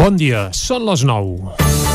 Bon dia, són les 9.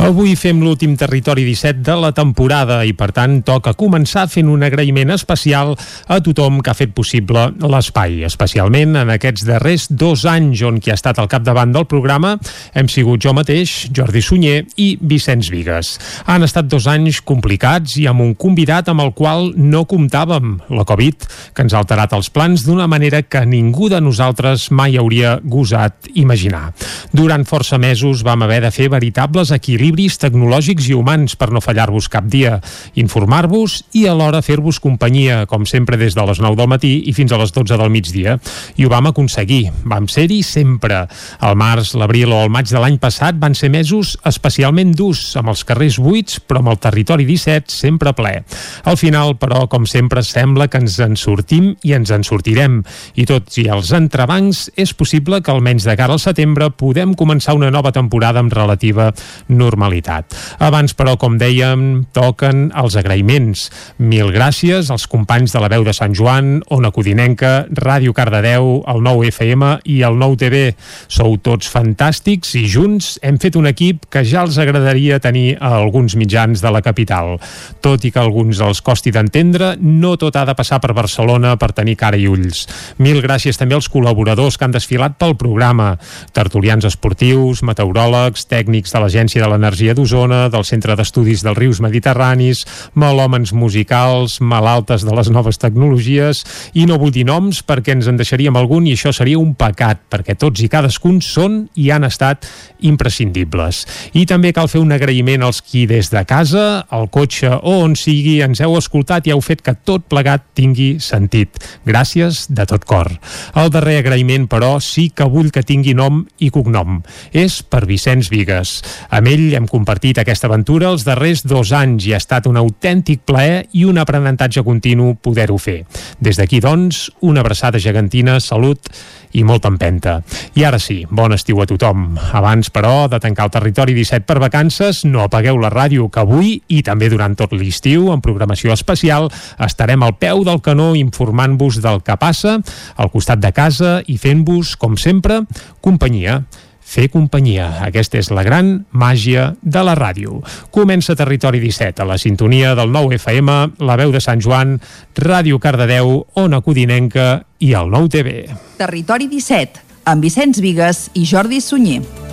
Avui fem l'últim territori 17 de la temporada i per tant toca començar fent un agraïment especial a tothom que ha fet possible l'espai, especialment en aquests darrers dos anys on qui ha estat al capdavant del programa hem sigut jo mateix, Jordi Sunyer i Vicenç Vigues. Han estat dos anys complicats i amb un convidat amb el qual no comptàvem, la Covid, que ens ha alterat els plans d'una manera que ningú de nosaltres mai hauria gosat imaginar. Durant força mesos vam haver de fer veritables equilibris equilibris tecnològics i humans per no fallar-vos cap dia, informar-vos i alhora fer-vos companyia, com sempre des de les 9 del matí i fins a les 12 del migdia. I ho vam aconseguir. Vam ser-hi sempre. El març, l'abril o el maig de l'any passat van ser mesos especialment durs, amb els carrers buits, però amb el territori 17 sempre ple. Al final, però, com sempre, sembla que ens en sortim i ens en sortirem. I tot i els entrebancs, és possible que almenys de cara al setembre podem començar una nova temporada amb relativa normalitat normalitat. Abans, però, com dèiem, toquen els agraïments. Mil gràcies als companys de la veu de Sant Joan, Ona Codinenca, Ràdio Cardedeu, el 9 FM i el 9 TV. Sou tots fantàstics i junts hem fet un equip que ja els agradaria tenir a alguns mitjans de la capital. Tot i que alguns els costi d'entendre, no tot ha de passar per Barcelona per tenir cara i ulls. Mil gràcies també als col·laboradors que han desfilat pel programa. Tertulians esportius, meteoròlegs, tècnics de l'Agència de l'Energia d'Energia d'Osona, del Centre d'Estudis dels Rius Mediterranis, malòmens musicals, malaltes de les noves tecnologies, i no vull dir noms perquè ens en deixaríem algun i això seria un pecat, perquè tots i cadascun són i han estat imprescindibles. I també cal fer un agraïment als qui des de casa, al cotxe o on sigui ens heu escoltat i heu fet que tot plegat tingui sentit. Gràcies de tot cor. El darrer agraïment, però, sí que vull que tingui nom i cognom. És per Vicenç Vigues. Amb ell hem compartit aquesta aventura els darrers dos anys i ha estat un autèntic plaer i un aprenentatge continu poder-ho fer. Des d'aquí, doncs, una abraçada gegantina, salut i molta empenta. I ara sí, bon estiu a tothom. Abans, però, de tancar el territori 17 per vacances, no apagueu la ràdio, que avui i també durant tot l'estiu, en programació especial, estarem al peu del canó informant-vos del que passa al costat de casa i fent-vos, com sempre, companyia fer companyia. Aquesta és la gran màgia de la ràdio. Comença Territori 17 a la sintonia del 9 FM, la veu de Sant Joan, Ràdio Cardedeu, Ona Codinenca i el 9 TV. Territori 17, amb Vicenç Vigues i Jordi Sunyer.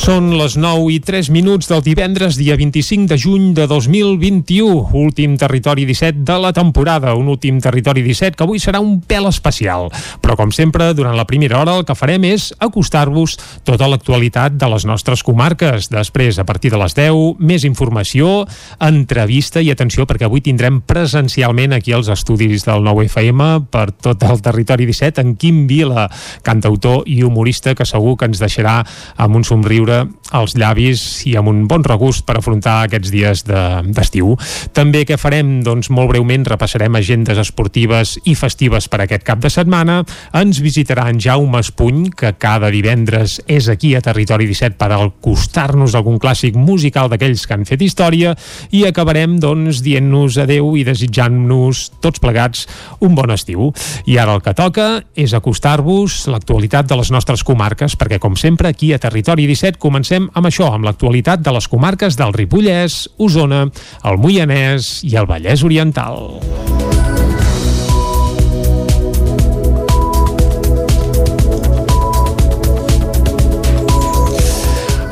Són les 9 i 3 minuts del divendres, dia 25 de juny de 2021, últim territori 17 de la temporada, un últim territori 17 que avui serà un pèl especial. Però, com sempre, durant la primera hora el que farem és acostar-vos tota l'actualitat de les nostres comarques. Després, a partir de les 10, més informació, entrevista i atenció, perquè avui tindrem presencialment aquí els estudis del 9FM per tot el territori 17 en Quim Vila, cantautor i humorista que segur que ens deixarà amb un somriure riure als llavis i amb un bon regust per afrontar aquests dies d'estiu. De, També què farem? Doncs molt breument repassarem agendes esportives i festives per aquest cap de setmana. Ens visitarà en Jaume Espuny, que cada divendres és aquí a Territori 17 per acostar-nos algun clàssic musical d'aquells que han fet història i acabarem doncs dient-nos adeu i desitjant-nos tots plegats un bon estiu. I ara el que toca és acostar-vos l'actualitat de les nostres comarques, perquè com sempre aquí a Territori 17 comencem amb això, amb l'actualitat de les comarques del Ripollès, Osona, el Moianès i el Vallès Oriental.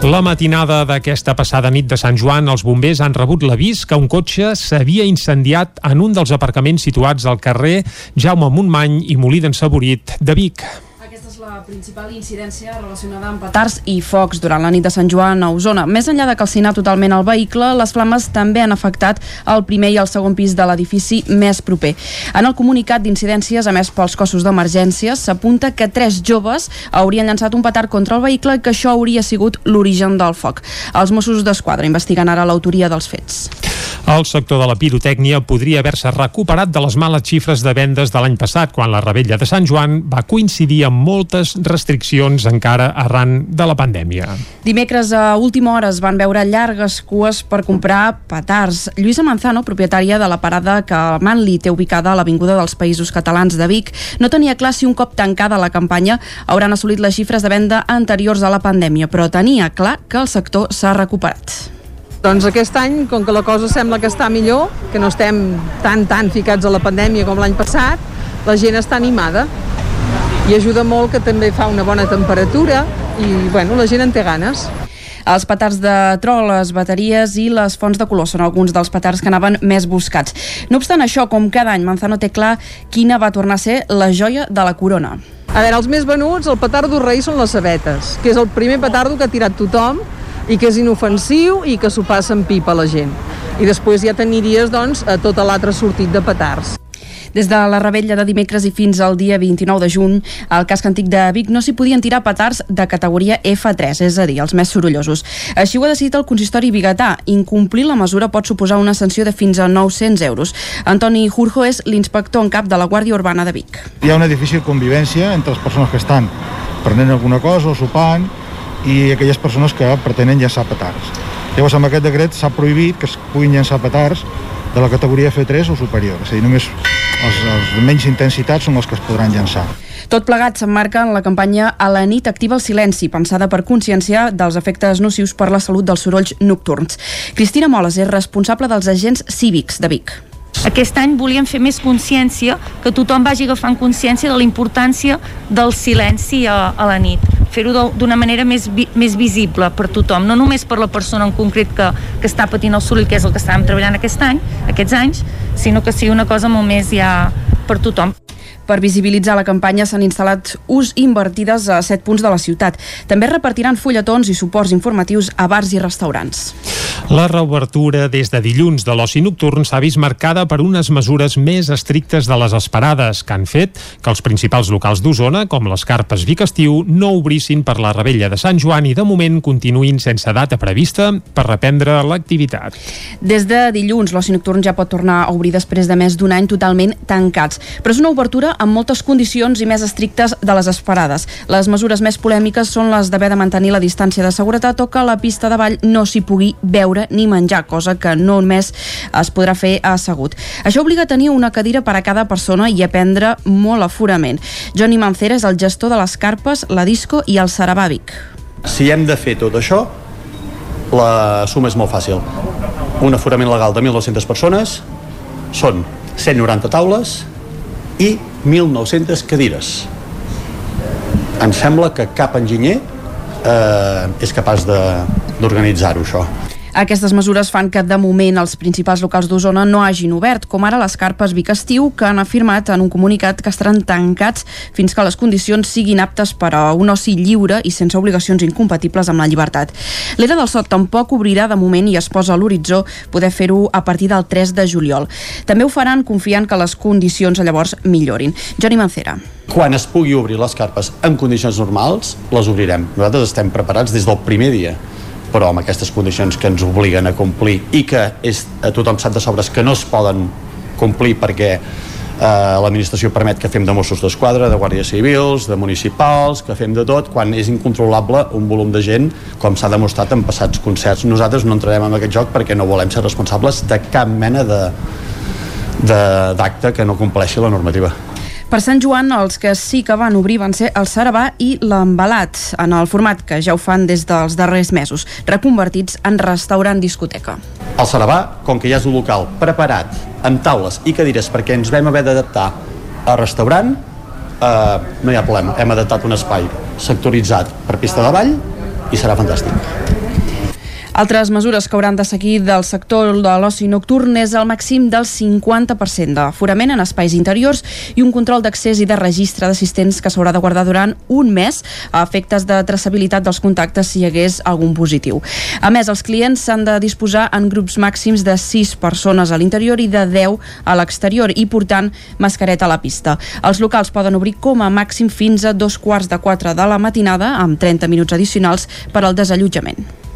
La matinada d'aquesta passada nit de Sant Joan, els bombers han rebut l'avís que un cotxe s'havia incendiat en un dels aparcaments situats al carrer Jaume Montmany i Molí d'en Saborit de Vic la principal incidència relacionada amb petards i focs durant la nit de Sant Joan a Osona. Més enllà de calcinar totalment el vehicle, les flames també han afectat el primer i el segon pis de l'edifici més proper. En el comunicat d'incidències emès pels cossos d'emergències s'apunta que tres joves haurien llançat un petard contra el vehicle i que això hauria sigut l'origen del foc. Els Mossos d'Esquadra investiguen ara l'autoria dels fets. El sector de la pirotècnia podria haver-se recuperat de les males xifres de vendes de l'any passat, quan la rebella de Sant Joan va coincidir amb moltes restriccions encara arran de la pandèmia. Dimecres a última hora es van veure llargues cues per comprar petards. Lluïsa Manzano, propietària de la parada que Manli té ubicada a l'Avinguda dels Països Catalans de Vic, no tenia clar si un cop tancada la campanya hauran assolit les xifres de venda anteriors a la pandèmia, però tenia clar que el sector s'ha recuperat. Doncs aquest any, com que la cosa sembla que està millor, que no estem tan, tan ficats a la pandèmia com l'any passat, la gent està animada i ajuda molt que també fa una bona temperatura i bueno, la gent en té ganes. Els petards de tro, les bateries i les fonts de color són alguns dels petards que anaven més buscats. No obstant això, com cada any, Manzano té clar quina va tornar a ser la joia de la corona. A veure, els més venuts, el petardo rei són les sabetes, que és el primer petardo que ha tirat tothom i que és inofensiu i que s'ho passa en pipa la gent. I després ja teniries, doncs, a tota l'altre sortit de petards. Des de la rebella de dimecres i fins al dia 29 de juny, al casc antic de Vic no s'hi podien tirar petards de categoria F3, és a dir, els més sorollosos. Així ho ha decidit el consistori biguetà. Incomplir la mesura pot suposar una sanció de fins a 900 euros. Antoni Jurjo és l'inspector en cap de la Guàrdia Urbana de Vic. Hi ha una difícil convivència entre les persones que estan prenent alguna cosa o sopant i aquelles persones que pretenen llançar petards. Llavors, amb aquest decret s'ha prohibit que es puguin llançar petards de la categoria F3 o superior, és a dir, només els, els de menys intensitat són els que es podran llançar. Tot plegat s'emmarca en la campanya A la nit activa el silenci, pensada per conscienciar dels efectes nocius per la salut dels sorolls nocturns. Cristina Moles és responsable dels agents cívics de Vic. Aquest any volíem fer més consciència, que tothom vagi agafant consciència de la importància del silenci a, a la nit. Fer-ho d'una manera més, vi, més visible per tothom, no només per la persona en concret que, que està patint el soroll, que és el que estàvem treballant aquest any, aquests anys, sinó que sigui una cosa molt més ja per tothom. Per visibilitzar la campanya s'han instal·lat ús invertides a set punts de la ciutat. També repartiran fulletons i suports informatius a bars i restaurants. La reobertura des de dilluns de l'oci nocturn s'ha vist marcada per unes mesures més estrictes de les esperades que han fet que els principals locals d'Osona, com les Carpes Vic Estiu, no obrissin per la rebella de Sant Joan i de moment continuïn sense data prevista per reprendre l'activitat. Des de dilluns l'oci nocturn ja pot tornar a obrir després de més d'un any totalment tancats, però és una obertura amb moltes condicions i més estrictes de les esperades. Les mesures més polèmiques són les d'haver de mantenir la distància de seguretat o que la pista de ball no s'hi pugui beure ni menjar, cosa que no només es podrà fer assegut. Això obliga a tenir una cadira per a cada persona i a prendre molt aforament. Johnny Mancera és el gestor de les carpes, la disco i el Sarabàvic. Si hem de fer tot això, la suma és molt fàcil. Un aforament legal de 1.200 persones són 190 taules i 1.900 cadires. Em sembla que cap enginyer eh, és capaç d'organitzar-ho, això. Aquestes mesures fan que de moment els principals locals d'Osona no hagin obert, com ara les carpes Vic Estiu, que han afirmat en un comunicat que estaran tancats fins que les condicions siguin aptes per a un oci lliure i sense obligacions incompatibles amb la llibertat. L'Era del Sot tampoc obrirà de moment i es posa a l'horitzó poder fer-ho a partir del 3 de juliol. També ho faran confiant que les condicions llavors millorin. Johnny Mancera. Quan es pugui obrir les carpes en condicions normals, les obrirem. Nosaltres estem preparats des del primer dia però amb aquestes condicions que ens obliguen a complir i que és, a tothom sap de sobres que no es poden complir perquè eh, l'administració permet que fem de Mossos d'Esquadra, de Guàrdies Civils, de municipals, que fem de tot, quan és incontrolable un volum de gent, com s'ha demostrat en passats concerts. Nosaltres no entrarem en aquest joc perquè no volem ser responsables de cap mena de d'acte que no compleixi la normativa. Per Sant Joan, els que sí que van obrir van ser el Sarabà i l'Embalat, en el format que ja ho fan des dels darrers mesos, reconvertits en restaurant-discoteca. El Sarabà, com que ja és un local preparat, amb taules i cadires perquè ens vam haver d'adaptar a restaurant, eh, no hi ha problema. Hem adaptat un espai sectoritzat per pista de ball i serà fantàstic. Altres mesures que hauran de seguir del sector de l'oci nocturn és el màxim del 50% d'aforament en espais interiors i un control d'accés i de registre d'assistents que s'haurà de guardar durant un mes a efectes de traçabilitat dels contactes si hi hagués algun positiu. A més, els clients s'han de disposar en grups màxims de 6 persones a l'interior i de 10 a l'exterior i portant mascareta a la pista. Els locals poden obrir com a màxim fins a dos quarts de 4 de la matinada amb 30 minuts addicionals per al desallotjament.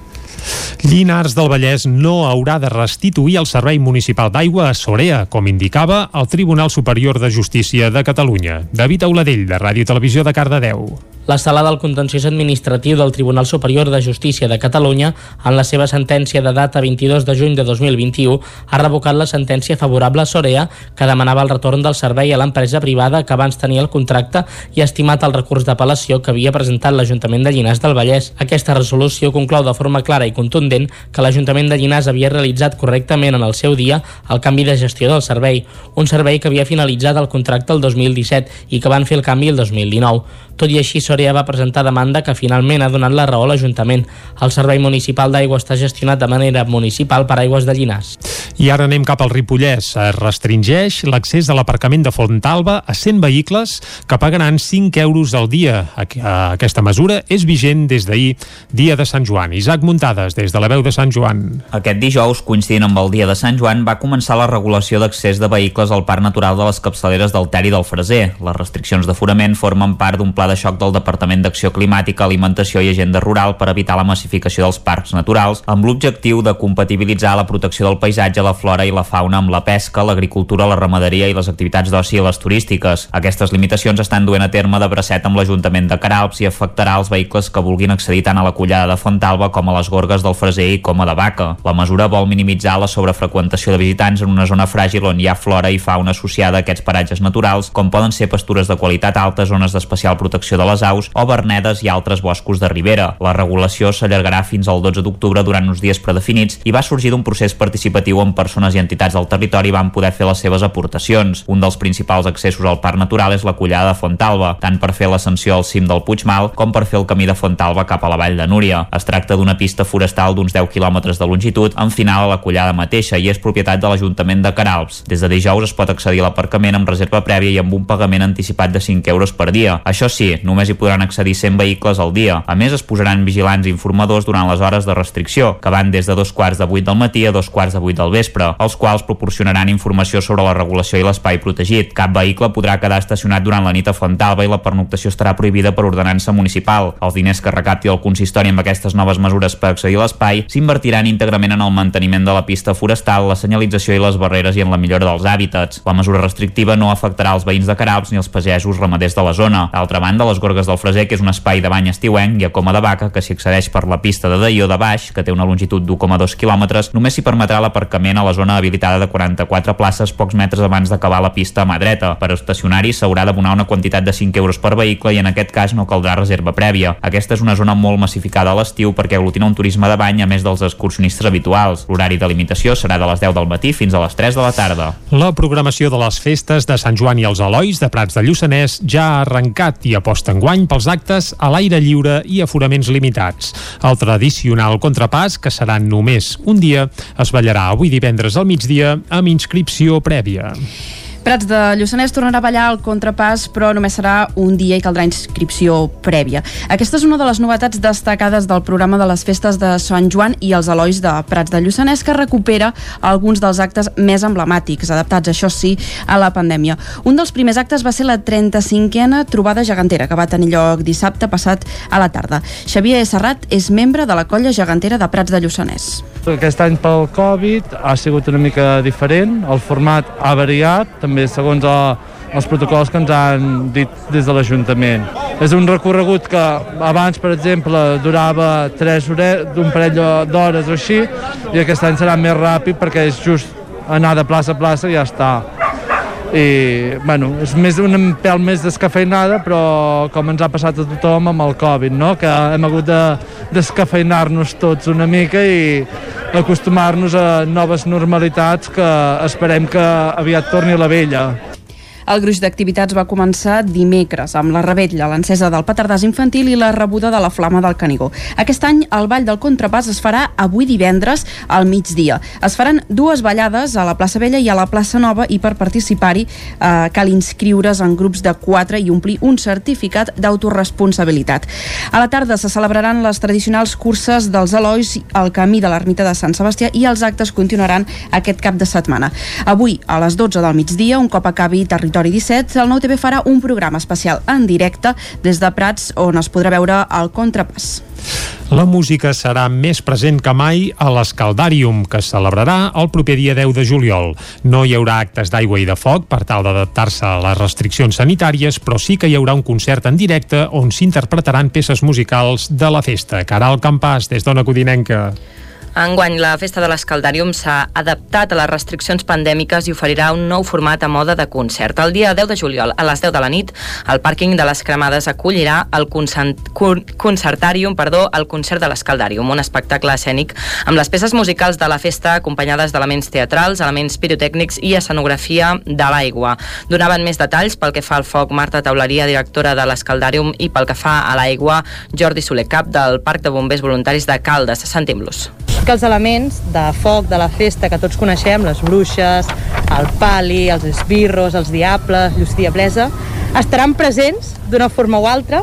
Llinars del Vallès no haurà de restituir el Servei Municipal d'Aigua a Sorea, com indicava el Tribunal Superior de Justícia de Catalunya. David Auladell, de Ràdio Televisió de Cardedeu. La sala del contenciós administratiu del Tribunal Superior de Justícia de Catalunya, en la seva sentència de data 22 de juny de 2021, ha revocat la sentència favorable a Sorea, que demanava el retorn del servei a l'empresa privada que abans tenia el contracte i ha estimat el recurs d'apel·lació que havia presentat l'Ajuntament de Llinars del Vallès. Aquesta resolució conclou de forma clara i contundent que l'Ajuntament de Llinars havia realitzat correctament en el seu dia el canvi de gestió del servei, un servei que havia finalitzat el contracte el 2017 i que van fer el canvi el 2019. Tot i així, Soria va presentar demanda que finalment ha donat la raó a l'Ajuntament. El Servei Municipal d'Aigua està gestionat de manera municipal per Aigües de Llinars. I ara anem cap al Ripollès. Es restringeix l'accés a l'aparcament de Fontalba a 100 vehicles que pagaran 5 euros al dia. Aquesta mesura és vigent des d'ahir, dia de Sant Joan. Isaac Muntades, des de la veu de Sant Joan. Aquest dijous, coincidint amb el dia de Sant Joan, va començar la regulació d'accés de vehicles al Parc Natural de les capçaleres del Ter i del Freser. Les restriccions d'aforament formen part d'un pla de xoc del Departament d'Acció Climàtica, Alimentació i Agenda Rural per evitar la massificació dels parcs naturals, amb l'objectiu de compatibilitzar la protecció del paisatge, la flora i la fauna amb la pesca, l'agricultura, la ramaderia i les activitats d'oci i les turístiques. Aquestes limitacions estan duent a terme de bracet amb l'Ajuntament de Caralps i afectarà els vehicles que vulguin accedir tant a la collada de Fontalba com a les gorgues del Freser i com a de Vaca. La mesura vol minimitzar la sobrefreqüentació de visitants en una zona fràgil on hi ha flora i fauna associada a aquests paratges naturals, com poden ser pastures de qualitat alta, zones d'especial protecció de les aus o vernedes i altres boscos de ribera. La regulació s'allargarà fins al 12 d'octubre durant uns dies predefinits i va sorgir d'un procés participatiu on persones i entitats del territori van poder fer les seves aportacions. Un dels principals accessos al parc natural és la collada de Fontalba, tant per fer l'ascensió al cim del Puigmal com per fer el camí de Fontalba cap a la vall de Núria. Es tracta d'una pista forestal d'uns 10 quilòmetres de longitud amb final a la collada mateixa i és propietat de l'Ajuntament de Caralps. Des de dijous es pot accedir a l'aparcament amb reserva prèvia i amb un pagament anticipat de 5 euros per dia. Això sí, només hi podran accedir 100 vehicles al dia. A més, es posaran vigilants informadors durant les hores de restricció, que van des de dos quarts de vuit del matí a dos quarts de vuit del vespre, els quals proporcionaran informació sobre la regulació i l'espai protegit. Cap vehicle podrà quedar estacionat durant la nit a Fontalba i la pernoctació estarà prohibida per ordenança municipal. Els diners que recapti el consistori amb aquestes noves mesures per accedir a l'espai s'invertiran íntegrament en el manteniment de la pista forestal, la senyalització i les barreres i en la millora dels hàbitats. La mesura restrictiva no afectarà els veïns de Caralps ni els pagesos ramaders de la zona. D'altra banda, les gorgues del Freser, que és un espai de bany estiuenc, i a Coma de Vaca, que s'hi accedeix per la pista de Daió de baix, que té una longitud d'1,2 km, només s'hi permetrà l'aparcament a la zona habilitada de 44 places pocs metres abans d'acabar la pista a mà dreta. Per estacionar-hi s'haurà d'abonar una quantitat de 5 euros per vehicle i en aquest cas no caldrà reserva prèvia. Aquesta és una zona molt massificada a l'estiu perquè aglutina un turisme de bany a més dels excursionistes habituals. L'horari de limitació serà de les 10 del matí fins a les 3 de la tarda. La programació de les festes de Sant Joan i els Elois de Prats de Lluçanès ja ha arrencat i aposta enguany pels actes a l'aire lliure i aforaments limitats. El tradicional contrapàs, que serà només un dia, es ballarà avui divendres al migdia amb inscripció prèvia. Prats de Lluçanès tornarà a ballar el contrapàs, però només serà un dia i caldrà inscripció prèvia. Aquesta és una de les novetats destacades del programa de les festes de Sant Joan i els Elois de Prats de Lluçanès, que recupera alguns dels actes més emblemàtics, adaptats, això sí, a la pandèmia. Un dels primers actes va ser la 35a trobada gegantera, que va tenir lloc dissabte passat a la tarda. Xavier Serrat és membre de la colla gegantera de Prats de Lluçanès. Aquest any pel Covid ha sigut una mica diferent, el format ha variat, també segons el, els protocols que ens han dit des de l'Ajuntament. És un recorregut que abans, per exemple, durava 3 hores, d'un parell d'hores o així, i aquest any serà més ràpid perquè és just anar de plaça a plaça i ja està. I, bueno, és més un pèl més descafeinada, però com ens ha passat a tothom amb el Covid, no? que hem hagut de descafeinar-nos tots una mica i acostumar-nos a noves normalitats que esperem que aviat torni a la vella. El gruix d'activitats va començar dimecres amb la rebetlla, l'encesa del petardàs infantil i la rebuda de la flama del Canigó. Aquest any el Ball del Contrapàs es farà avui divendres al migdia. Es faran dues ballades a la plaça Vella i a la plaça Nova i per participar-hi eh, cal inscriure's en grups de 4 i omplir un certificat d'autoresponsabilitat. A la tarda se celebraran les tradicionals curses dels Elois al camí de l'ermita de Sant Sebastià i els actes continuaran aquest cap de setmana. Avui, a les 12 del migdia, un cop acabi territori Territori 17, el nou TV farà un programa especial en directe des de Prats on es podrà veure el contrapàs. La música serà més present que mai a l'Escaldàrium, que es celebrarà el proper dia 10 de juliol. No hi haurà actes d'aigua i de foc per tal d'adaptar-se a les restriccions sanitàries, però sí que hi haurà un concert en directe on s'interpretaran peces musicals de la festa. Caral Campàs, des d'Ona Codinenca. Enguany, la Festa de l'Escaldàrium s'ha adaptat a les restriccions pandèmiques i oferirà un nou format a moda de concert. El dia 10 de juliol, a les 10 de la nit, el pàrquing de les Cremades acollirà el Concertàrium, perdó, el concert de l'Escaldàrium, un espectacle escènic amb les peces musicals de la festa acompanyades d'elements teatrals, elements pirotècnics i escenografia de l'aigua. Donaven més detalls pel que fa al foc Marta Taularia, directora de l'Escaldàrium, i pel que fa a l'aigua Jordi Soler Cap del Parc de Bombers Voluntaris de Caldes. Sentim-los que els elements de foc de la festa que tots coneixem, les bruixes, el pali, els esbirros, els diables, llus diablesa, estaran presents d'una forma o altra,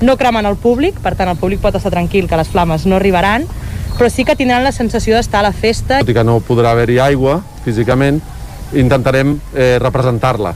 no cremant el públic, per tant el públic pot estar tranquil que les flames no arribaran, però sí que tindran la sensació d'estar a la festa. Tot i que no podrà haver-hi aigua físicament, intentarem eh, representar-la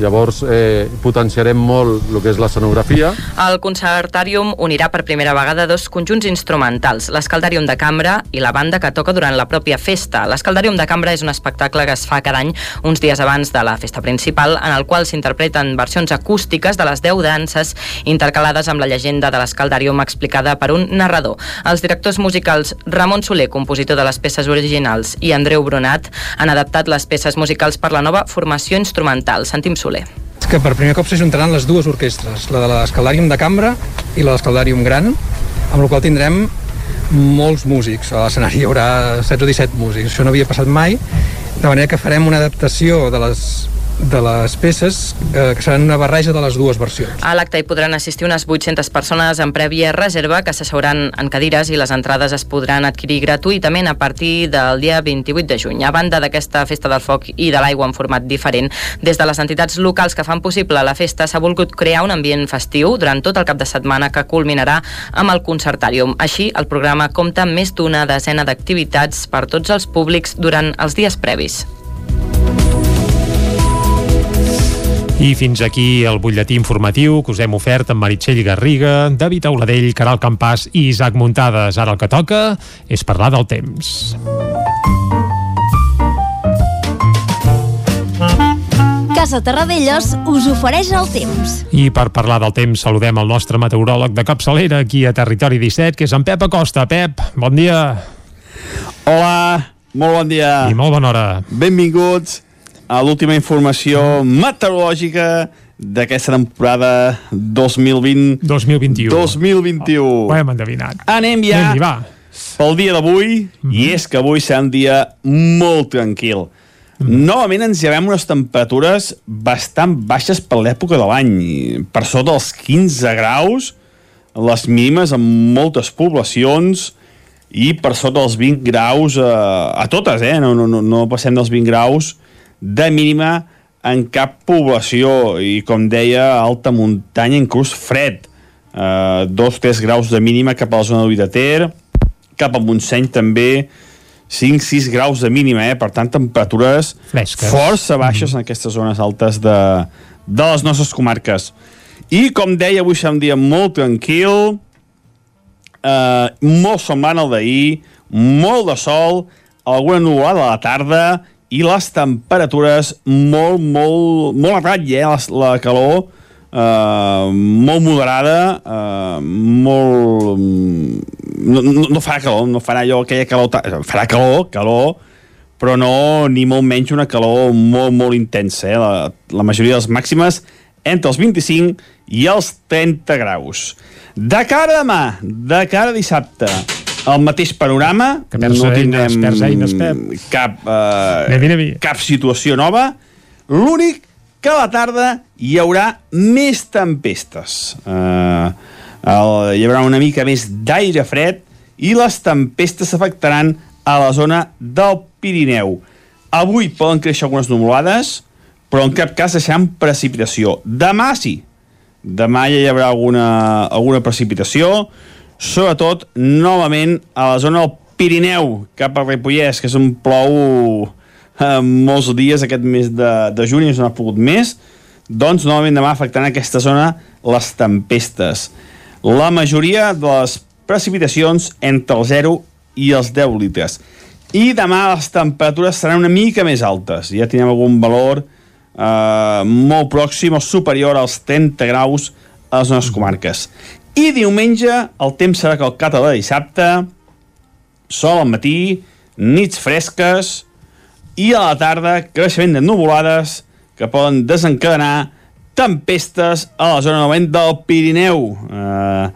Llavors eh, potenciarem molt el que és l'escenografia. El Concertàrium unirà per primera vegada dos conjunts instrumentals, l'Escaldàrium de Cambra i la banda que toca durant la pròpia festa. L'Escaldàrium de Cambra és un espectacle que es fa cada any uns dies abans de la festa principal, en el qual s'interpreten versions acústiques de les 10 danses intercalades amb la llegenda de l'Escaldàrium explicada per un narrador. Els directors musicals Ramon Soler, compositor de les peces originals, i Andreu Brunat han adaptat les peces musicals per la nova formació instrumental. Sentim Soler. Que per primer cop s'ajuntaran les dues orquestres, la de l'Escaldàrium de Cambra i la l'Escaldàrium Gran, amb la qual tindrem molts músics. A l'escenari hi haurà 16 o 17 músics. Això no havia passat mai, de manera que farem una adaptació de les de les peces eh, que seran una barreja de les dues versions. A l'acte hi podran assistir unes 800 persones en prèvia reserva que s'asseuran en cadires i les entrades es podran adquirir gratuïtament a partir del dia 28 de juny. A banda d'aquesta festa del foc i de l'aigua en format diferent, des de les entitats locals que fan possible la festa s'ha volgut crear un ambient festiu durant tot el cap de setmana que culminarà amb el Concertàrium. Així, el programa compta amb més d'una desena d'activitats per tots els públics durant els dies previs. I fins aquí el butlletí informatiu que us hem ofert amb Meritxell Garriga, David Auladell, Caral Campàs i Isaac Muntades. Ara el que toca és parlar del temps. Casa Terradellos us ofereix el temps. I per parlar del temps saludem el nostre meteoròleg de capçalera aquí a Territori 17, que és en Pep Acosta. Pep, bon dia. Hola, molt bon dia. I molt bona hora. Benvinguts a l'última informació meteorològica d'aquesta temporada 2020 2021 2021 ho hem endevinat anem ja anem va. pel dia d'avui mm -hmm. i és que avui serà un dia molt tranquil mm -hmm. novament ens llevem unes temperatures bastant baixes per l'època de l'any per sota dels 15 graus les mínimes en moltes poblacions i per sota dels 20 graus eh, a totes, eh? no, no, no, no passem dels 20 graus de mínima en cap població i com deia alta muntanya inclús fred eh, 2-3 graus de mínima cap a la zona de Ter cap a Montseny també 5-6 graus de mínima eh? per tant temperatures Fresques. força baixes mm. en aquestes zones altes de, de les nostres comarques i com deia avui serà un dia molt tranquil eh, molt semblant al d'ahir molt de sol alguna nuvolada a la tarda i les temperatures molt, molt, molt a ratlla, eh? la, la calor eh, molt moderada, eh, molt... No, no, no farà calor, no farà allò aquella calor... Farà calor, calor, però no ni molt menys una calor molt, molt intensa. Eh? La, la majoria de les màximes entre els 25 i els 30 graus. De cara a demà, de cara a dissabte, el mateix panorama, que no eines, tindrem perds eines, Pep. cap, eh, Anem, anem. cap situació nova. L'únic que a la tarda hi haurà més tempestes. Eh, el, hi haurà una mica més d'aire fred i les tempestes s'afectaran a la zona del Pirineu. Avui poden créixer algunes nuvolades, però en cap cas deixaran precipitació. Demà sí. Demà ja hi haurà alguna, alguna precipitació, sobretot novament a la zona del Pirineu, cap a Ripollès, que és on plou eh, molts dies aquest mes de, de juny, no ha pogut més, doncs novament demà afectant aquesta zona les tempestes. La majoria de les precipitacions entre el 0 i els 10 litres. I demà les temperatures seran una mica més altes. Ja tenim algun valor eh, molt pròxim o superior als 30 graus a les nostres comarques. I diumenge el temps serà calcat a la dissabte, sol al matí, nits fresques i a la tarda creixement de nuvolades que poden desencadenar tempestes a la zona novament del Pirineu. Eh,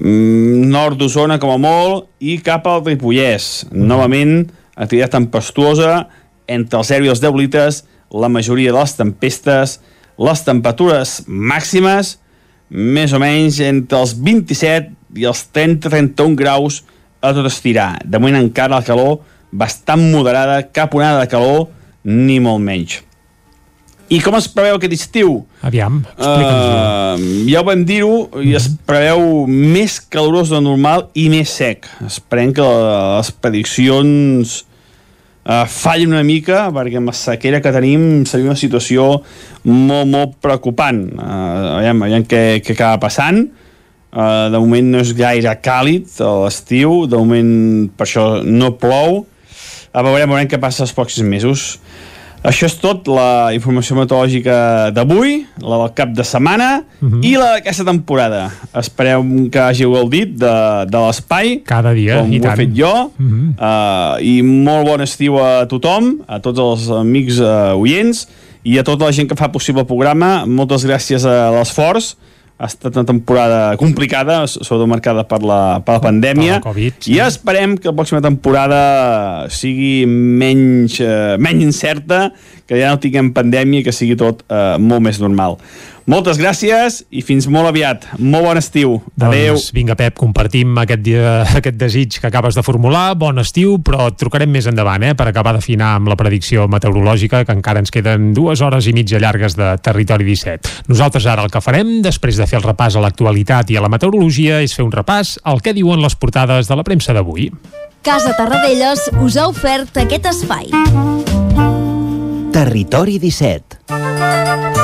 nord d'Osona com a molt i cap al Ripollès. Novament, activitat tempestuosa entre els 0 i els 10 litres, la majoria de les tempestes, les temperatures màximes més o menys entre els 27 i els 30-31 graus a tot estirar. De moment encara la calor bastant moderada, cap onada de calor, ni molt menys. I com es preveu aquest estiu? Aviam, explica'ns. Uh, ja ho vam dir-ho, i es preveu més calorós de normal i més sec. Esperem que les prediccions uh, fallin una mica, perquè amb la sequera que tenim seria una situació molt, molt preocupant. Uh, aviam, aviam què, què acaba passant. Uh, de moment no és gaire càlid a l'estiu, de moment per això no plou. A veurem, veurem què passa els pròxims mesos. Això és tot, la informació meteorològica d'avui, la del cap de setmana uh -huh. i la d'aquesta temporada. Esperem que hàgiu gaudit de, de l'espai. Cada dia, com i ho tant. he fet jo. Uh -huh. uh, I molt bon estiu a tothom, a tots els amics uh, oients i a tota la gent que fa possible el programa. Moltes gràcies a l'esforç ha estat una temporada complicada, sobretot marcada per la, per la pandèmia, Per Covid, sí. i esperem que la pròxima temporada sigui menys, eh, menys incerta, que ja no tinguem pandèmia i que sigui tot eh, molt més normal. Moltes gràcies i fins molt aviat. Molt bon estiu. Adéu. Doncs vinga, Pep, compartim aquest, dia, aquest desig que acabes de formular. Bon estiu, però et trucarem més endavant, eh, per acabar d'afinar amb la predicció meteorològica, que encara ens queden dues hores i mitja llargues de Territori 17. Nosaltres ara el que farem, després de fer el repàs a l'actualitat i a la meteorologia, és fer un repàs al que diuen les portades de la premsa d'avui. Casa Tarradellas us ha ofert aquest espai. Territori 17.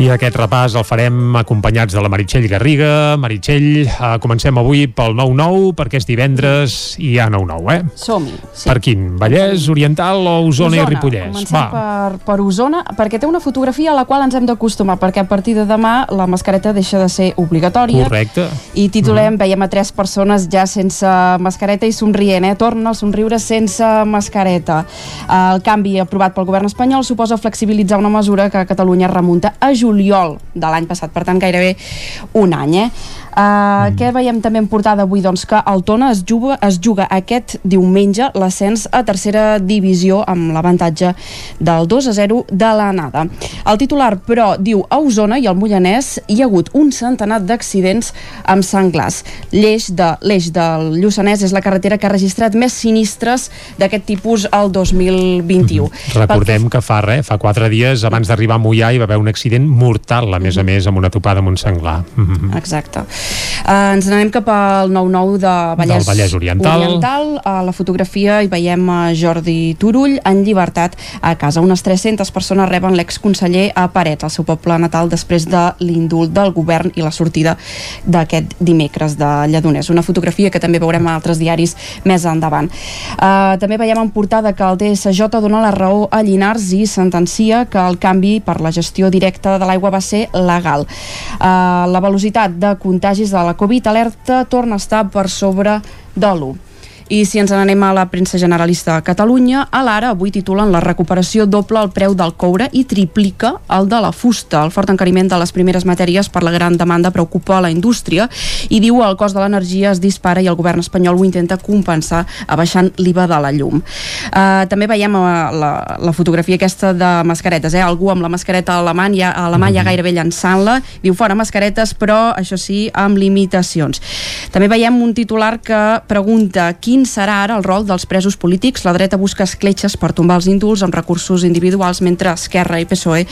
I aquest repàs el farem acompanyats de la Meritxell Garriga. Meritxell, eh, comencem avui pel 9-9, perquè és divendres i hi ha 9-9, eh? Som-hi. Sí. Per quin? Vallès, Oriental o Osona, i Ripollès? Comencem per, per Osona, perquè té una fotografia a la qual ens hem d'acostumar, perquè a partir de demà la mascareta deixa de ser obligatòria. Correcte. I titulem, mm. veiem a tres persones ja sense mascareta i somrient, eh? Torna el somriure sense mascareta. El canvi aprovat pel govern espanyol suposa flexibilitzar una mesura que a Catalunya remunta a juliol de l'any passat, per tant gairebé un any, eh? Uh, mm. Què veiem també en portada avui? Doncs que el Tona es juga, es juga aquest diumenge l'ascens a tercera divisió amb l'avantatge del 2 a 0 de l'anada. El titular, però, diu a Osona i al Mollanès hi ha hagut un centenar d'accidents amb senglars. L'eix de, l'eix del Lluçanès és la carretera que ha registrat més sinistres d'aquest tipus al 2021. Mm. Recordem que fa res, fa quatre dies abans d'arribar a Mollà hi va haver un accident mortal, a més a més, amb una topada amb un senglar. Mm -hmm. Exacte. Uh, ens n'anem cap al 9-9 de Vallès, Del Vallès Oriental. Oriental. A la fotografia hi veiem a Jordi Turull en llibertat a casa. Unes 300 persones reben l'exconseller a Parets, al seu poble natal, després de l'indult del govern i la sortida d'aquest dimecres de Lledoners. Una fotografia que també veurem a altres diaris més endavant. Uh, també veiem en portada que el DSJ dona la raó a Llinars i sentencia que el canvi per la gestió directa de l'aigua va ser legal. Uh, la velocitat de contagis de la Covid alerta torna a estar per sobre de l'1. I si ens n'anem a la premsa generalista a Catalunya, a l'ara avui titulen la recuperació doble el preu del coure i triplica el de la fusta. El fort encariment de les primeres matèries per la gran demanda preocupa a la indústria i diu el cost de l'energia es dispara i el govern espanyol ho intenta compensar abaixant l'IVA de la llum. Uh, també veiem uh, la, la fotografia aquesta de mascaretes, eh? algú amb la mascareta a la mà ja, a la mà ja gairebé llançant-la, diu fora mascaretes però això sí amb limitacions. També veiem un titular que pregunta quin serà ara el rol dels presos polítics. La dreta busca escletxes per tombar els indults amb recursos individuals, mentre Esquerra i PSOE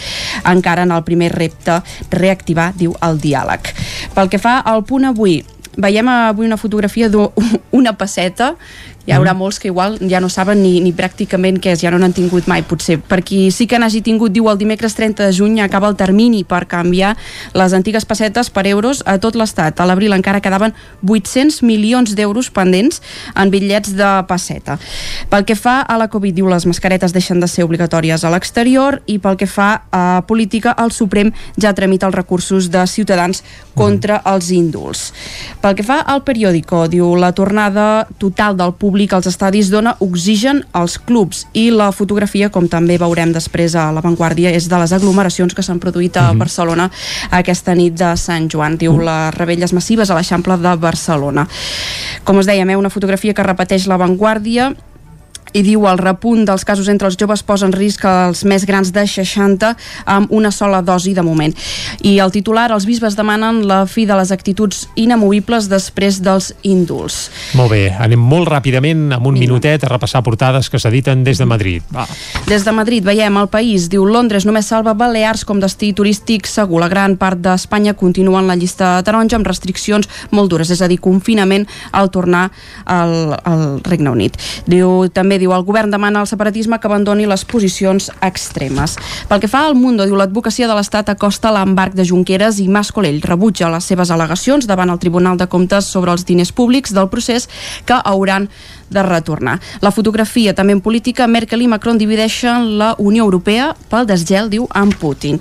encara en el primer repte reactivar, diu, el diàleg. Pel que fa al punt avui, veiem avui una fotografia d'una passeta hi haurà mm. molts que igual ja no saben ni, ni pràcticament què és, ja no n'han tingut mai potser. Per qui sí que n'hagi tingut, diu el dimecres 30 de juny acaba el termini per canviar les antigues pessetes per euros a tot l'estat. A l'abril encara quedaven 800 milions d'euros pendents en bitllets de pesseta. Pel que fa a la Covid, diu les mascaretes deixen de ser obligatòries a l'exterior i pel que fa a política, el Suprem ja tramita els recursos de Ciutadans contra mm. els índols. Pel que fa al periòdico, diu la tornada total del públic als estadis dona oxigen als clubs i la fotografia, com també veurem després a l'avantguàrdia, és de les aglomeracions que s'han produït a mm -hmm. Barcelona aquesta nit de Sant Joan. Diu mm. les rebelles massives a l'Eixample de Barcelona. Com us dèiem, eh, una fotografia que repeteix l'avantguàrdia i diu el repunt dels casos entre els joves posa en risc els més grans de 60 amb una sola dosi de moment. I el titular, els bisbes demanen la fi de les actituds inamovibles després dels índuls. Molt bé, anem molt ràpidament, amb un minutet, a repassar portades que s'editen des de Madrid. Va. Des de Madrid veiem el país, diu Londres només salva Balears com destí turístic segur. La gran part d'Espanya continua en la llista taronja amb restriccions molt dures, és a dir, confinament al tornar al, al Regne Unit. Diu també diu el govern demana al separatisme que abandoni les posicions extremes. Pel que fa al Mundo, diu l'advocacia de l'Estat acosta l'embarc de Junqueras i Mas Colell rebutja les seves al·legacions davant el Tribunal de Comptes sobre els diners públics del procés que hauran de retornar. La fotografia, també en política, Merkel i Macron divideixen la Unió Europea pel desgel, diu, amb Putin.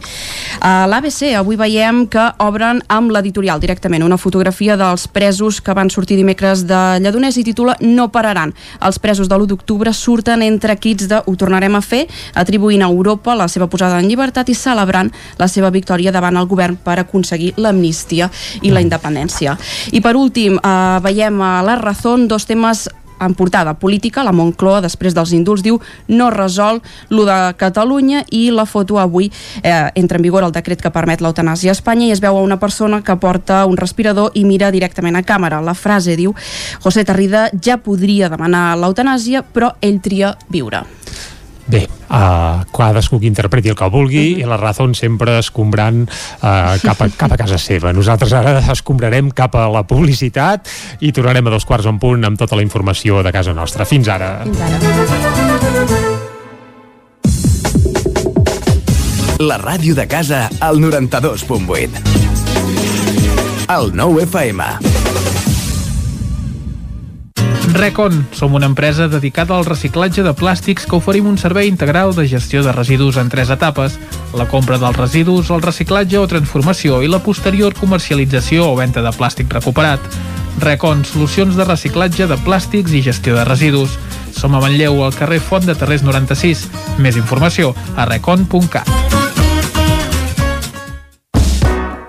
A l'ABC avui veiem que obren amb l'editorial directament una fotografia dels presos que van sortir dimecres de Lledoners i titula No pararan. Els presos de l'1 d'octubre surten entre quits de Ho tornarem a fer, atribuint a Europa la seva posada en llibertat i celebrant la seva victòria davant el govern per aconseguir l'amnistia i la independència. I per últim, eh, veiem a la Razón dos temes en portada política, la Moncloa, després dels indults, diu no resol lo de Catalunya i la foto avui eh, entra en vigor el decret que permet l'eutanàsia a Espanya i es veu a una persona que porta un respirador i mira directament a càmera. La frase diu José Tarrida ja podria demanar l'eutanàsia, però ell tria viure. Bé, uh, cadascú que interpreti el que vulgui uh -huh. i la raó sempre escombrant uh, cap, a, cap a casa seva. Nosaltres ara escombrarem cap a la publicitat i tornarem a dos quarts en punt amb tota la informació de casa nostra. Fins ara. Fins ara. La ràdio de casa al 92.8. El 9 FM. Recon. Som una empresa dedicada al reciclatge de plàstics que oferim un servei integral de gestió de residus en tres etapes. La compra dels residus, el reciclatge o transformació i la posterior comercialització o venda de plàstic recuperat. Recon, solucions de reciclatge de plàstics i gestió de residus. Som a Manlleu, al carrer Font de Terrés 96. Més informació a recon.cat.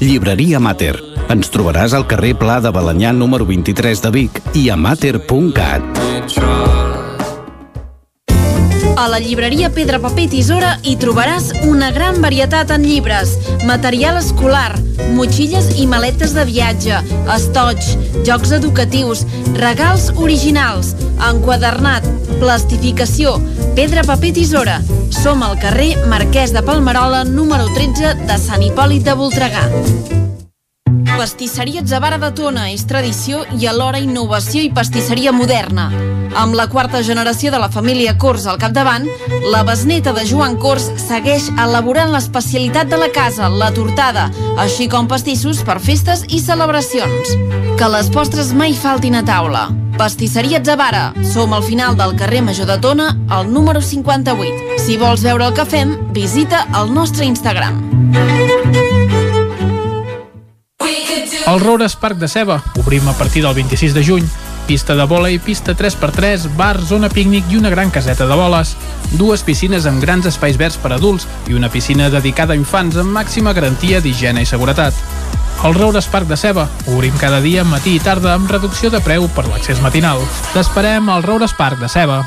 Llibreria Mater. Ens trobaràs al carrer Pla de Balanyà número 23 de Vic i a mater.cat. A la llibreria Pedra Paper i Tisora hi trobaràs una gran varietat en llibres, material escolar, motxilles i maletes de viatge, estoig, jocs educatius, regals originals, enquadernat, plastificació, pedra, paper, tisora. Som al carrer Marquès de Palmerola, número 13 de Sant Hipòlit de Voltregà. Pastisseria Zavara de Tona és tradició i alhora innovació i pastisseria moderna. Amb la quarta generació de la família Cors al capdavant, la besneta de Joan Cors segueix elaborant l'especialitat de la casa, la tortada, així com pastissos per festes i celebracions. Que les postres mai faltin a taula. Pastisseria Zavara. Som al final del carrer Major de Tona, al número 58. Si vols veure el que fem, visita el nostre Instagram. El Roures Parc de Ceba. Obrim a partir del 26 de juny. Pista de vòlei, pista 3x3, bar, zona pícnic i una gran caseta de boles. Dues piscines amb grans espais verds per adults i una piscina dedicada a infants amb màxima garantia d'higiene i seguretat. El Roures Parc de Ceba. Obrim cada dia, matí i tarda, amb reducció de preu per l'accés matinal. T'esperem al Roures Parc de Ceba.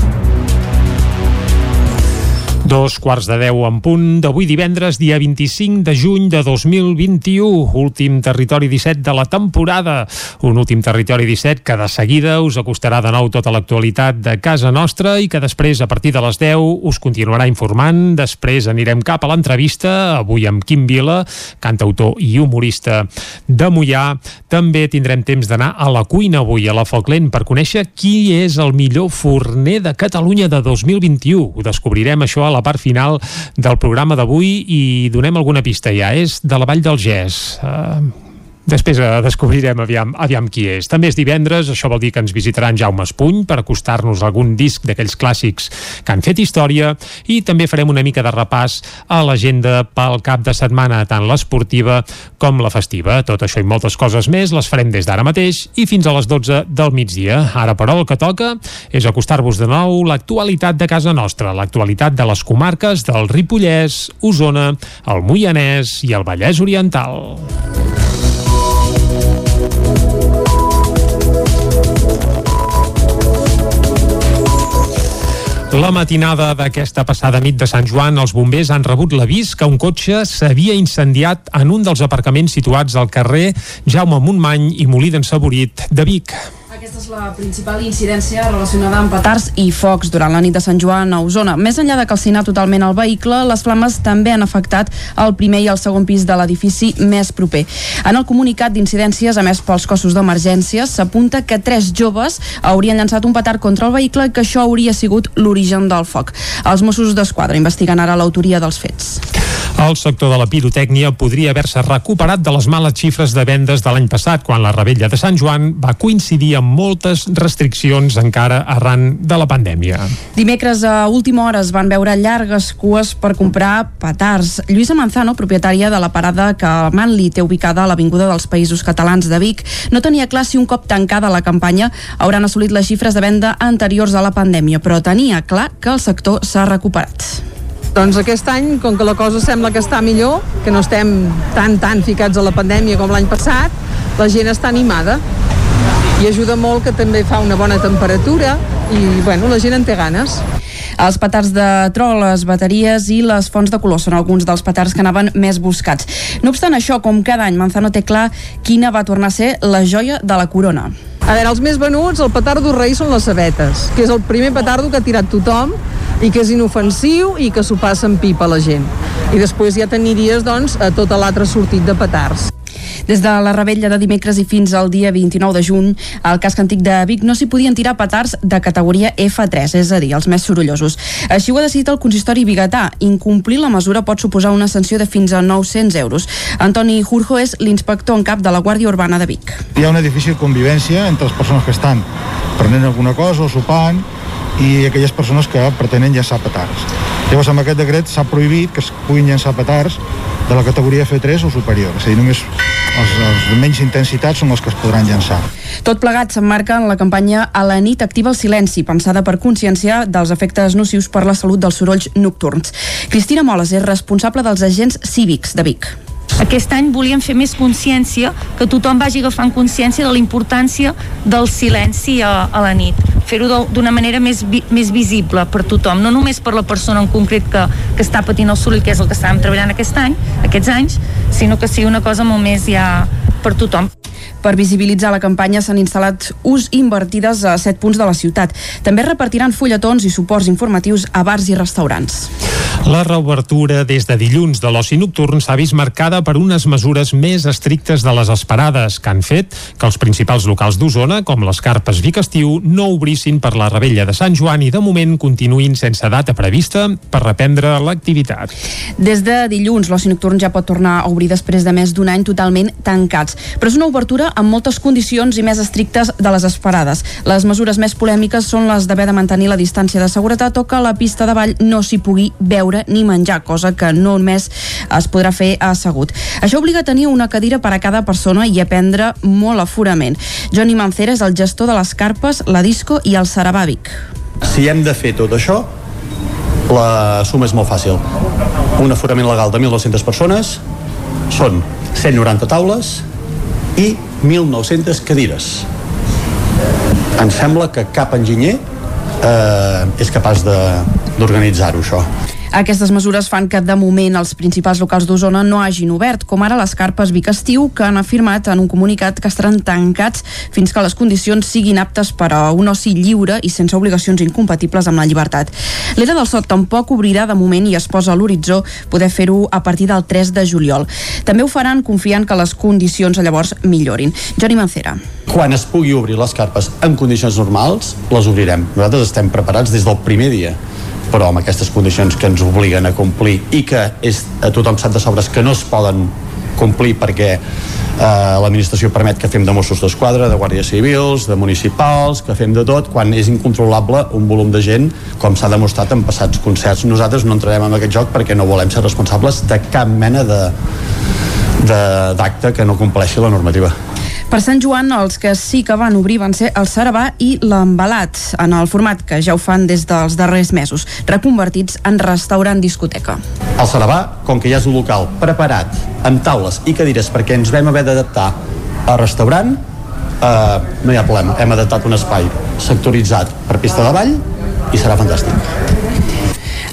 Dos quarts de deu en punt d'avui divendres, dia 25 de juny de 2021, últim territori 17 de la temporada. Un últim territori 17 que de seguida us acostarà de nou tota l'actualitat de casa nostra i que després, a partir de les 10, us continuarà informant. Després anirem cap a l'entrevista, avui amb Quim Vila, cantautor i humorista de Mollà. També tindrem temps d'anar a la cuina avui, a la Falkland, per conèixer qui és el millor forner de Catalunya de 2021. Ho descobrirem això a la part final del programa d'avui i donem alguna pista ja. És de la Vall del Gès. Uh, Després eh, descobrirem aviam, aviam qui és. També és divendres, això vol dir que ens visitarà en Jaume Espuny per acostar-nos algun disc d'aquells clàssics que han fet història i també farem una mica de repàs a l'agenda pel cap de setmana, tant l'esportiva com la festiva. Tot això i moltes coses més les farem des d'ara mateix i fins a les 12 del migdia. Ara, però, el que toca és acostar-vos de nou l'actualitat de casa nostra, l'actualitat de les comarques del Ripollès, Osona, el Moianès i el Vallès Oriental. La matinada d'aquesta passada nit de Sant Joan, els bombers han rebut l'avís que un cotxe s'havia incendiat en un dels aparcaments situats al carrer Jaume Montmany i Molí d'en Saborit de Vic. És la principal incidència relacionada amb petards i focs durant la nit de Sant Joan a Osona. Més enllà de calcinar totalment el vehicle, les flames també han afectat el primer i el segon pis de l'edifici més proper. En el comunicat d'incidències emès pels cossos d'emergències s'apunta que tres joves haurien llançat un petard contra el vehicle i que això hauria sigut l'origen del foc. Els Mossos d'Esquadra investiguen ara l'autoria dels fets. El sector de la pirotècnia podria haver-se recuperat de les males xifres de vendes de l'any passat, quan la rebella de Sant Joan va coincidir amb moltes restriccions encara arran de la pandèmia. Dimecres a última hora es van veure llargues cues per comprar petards. Lluïsa Manzano, propietària de la parada que Manli té ubicada a l'Avinguda dels Països Catalans de Vic, no tenia clar si un cop tancada la campanya hauran assolit les xifres de venda anteriors a la pandèmia, però tenia clar que el sector s'ha recuperat. Doncs aquest any, com que la cosa sembla que està millor, que no estem tan, tan ficats a la pandèmia com l'any passat, la gent està animada i ajuda molt que també fa una bona temperatura i bueno, la gent en té ganes. Els petards de tro, les bateries i les fonts de color són alguns dels petards que anaven més buscats. No obstant això, com cada any, Manzano té clar quina va tornar a ser la joia de la corona. A veure, els més venuts, el petardo rei són les sabetes, que és el primer petardo que ha tirat tothom i que és inofensiu i que s'ho passa en pipa a la gent. I després ja teniries, doncs, a tot l'altre sortit de petards. Des de la rebella de dimecres i fins al dia 29 de juny, al casc antic de Vic no s'hi podien tirar petards de categoria F3, és a dir, els més sorollosos. Així ho ha decidit el consistori biguetà. Incomplir la mesura pot suposar una sanció de fins a 900 euros. Antoni Jurjo és l'inspector en cap de la Guàrdia Urbana de Vic. Hi ha una difícil convivència entre les persones que estan prenent alguna cosa o sopant i aquelles persones que pretenen llançar petards. Llavors, amb aquest decret s'ha prohibit que es puguin llançar petards de la categoria F3 o superior, és a dir, només els, els de menys intensitat són els que es podran llançar. Tot plegat s'emmarca en la campanya A la nit activa el silenci, pensada per conscienciar dels efectes nocius per la salut dels sorolls nocturns. Cristina Moles és responsable dels agents cívics de Vic. Aquest any volíem fer més consciència, que tothom vagi agafant consciència de la importància del silenci a, a la nit. Fer-ho d'una manera més, vi, més visible per tothom, no només per la persona en concret que, que està patint el soroll, que és el que estàvem treballant aquest any, aquests anys, sinó que sigui una cosa molt més ja per tothom. Per visibilitzar la campanya s'han instal·lat ús invertides a set punts de la ciutat. També repartiran fulletons i suports informatius a bars i restaurants. La reobertura des de dilluns de l'oci nocturn s'ha vist marcada per unes mesures més estrictes de les esperades que han fet que els principals locals d'Osona, com les Carpes Vic Estiu, no obrissin per la rebella de Sant Joan i de moment continuïn sense data prevista per reprendre l'activitat. Des de dilluns, l'oci nocturn ja pot tornar a obrir després de més d'un any totalment tancats. Però és una obertura amb moltes condicions i més estrictes de les esperades. Les mesures més polèmiques són les d'haver de mantenir la distància de seguretat o que la pista de ball no s'hi pugui beure beure ni menjar, cosa que no només es podrà fer assegut. Això obliga a tenir una cadira per a cada persona i a prendre molt aforament. Johnny Mancera és el gestor de les carpes, la disco i el Sarabàvic. Si hem de fer tot això, la suma és molt fàcil. Un aforament legal de 1.200 persones són 190 taules i 1.900 cadires. Em sembla que cap enginyer eh, és capaç d'organitzar-ho, això. Aquestes mesures fan que de moment els principals locals d'Osona no hagin obert, com ara les carpes Vic Estiu, que han afirmat en un comunicat que estaran tancats fins que les condicions siguin aptes per a un oci lliure i sense obligacions incompatibles amb la llibertat. L'Era del Sot tampoc obrirà de moment i es posa a l'horitzó poder fer-ho a partir del 3 de juliol. També ho faran confiant que les condicions llavors millorin. Johnny Mancera. Quan es pugui obrir les carpes en condicions normals, les obrirem. Nosaltres estem preparats des del primer dia però amb aquestes condicions que ens obliguen a complir i que és a tothom sap de sobres que no es poden complir perquè eh, l'administració permet que fem de Mossos d'Esquadra, de Guàrdies Civils, de municipals, que fem de tot, quan és incontrolable un volum de gent, com s'ha demostrat en passats concerts. Nosaltres no entrarem en aquest joc perquè no volem ser responsables de cap mena de d'acte que no compleixi la normativa. Per Sant Joan, els que sí que van obrir van ser el Sarabà i l'Embalat, en el format que ja ho fan des dels darrers mesos, reconvertits en restaurant discoteca. El Sarabà, com que ja és un local preparat, amb taules i cadires perquè ens vam haver d'adaptar a restaurant, eh, no hi ha problema. Hem adaptat un espai sectoritzat per pista de ball i serà fantàstic.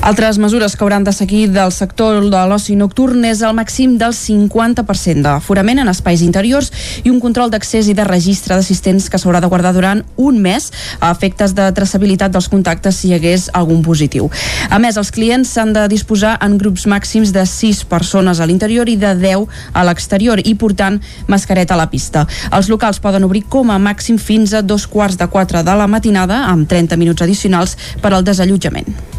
Altres mesures que hauran de seguir del sector de l'oci nocturn és el màxim del 50% d'aforament en espais interiors i un control d'accés i de registre d'assistents que s'haurà de guardar durant un mes a efectes de traçabilitat dels contactes si hi hagués algun positiu. A més, els clients s'han de disposar en grups màxims de 6 persones a l'interior i de 10 a l'exterior i portant mascareta a la pista. Els locals poden obrir com a màxim fins a dos quarts de 4 de la matinada amb 30 minuts addicionals per al desallotjament.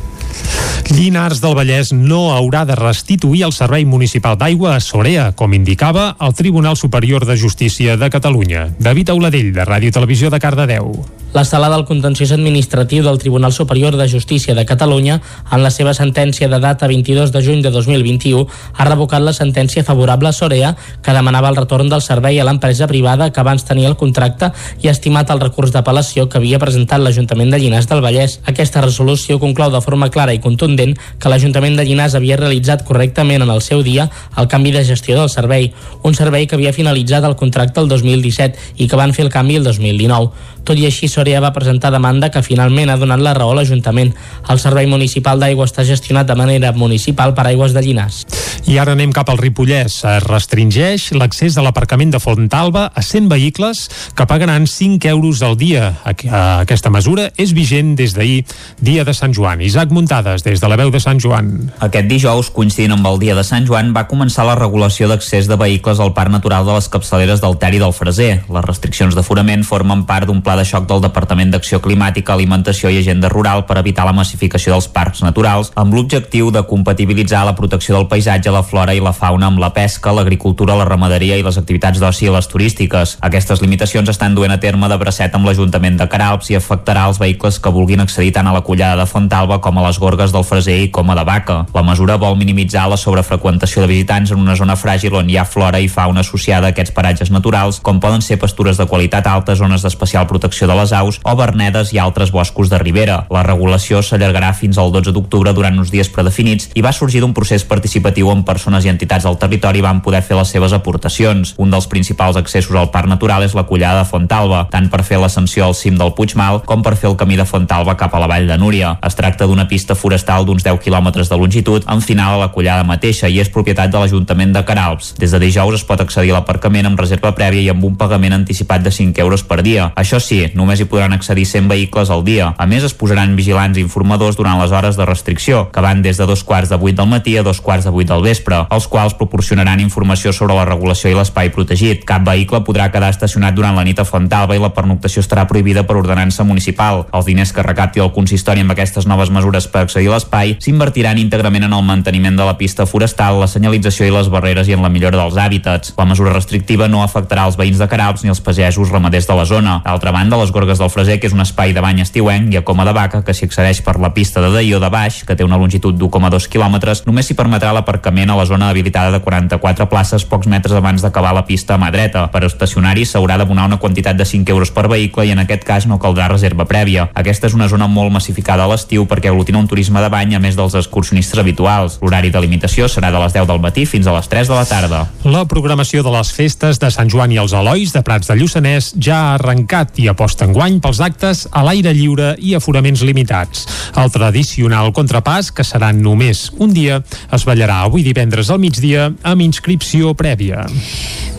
Llinars del Vallès no haurà de restituir el Servei Municipal d'Aigua a Sorea, com indicava el Tribunal Superior de Justícia de Catalunya. David Auladell, de Ràdio Televisió de Cardedeu. La sala del contenciós administratiu del Tribunal Superior de Justícia de Catalunya, en la seva sentència de data 22 de juny de 2021, ha revocat la sentència favorable a Sorea, que demanava el retorn del servei a l'empresa privada que abans tenia el contracte i ha estimat el recurs d'apel·lació que havia presentat l'Ajuntament de Llinars del Vallès. Aquesta resolució conclou de forma clara i contundent que l'Ajuntament de Llinars havia realitzat correctament en el seu dia el canvi de gestió del servei, un servei que havia finalitzat el contracte el 2017 i que van fer el canvi el 2019. Tot i així, Soria va presentar demanda que finalment ha donat la raó a l'Ajuntament. El Servei Municipal d'Aigua està gestionat de manera municipal per Aigües de Llinars. I ara anem cap al Ripollès. Es restringeix l'accés a l'aparcament de Fontalba a 100 vehicles que pagaran 5 euros al dia. Aquesta mesura és vigent des d'ahir, dia de Sant Joan. Isaac Muntades, des de la veu de Sant Joan. Aquest dijous, coincidint amb el dia de Sant Joan, va començar la regulació d'accés de vehicles al Parc Natural de les capçaleres del Ter i del Freser. Les restriccions d'aforament formen part d'un pla de xoc del Departament d'Acció Climàtica, Alimentació i Agenda Rural per evitar la massificació dels parcs naturals, amb l'objectiu de compatibilitzar la protecció del paisatge, la flora i la fauna amb la pesca, l'agricultura, la ramaderia i les activitats d'oci i les turístiques. Aquestes limitacions estan duent a terme de bracet amb l'Ajuntament de Caralps i afectarà els vehicles que vulguin accedir tant a la collada de Fontalba com a les gorgues del Freser i com a de Vaca. La mesura vol minimitzar la sobrefreqüentació de visitants en una zona fràgil on hi ha flora i fauna associada a aquests paratges naturals, com poden ser pastures de qualitat alta, zones d'especial protecció protecció de les aus o vernedes i altres boscos de ribera. La regulació s'allargarà fins al 12 d'octubre durant uns dies predefinits i va sorgir d'un procés participatiu on persones i entitats del territori van poder fer les seves aportacions. Un dels principals accessos al parc natural és la collada de Fontalba, tant per fer l'ascensió al cim del Puigmal com per fer el camí de Fontalba cap a la vall de Núria. Es tracta d'una pista forestal d'uns 10 quilòmetres de longitud amb final a la collada mateixa i és propietat de l'Ajuntament de Caralps. Des de dijous es pot accedir a l'aparcament amb reserva prèvia i amb un pagament anticipat de 5 euros per dia. Això sí, només hi podran accedir 100 vehicles al dia. A més, es posaran vigilants i informadors durant les hores de restricció, que van des de dos quarts de vuit del matí a dos quarts de vuit del vespre, els quals proporcionaran informació sobre la regulació i l'espai protegit. Cap vehicle podrà quedar estacionat durant la nit a Fontalba i la pernoctació estarà prohibida per ordenança municipal. Els diners que recapti el consistori amb aquestes noves mesures per accedir a l'espai s'invertiran íntegrament en el manteniment de la pista forestal, la senyalització i les barreres i en la millora dels hàbitats. La mesura restrictiva no afectarà els veïns de Caralps ni els pagesos ramaders de la zona. D'altra banda, les Gorgues del Freser, que és un espai de bany estiuenc, i a Coma de Vaca, que s'hi accedeix per la pista de Daió de baix, que té una longitud d'1,2 quilòmetres, només s'hi permetrà l'aparcament a la zona habilitada de 44 places pocs metres abans d'acabar la pista a mà dreta. Per estacionar-hi s'haurà d'abonar una quantitat de 5 euros per vehicle i en aquest cas no caldrà reserva prèvia. Aquesta és una zona molt massificada a l'estiu perquè aglutina un turisme de bany a més dels excursionistes habituals. L'horari de limitació serà de les 10 del matí fins a les 3 de la tarda. La programació de les festes de Sant Joan i els Elois de Prats de Lluçanès ja ha arrencat i aposta en guany pels actes a l'aire lliure i aforaments limitats. El tradicional contrapàs, que serà només un dia, es ballarà avui divendres al migdia amb inscripció prèvia.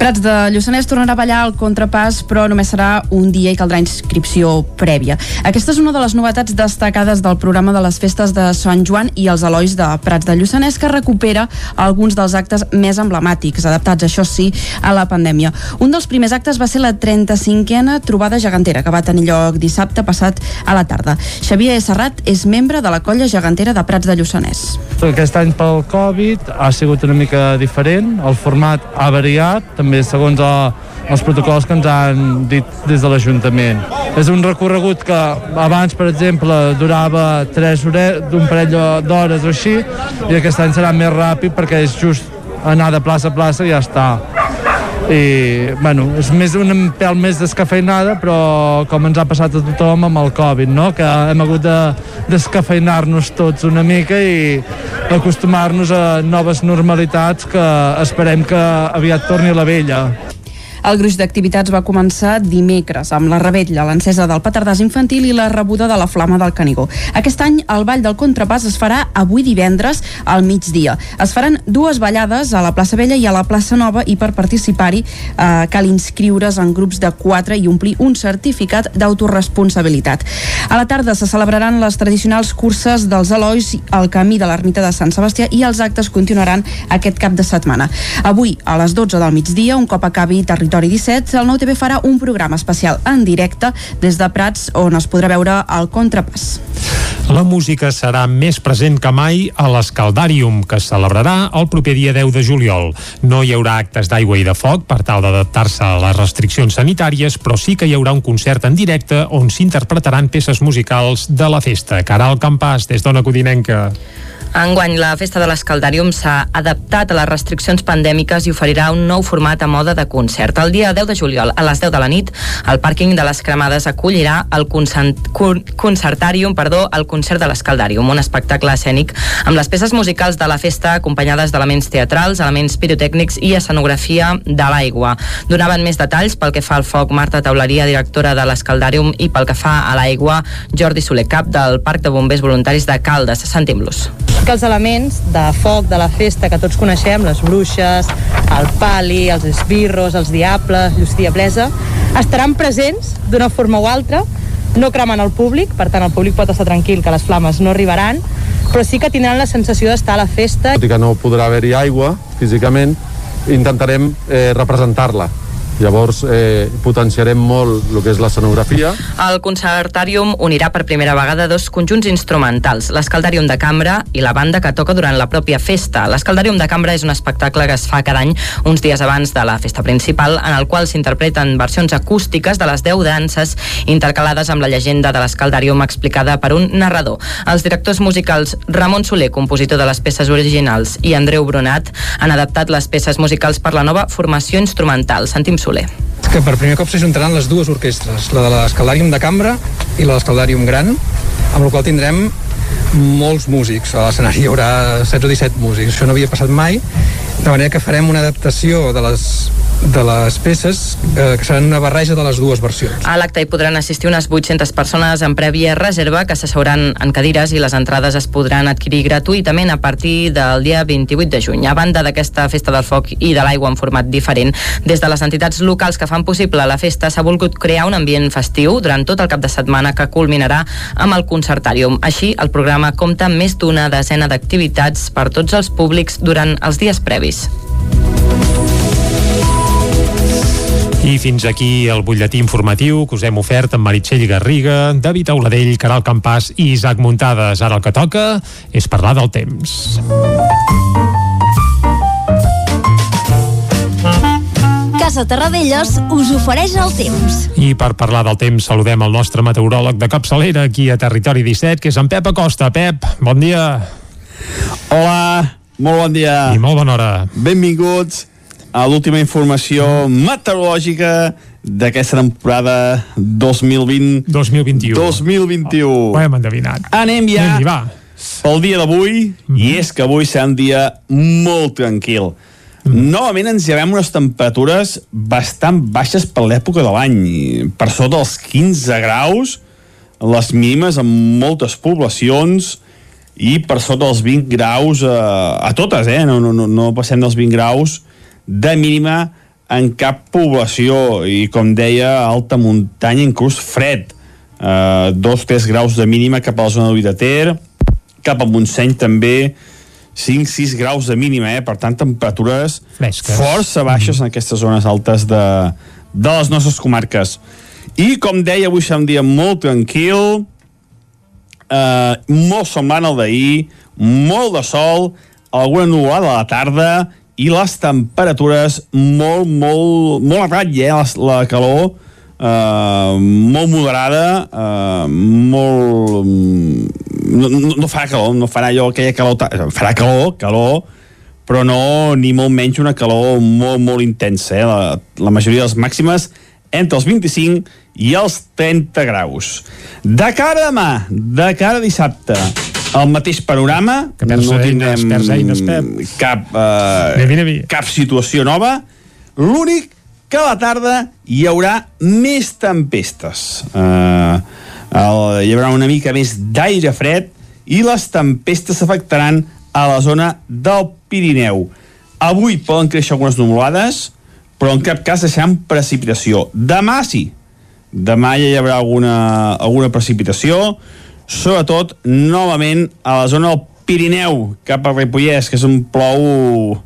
Prats de Lluçanès tornarà a ballar el contrapàs, però només serà un dia i caldrà inscripció prèvia. Aquesta és una de les novetats destacades del programa de les festes de Sant Joan i els Elois de Prats de Lluçanès, que recupera alguns dels actes més emblemàtics, adaptats, això sí, a la pandèmia. Un dels primers actes va ser la 35a trobada gegantera, que va tenir lloc dissabte passat a la tarda. Xavier Serrat és membre de la colla gegantera de Prats de Lluçanès. Aquest any pel Covid ha sigut una mica diferent, el format ha variat, també segons el, els protocols que ens han dit des de l'Ajuntament. És un recorregut que abans, per exemple, durava 3 hores, d'un parell d'hores o així, i aquest any serà més ràpid perquè és just anar de plaça a plaça i ja està i bueno, és més un pèl més descafeinada però com ens ha passat a tothom amb el Covid no? que hem hagut de descafeinar-nos tots una mica i acostumar-nos a noves normalitats que esperem que aviat torni la vella el gruix d'activitats va començar dimecres amb la rebetlla, l'encesa del petardàs infantil i la rebuda de la flama del Canigó. Aquest any el Ball del Contrapàs es farà avui divendres al migdia. Es faran dues ballades a la plaça Vella i a la plaça Nova i per participar-hi eh, cal inscriure's en grups de 4 i omplir un certificat d'autoresponsabilitat. A la tarda se celebraran les tradicionals curses dels Elois al camí de l'ermita de Sant Sebastià i els actes continuaran aquest cap de setmana. Avui, a les 12 del migdia, un cop acabi Territori Territori 17, el Nou TV farà un programa especial en directe des de Prats on es podrà veure el contrapàs. La música serà més present que mai a l'Escaldàrium, que es celebrarà el proper dia 10 de juliol. No hi haurà actes d'aigua i de foc per tal d'adaptar-se a les restriccions sanitàries, però sí que hi haurà un concert en directe on s'interpretaran peces musicals de la festa. Caral Campàs, des d'Ona Codinenca. Enguany, la Festa de l'Escaldàrium s'ha adaptat a les restriccions pandèmiques i oferirà un nou format a moda de concert. El dia 10 de juliol, a les 10 de la nit, el pàrquing de les Cremades acollirà el Concertàrium, perdó, el concert de l'Escaldàrium, un espectacle escènic amb les peces musicals de la festa acompanyades d'elements teatrals, elements pirotècnics i escenografia de l'aigua. Donaven més detalls pel que fa al foc Marta Tauleria, directora de l'Escaldàrium, i pel que fa a l'aigua, Jordi Soler Cap, del Parc de Bombers Voluntaris de Caldes. Sentim-los que els elements de foc de la festa que tots coneixem, les bruixes, el pali, els esbirros, els diables, llustí blesa, estaran presents d'una forma o altra, no cremant el públic, per tant el públic pot estar tranquil que les flames no arribaran, però sí que tindran la sensació d'estar a la festa. Tot i que no podrà haver-hi aigua físicament, intentarem eh, representar-la Llavors eh, potenciarem molt el que és l'escenografia. El Concertàrium unirà per primera vegada dos conjunts instrumentals, l'Escaldàrium de Cambra i la banda que toca durant la pròpia festa. L'Escaldàrium de Cambra és un espectacle que es fa cada any uns dies abans de la festa principal, en el qual s'interpreten versions acústiques de les 10 danses intercalades amb la llegenda de l'Escaldàrium explicada per un narrador. Els directors musicals Ramon Soler, compositor de les peces originals, i Andreu Brunat han adaptat les peces musicals per la nova formació instrumental. Sentim Soler. Que per primer cop s'ajuntaran les dues orquestres, la de l'Escaldàrium de Cambra i la de l'Escaldàrium Gran, amb la qual tindrem molts músics. A l'escenari hi haurà 16 o 17 músics. Això no havia passat mai de manera que farem una adaptació de les, de les peces eh, que seran una barreja de les dues versions. A l'acte hi podran assistir unes 800 persones en prèvia reserva que s'asseuran en cadires i les entrades es podran adquirir gratuïtament a partir del dia 28 de juny. A banda d'aquesta festa del foc i de l'aigua en format diferent, des de les entitats locals que fan possible la festa s'ha volgut crear un ambient festiu durant tot el cap de setmana que culminarà amb el Concertàrium. Així, el compta amb més d'una desena d'activitats per tots els públics durant els dies previs. I fins aquí el butlletí informatiu que us hem ofert amb Meritxell Garriga, David Auladell, Caral Campàs i Isaac Muntades. Ara el que toca és parlar del temps. Casa Terradellos us ofereix el temps. I per parlar del temps saludem el nostre meteoròleg de capçalera aquí a Territori 17, que és en Pep Acosta. Pep, bon dia. Hola, molt bon dia. I molt bona hora. Benvinguts a l'última informació meteorològica d'aquesta temporada 2020 2021 2021 Ho hem endevinat. anem ja Anem-hi, va. pel dia d'avui Mhm. i és que avui serà un dia molt tranquil Mhm. Novament ens llevem unes temperatures bastant baixes per l'època de l'any, per sota dels 15 graus, les mínimes en moltes poblacions i per sota dels 20 graus a, a totes, eh? no, no, no, passem dels 20 graus de mínima en cap població. I com deia, alta muntanya inclús fred. Eh, 2-3 graus de mínima cap a la zona de de Ter cap a Montseny també 5-6 graus de mínima, eh? per tant temperatures Fresques. força baixes en aquestes zones altes de, de les nostres comarques i com deia avui serà un dia molt tranquil eh, molt semblant al d'ahir molt de sol alguna nuvolada a la tarda i les temperatures molt, molt, molt a ratlla, eh? la, la calor eh, molt moderada eh, molt no, no, no farà calor, no farà allò aquella calor farà calor, calor però no ni molt menys una calor molt, molt intensa eh? la, la majoria de les màximes entre els 25 i els 30 graus. De cara a demà, de cara a dissabte, el mateix panorama, Que perds eines, eines, cap, eh, Anem-hi, anem-hi. cap situació nova. L'únic que a la tarda hi haurà més tempestes. Eh, el, hi haurà una mica més d'aire fred i les tempestes s'afectaran a la zona del Pirineu. Avui poden créixer algunes nuvolades, però en cap cas deixaran precipitació. Demà sí. Demà ja hi haurà alguna, alguna precipitació, sobretot, novament, a la zona del Pirineu, cap a Ripollès, que és on plou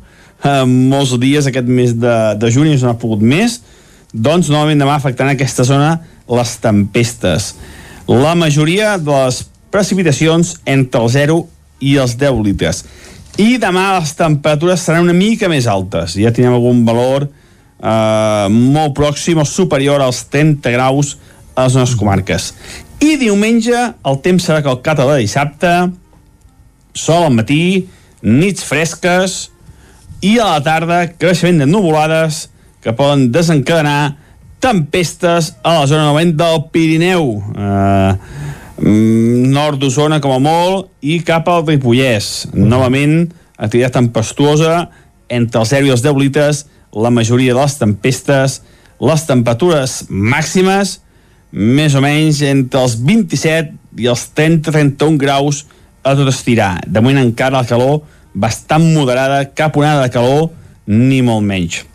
eh, molts dies aquest mes de, de juny, no n'ha pogut més, doncs novament demà afectant aquesta zona les tempestes. La majoria de les precipitacions entre el 0 i els 10 litres. I demà les temperatures seran una mica més altes. Ja tindrem algun valor eh, molt pròxim o superior als 30 graus a les nostres comarques. I diumenge el temps serà calcat a la dissabte, sol al matí, nits fresques i a la tarda creixement de nuvolades que poden desencadenar tempestes a la zona novament del Pirineu. Eh, mm, nord d'Osona com a molt i cap al Ripollès. Novament, activitat tempestuosa entre els 0 i els 10 litres, la majoria de les tempestes, les temperatures màximes més o menys entre els 27 i els 30-31 graus a tot estirar. De moment encara la calor bastant moderada, cap onada de calor, ni molt menys.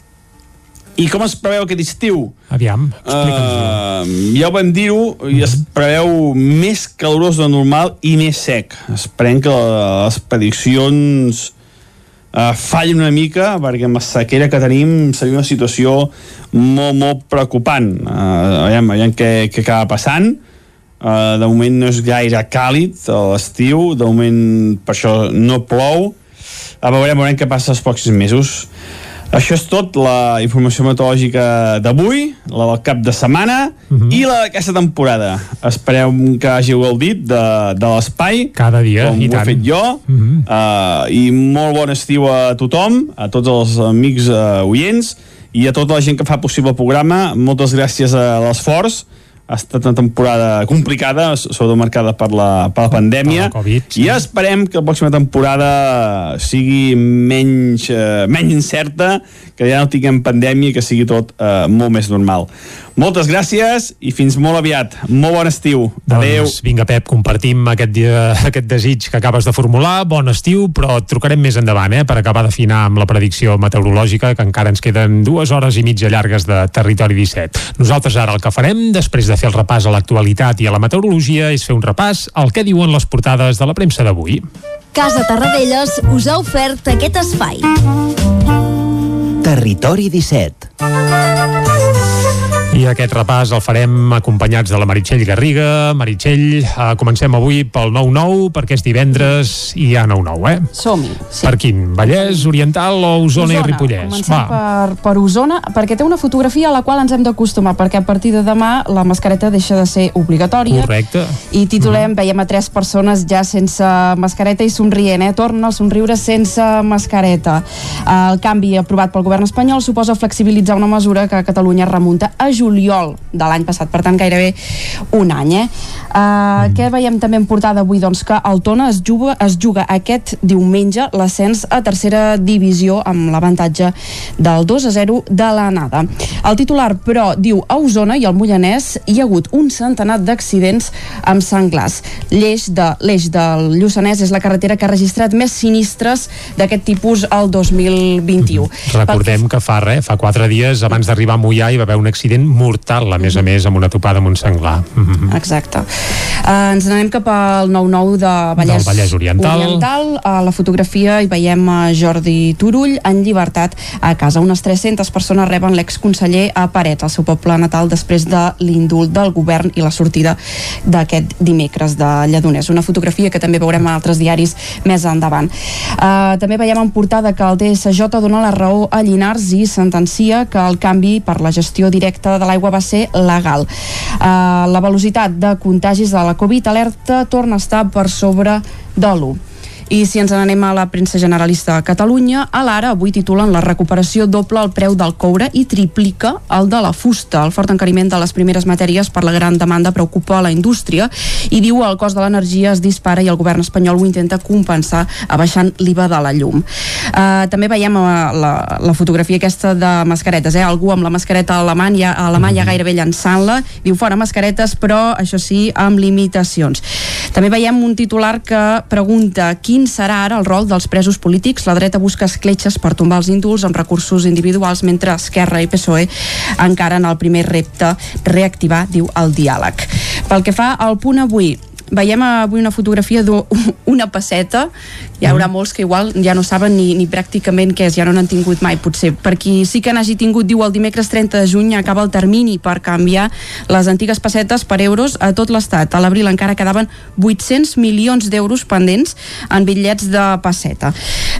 I com es preveu aquest estiu? Aviam. Uh, ja ho vam dir-ho, i es preveu més calorós de normal i més sec. Esperem que les prediccions uh, fallin una mica, perquè amb la sequera que tenim seria una situació molt, molt preocupant. Uh, aviam, aviam què, què acaba passant. Uh, de moment no és gaire càlid l'estiu, de moment per això no plou. A veure, veurem què passa els pròxims mesos. Això és tot, la informació meteorològica d'avui, la del cap de setmana uh -huh. i la d'aquesta temporada. Esperem que hàgiu gaudit de, de l'espai. Cada dia, com i ho he tant. fet jo. Uh -huh. uh, I molt bon estiu a tothom, a tots els amics uh, oients i a tota la gent que fa possible el programa. Moltes gràcies a l'esforç ha estat una temporada complicada, sobretot marcada per la, per la pandèmia, Per Covid, sí. i esperem que la pròxima temporada sigui menys, eh, menys incerta, que ja no tinguem pandèmia i que sigui tot eh, molt més normal. Moltes gràcies i fins molt aviat. Molt bon estiu. Adéu. Doncs vinga, Pep, compartim aquest, dia, aquest desig que acabes de formular. Bon estiu, però et trucarem més endavant, eh, per acabar d'afinar amb la predicció meteorològica, que encara ens queden dues hores i mitja llargues de Territori 17. Nosaltres ara el que farem, després de fer el repàs a l'actualitat i a la meteorologia, és fer un repàs al que diuen les portades de la premsa d'avui. Casa Tarradellas us ha ofert aquest espai. Territori 17. I aquest repàs el farem acompanyats de la Meritxell Garriga. Meritxell, eh, comencem avui pel 9-9, perquè és divendres i hi ha 9-9, eh? Som-hi. Sí. Per quin? Vallès, Oriental o Osona, i Ripollès? Comencem per, per Osona, perquè té una fotografia a la qual ens hem d'acostumar, perquè a partir de demà la mascareta deixa de ser obligatòria. Correcte. I titulem, veiem a tres persones ja sense mascareta i somrient, eh? Torna el somriure sense mascareta. El canvi aprovat pel govern espanyol suposa flexibilitzar una mesura que a Catalunya remunta a juliol de l'any passat, per tant gairebé un any, eh? Uh, Què veiem també en portada avui? Doncs que el Tona es juga, es juga aquest diumenge l'ascens a tercera divisió amb l'avantatge del 2 a 0 de l'anada. El titular, però, diu a Osona i al Mollanès hi ha hagut un centenar d'accidents amb senglars. L'eix de l'eix del Lluçanès és la carretera que ha registrat més sinistres d'aquest tipus al 2021. Recordem que fa res, fa quatre dies abans d'arribar a Mollà hi va haver un accident mortal, a més a més, amb una topada amb un senglar. Mhm. Exacte. Uh, ens n'anem cap al 9-9 de Vallès, Del Vallès Oriental. Oriental. A la fotografia hi veiem a Jordi Turull en llibertat a casa. Unes 300 persones reben l'exconseller a Paret, al seu poble natal, després de l'indult del govern i la sortida d'aquest dimecres de Lledoners. Una fotografia que també veurem a altres diaris més endavant. Uh, també veiem en portada que el DSJ dona la raó a Llinars i sentencia que el canvi per la gestió directa de l'aigua va ser legal. Uh, la velocitat de contagis de la Covid alerta torna a estar per sobre de l'1. I si ens n'anem a la premsa generalista a Catalunya, a l'ara avui titulen la recuperació doble el preu del coure i triplica el de la fusta. El fort encariment de les primeres matèries per la gran demanda preocupa a la indústria i diu el cost de l'energia es dispara i el govern espanyol ho intenta compensar abaixant l'IVA de la llum. Uh, també veiem uh, la, la fotografia aquesta de mascaretes, eh? algú amb la mascareta a la mà, ja, a la mà ja gairebé llançant-la, diu fora mascaretes però això sí amb limitacions. També veiem un titular que pregunta quin serà ara el rol dels presos polítics. La dreta busca escletxes per tombar els indults amb recursos individuals, mentre Esquerra i PSOE encara en el primer repte reactivar, diu, el diàleg. Pel que fa al punt avui, veiem avui una fotografia d'una passeta. Hi haurà molts que igual ja no saben ni, ni pràcticament què és, ja no n'han tingut mai potser, per qui sí que n'hagi tingut diu el dimecres 30 de juny acaba el termini per canviar les antigues pessetes per euros a tot l'estat. A l'abril encara quedaven 800 milions d'euros pendents en bitllets de pesseta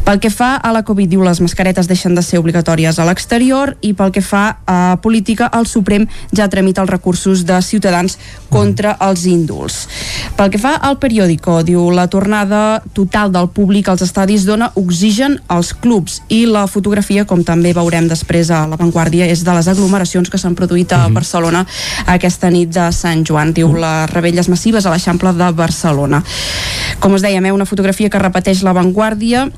pel que fa a la Covid diu les mascaretes deixen de ser obligatòries a l'exterior i pel que fa a política el Suprem ja tramita els recursos de Ciutadans contra els índuls pel que fa al periòdico diu la tornada total del públic als estadis dona oxigen als clubs i la fotografia, com també veurem després a l'avantguàrdia, és de les aglomeracions que s'han produït a Barcelona aquesta nit de Sant Joan. Diu les rebelles massives a l'Eixample de Barcelona. Com us dèiem, eh, una fotografia que repeteix l'avantguàrdia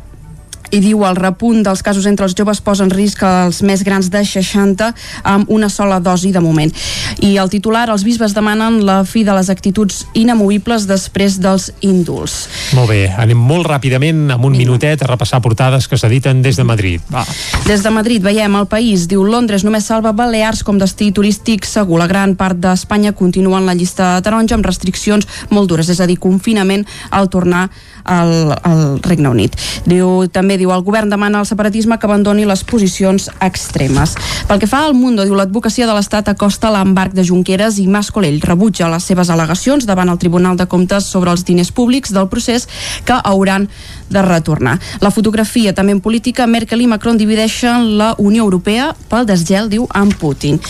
i diu el repunt dels casos entre els joves posa en risc els més grans de 60 amb una sola dosi de moment. I el titular, els bisbes demanen la fi de les actituds inamovibles després dels índuls. Molt bé, anem molt ràpidament, amb un minutet, a repassar portades que s'editen des de Madrid. Va. Des de Madrid veiem el país, diu Londres només salva Balears com destí turístic segur. La gran part d'Espanya continua en la llista taronja amb restriccions molt dures, és a dir, confinament al tornar al, al Regne Unit. Diu, també diu, el govern demana al separatisme que abandoni les posicions extremes. Pel que fa al Mundo, diu, l'advocacia de l'Estat acosta l'embarc de Junqueras i Mas Colell rebutja les seves al·legacions davant el Tribunal de Comptes sobre els diners públics del procés que hauran de retornar. La fotografia també en política, Merkel i Macron divideixen la Unió Europea pel desgel, diu, amb Putin.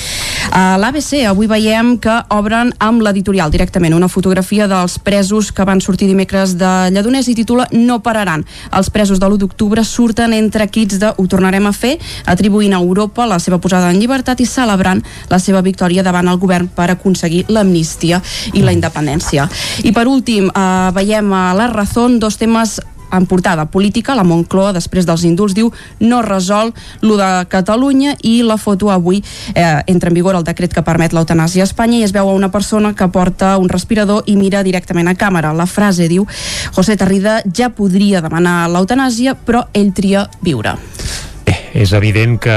A l'ABC avui veiem que obren amb l'editorial directament una fotografia dels presos que van sortir dimecres de Lledoners i titula No pararan. Els presos de l'1 d'octubre surten entre quits de Ho tornarem a fer, atribuint a Europa la seva posada en llibertat i celebrant la seva victòria davant el govern per aconseguir l'amnistia i la independència. I per últim, eh, veiem a la Razón dos temes en portada política, la Moncloa, després dels indults, diu no resol lo de Catalunya i la foto avui eh, entra en vigor el decret que permet l'eutanàsia a Espanya i es veu a una persona que porta un respirador i mira directament a càmera. La frase diu José Tarrida ja podria demanar l'eutanàsia, però ell tria viure és evident que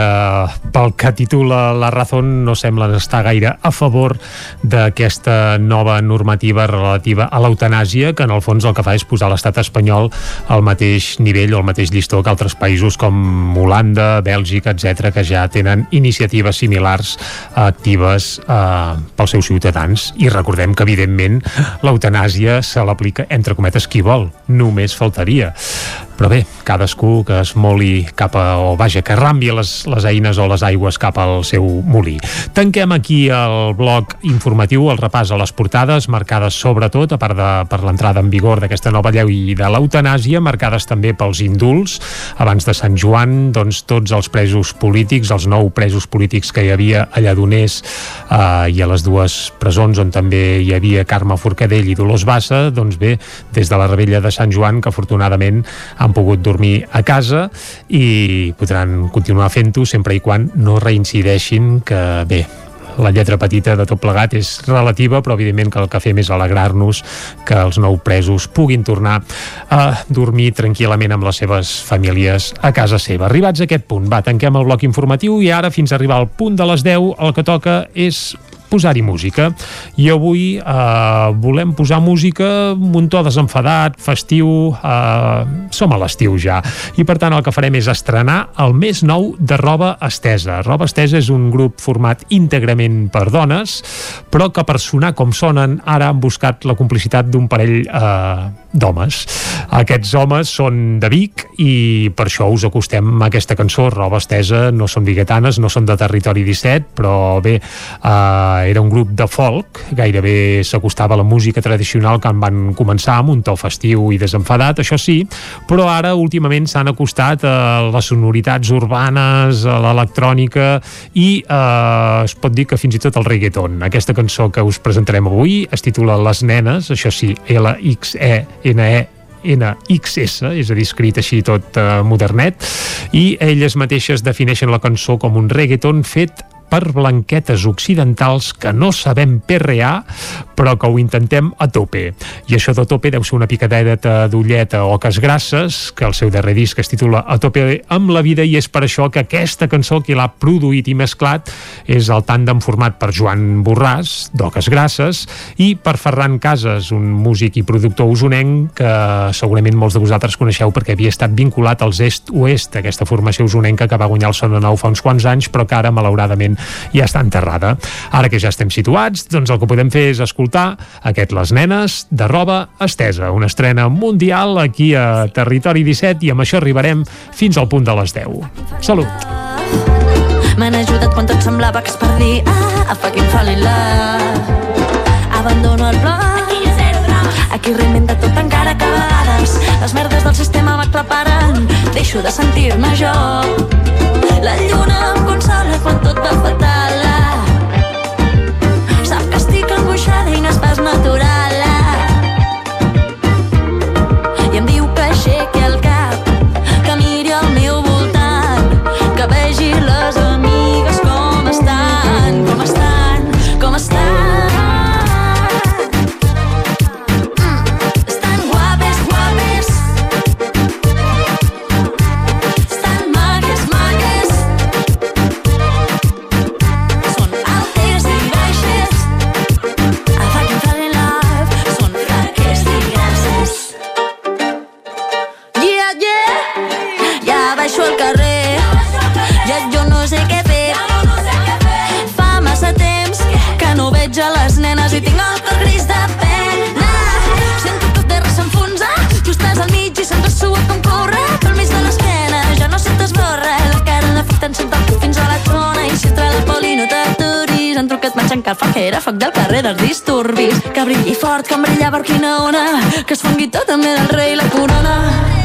pel que titula la Razón no semblen estar gaire a favor d'aquesta nova normativa relativa a l'eutanàsia, que en el fons el que fa és posar l'estat espanyol al mateix nivell o al mateix llistó que altres països com Holanda, Bèlgica, etc que ja tenen iniciatives similars actives eh, pels seus ciutadans. I recordem que, evidentment, l'eutanàsia se l'aplica entre cometes qui vol, només faltaria. Però bé, cadascú que es moli cap a, o vaja, que rambi les, les eines o les aigües cap al seu molí. Tanquem aquí el bloc informatiu, el repàs a les portades, marcades sobretot, a part de per l'entrada en vigor d'aquesta nova llei de l'eutanàsia, marcades també pels indults. Abans de Sant Joan, doncs, tots els presos polítics, els nou presos polítics que hi havia a Lledoners eh, i a les dues presons on també hi havia Carme Forcadell i Dolors Bassa, doncs bé, des de la rebella de Sant Joan, que afortunadament han pogut dormir a casa i podran continuar fent-ho sempre i quan no reincideixin que bé, la lletra petita de tot plegat és relativa, però evidentment que el que fem és alegrar-nos que els nou presos puguin tornar a dormir tranquil·lament amb les seves famílies a casa seva. Arribats a aquest punt, va, tanquem el bloc informatiu i ara, fins a arribar al punt de les 10, el que toca és posar-hi música. I avui eh, volem posar música un to desenfadat, festiu, eh, som a l'estiu ja. I per tant el que farem és estrenar el més nou de Roba Estesa. Roba Estesa és un grup format íntegrament per dones, però que per sonar com sonen ara han buscat la complicitat d'un parell eh, d'homes. Aquests homes són de Vic i per això us acostem a aquesta cançó, Roba Estesa, no són biguetanes, no són de Territori 17, però bé, eh, era un grup de folk, gairebé s'acostava a la música tradicional que en van començar amb un to festiu i desenfadat, això sí, però ara últimament s'han acostat a les sonoritats urbanes, a l'electrònica i eh, es pot dir que fins i tot el reggaeton. Aquesta cançó que us presentarem avui es titula Les Nenes, això sí, L-X-E-N-E NXS, és a dir, escrit així tot eh, modernet, i elles mateixes defineixen la cançó com un reggaeton fet per blanquetes occidentals que no sabem perrear, però que ho intentem a tope. I això de tope deu ser una picadeta d'ulleta o oques grasses, que el seu darrer disc es titula A tope amb la vida, i és per això que aquesta cançó qui l'ha produït i mesclat és el tàndem format per Joan Borràs, d'Oques Grasses, i per Ferran Casas, un músic i productor usonenc que segurament molts de vosaltres coneixeu perquè havia estat vinculat als Est-Oest, aquesta formació usonenca que va guanyar el Sona Nou fa uns quants anys, però que ara, malauradament, ja està enterrada. Ara que ja estem situats, doncs el que podem fer és escoltar aquest Les Nenes de roba estesa, una estrena mundial aquí a Territori 17 i amb això arribarem fins al punt de les 10. Salut! M'han ajudat quan tot semblava que es perdia ah, a fucking fall in love Abandono el blog Aquí reinventa tot les merdes del sistema m'aclaparen Deixo de sentir-me jo. La lluna em consola quan tot va fatal. Sap que estic angoixada i no és pas natural veig a les nenes i tinc el cor gris de pena Sento tot terra s'enfonsa Tu estàs al mig i se'ns sua com corre pel mig de l'esquena Ja no se t'esborra la cara l'afecten sent el cul fins a la zona i si entra la poli no t'aturis menjant carfaquera, foc del carrer dels disturbis. Que brilli fort com brillava Urquinaona, que es fongui tot també del rei la corona.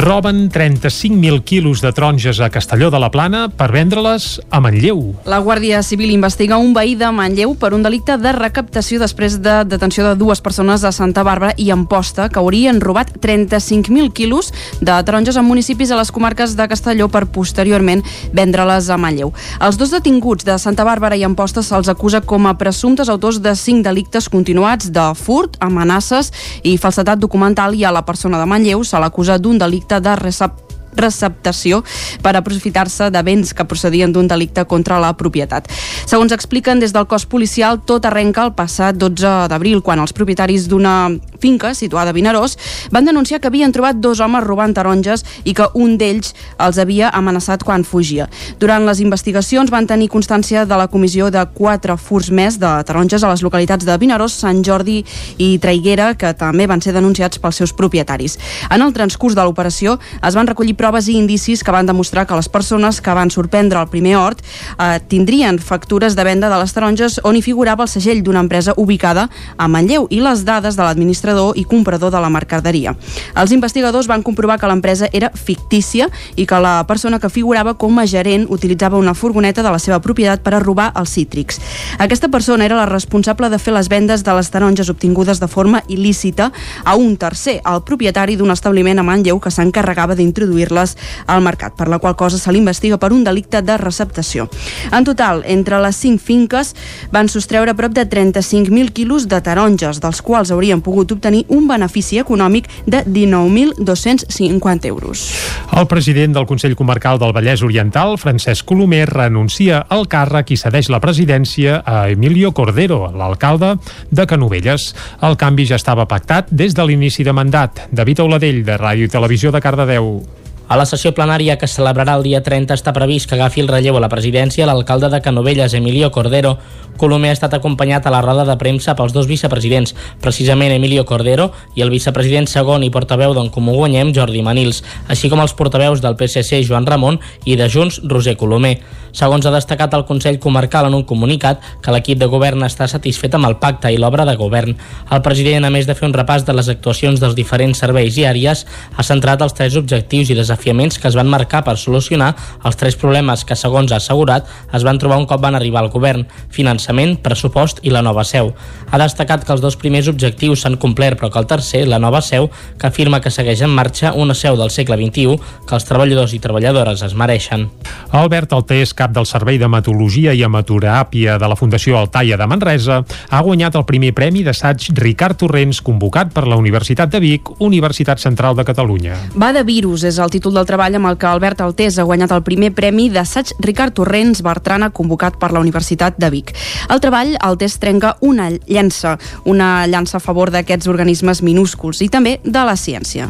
Roben 35.000 quilos de taronges a Castelló de la Plana per vendre-les a Manlleu. La Guàrdia Civil investiga un veí de Manlleu per un delicte de recaptació després de detenció de dues persones a Santa Bàrbara i Amposta que haurien robat 35.000 quilos de taronges en municipis a les comarques de Castelló per posteriorment vendre-les a Manlleu. Els dos detinguts de Santa Bàrbara i Amposta se'ls acusa com a presumptes autors de cinc delictes continuats de furt, amenaces i falsetat documental i a la persona de Manlleu se l'acusa d'un delicte de recep receptació per aprofitar-se de béns que procedien d'un delicte contra la propietat. Segons expliquen des del cos policial, tot arrenca el passat 12 d'abril, quan els propietaris d'una finca situada a Vinaròs van denunciar que havien trobat dos homes robant taronges i que un d'ells els havia amenaçat quan fugia. Durant les investigacions van tenir constància de la comissió de quatre furs més de taronges a les localitats de Vinaròs, Sant Jordi i Traiguera, que també van ser denunciats pels seus propietaris. En el transcurs de l'operació es van recollir proves i indicis que van demostrar que les persones que van sorprendre el primer hort eh, tindrien factures de venda de les taronges on hi figurava el segell d'una empresa ubicada a Manlleu i les dades de l'administrador i comprador de la mercaderia. Els investigadors van comprovar que l'empresa era fictícia i que la persona que figurava com a gerent utilitzava una furgoneta de la seva propietat per a robar els cítrics. Aquesta persona era la responsable de fer les vendes de les taronges obtingudes de forma il·lícita a un tercer, el propietari d'un establiment a Manlleu que s'encarregava d'introduir-les al mercat, per la qual cosa se l'investiga per un delicte de receptació. En total, entre les cinc finques van sostreure prop de 35.000 quilos de taronges, dels quals haurien pogut obtenir un benefici econòmic de 19.250 euros. El president del Consell Comarcal del Vallès Oriental, Francesc Colomer, renuncia al càrrec i cedeix la presidència a Emilio Cordero, l'alcalde de Canovelles. El canvi ja estava pactat des de l'inici de mandat. David Auladell, de Ràdio i Televisió de Cardedeu. A la sessió plenària que es celebrarà el dia 30 està previst que agafi el relleu a la presidència l'alcalde de Canovelles, Emilio Cordero. Colomer ha estat acompanyat a la roda de premsa pels dos vicepresidents, precisament Emilio Cordero i el vicepresident segon i portaveu d'en Comú Guanyem, Jordi Manils, així com els portaveus del PSC, Joan Ramon, i de Junts, Roser Colomer. Segons ha destacat el Consell Comarcal en un comunicat que l'equip de govern està satisfet amb el pacte i l'obra de govern. El president, a més de fer un repàs de les actuacions dels diferents serveis i àrees, ha centrat els tres objectius i desafiaments que es van marcar per solucionar els tres problemes que, segons ha assegurat, es van trobar un cop van arribar al govern, finançament, pressupost i la nova seu. Ha destacat que els dos primers objectius s'han complert, però que el tercer, la nova seu, que afirma que segueix en marxa una seu del segle XXI que els treballadors i treballadores es mereixen. Albert Altés, cap del Servei de Metologia i Hemateràpia de la Fundació Altaia de Manresa, ha guanyat el primer premi d'assaig Ricard Torrents convocat per la Universitat de Vic, Universitat Central de Catalunya. Va de virus és el títol títol del treball amb el que Albert Altés ha guanyat el primer premi d'assaig Ricard Torrents Bertrana convocat per la Universitat de Vic. El treball, Altés trenca una llança, una llança a favor d'aquests organismes minúsculs i també de la ciència.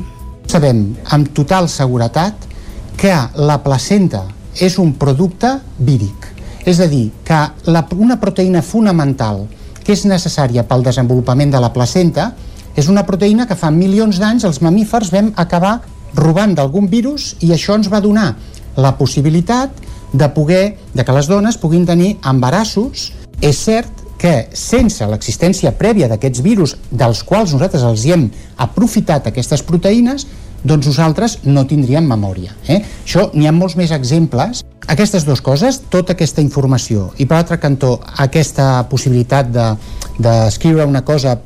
Sabem amb total seguretat que la placenta és un producte víric. És a dir, que la, una proteïna fonamental que és necessària pel desenvolupament de la placenta és una proteïna que fa milions d'anys els mamífers vam acabar robant d'algun virus i això ens va donar la possibilitat de poder, de que les dones puguin tenir embarassos. És cert que sense l'existència prèvia d'aquests virus dels quals nosaltres els hem aprofitat aquestes proteïnes, doncs nosaltres no tindríem memòria. Eh? Això n'hi ha molts més exemples. Aquestes dues coses, tota aquesta informació i per l'altre cantó aquesta possibilitat d'escriure de, una cosa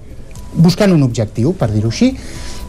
buscant un objectiu, per dir-ho així,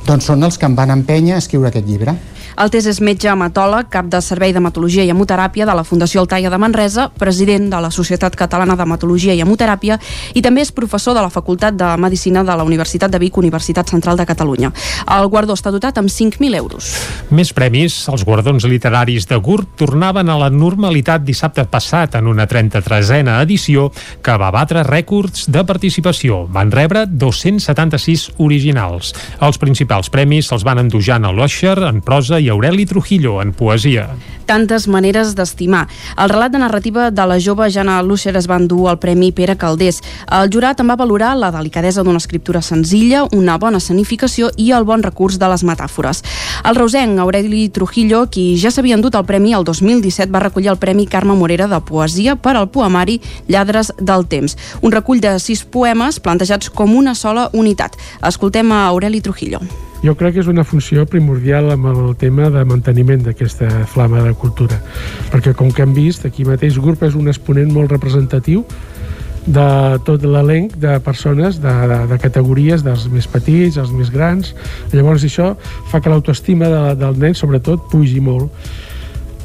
doncs són els que em van empènyer a escriure aquest llibre. El TES és metge hematòleg, cap de Servei d'Hematologia i Hemoteràpia de la Fundació Altaia de Manresa, president de la Societat Catalana d'Hematologia i Hemoteràpia i també és professor de la Facultat de Medicina de la Universitat de Vic, Universitat Central de Catalunya. El guardó està dotat amb 5.000 euros. Més premis, els guardons literaris de GURB tornaven a la normalitat dissabte passat en una 33a edició que va batre rècords de participació. Van rebre 276 originals. Els principals premis se'ls van endur Jan Alosher en prosa i Aureli Trujillo en poesia. Tantes maneres d'estimar. El relat de narrativa de la jove Jana Lusher es va endur el Premi Pere Caldés. El jurat en va valorar la delicadesa d'una escriptura senzilla, una bona escenificació i el bon recurs de les metàfores. El reusenc Aureli Trujillo, qui ja s'havia endut el premi el 2017, va recollir el Premi Carme Morera de Poesia per al poemari Lladres del Temps. Un recull de sis poemes plantejats com una sola unitat. Escoltem a Aureli Trujillo. Jo crec que és una funció primordial amb el tema de manteniment d'aquesta flama de cultura, perquè com que hem vist, aquí mateix grup és un exponent molt representatiu de tot l'elenc de persones de, de, de categories, dels més petits, els més grans. Llavors això fa que l'autoestima de, del nen, sobretot, pugi molt.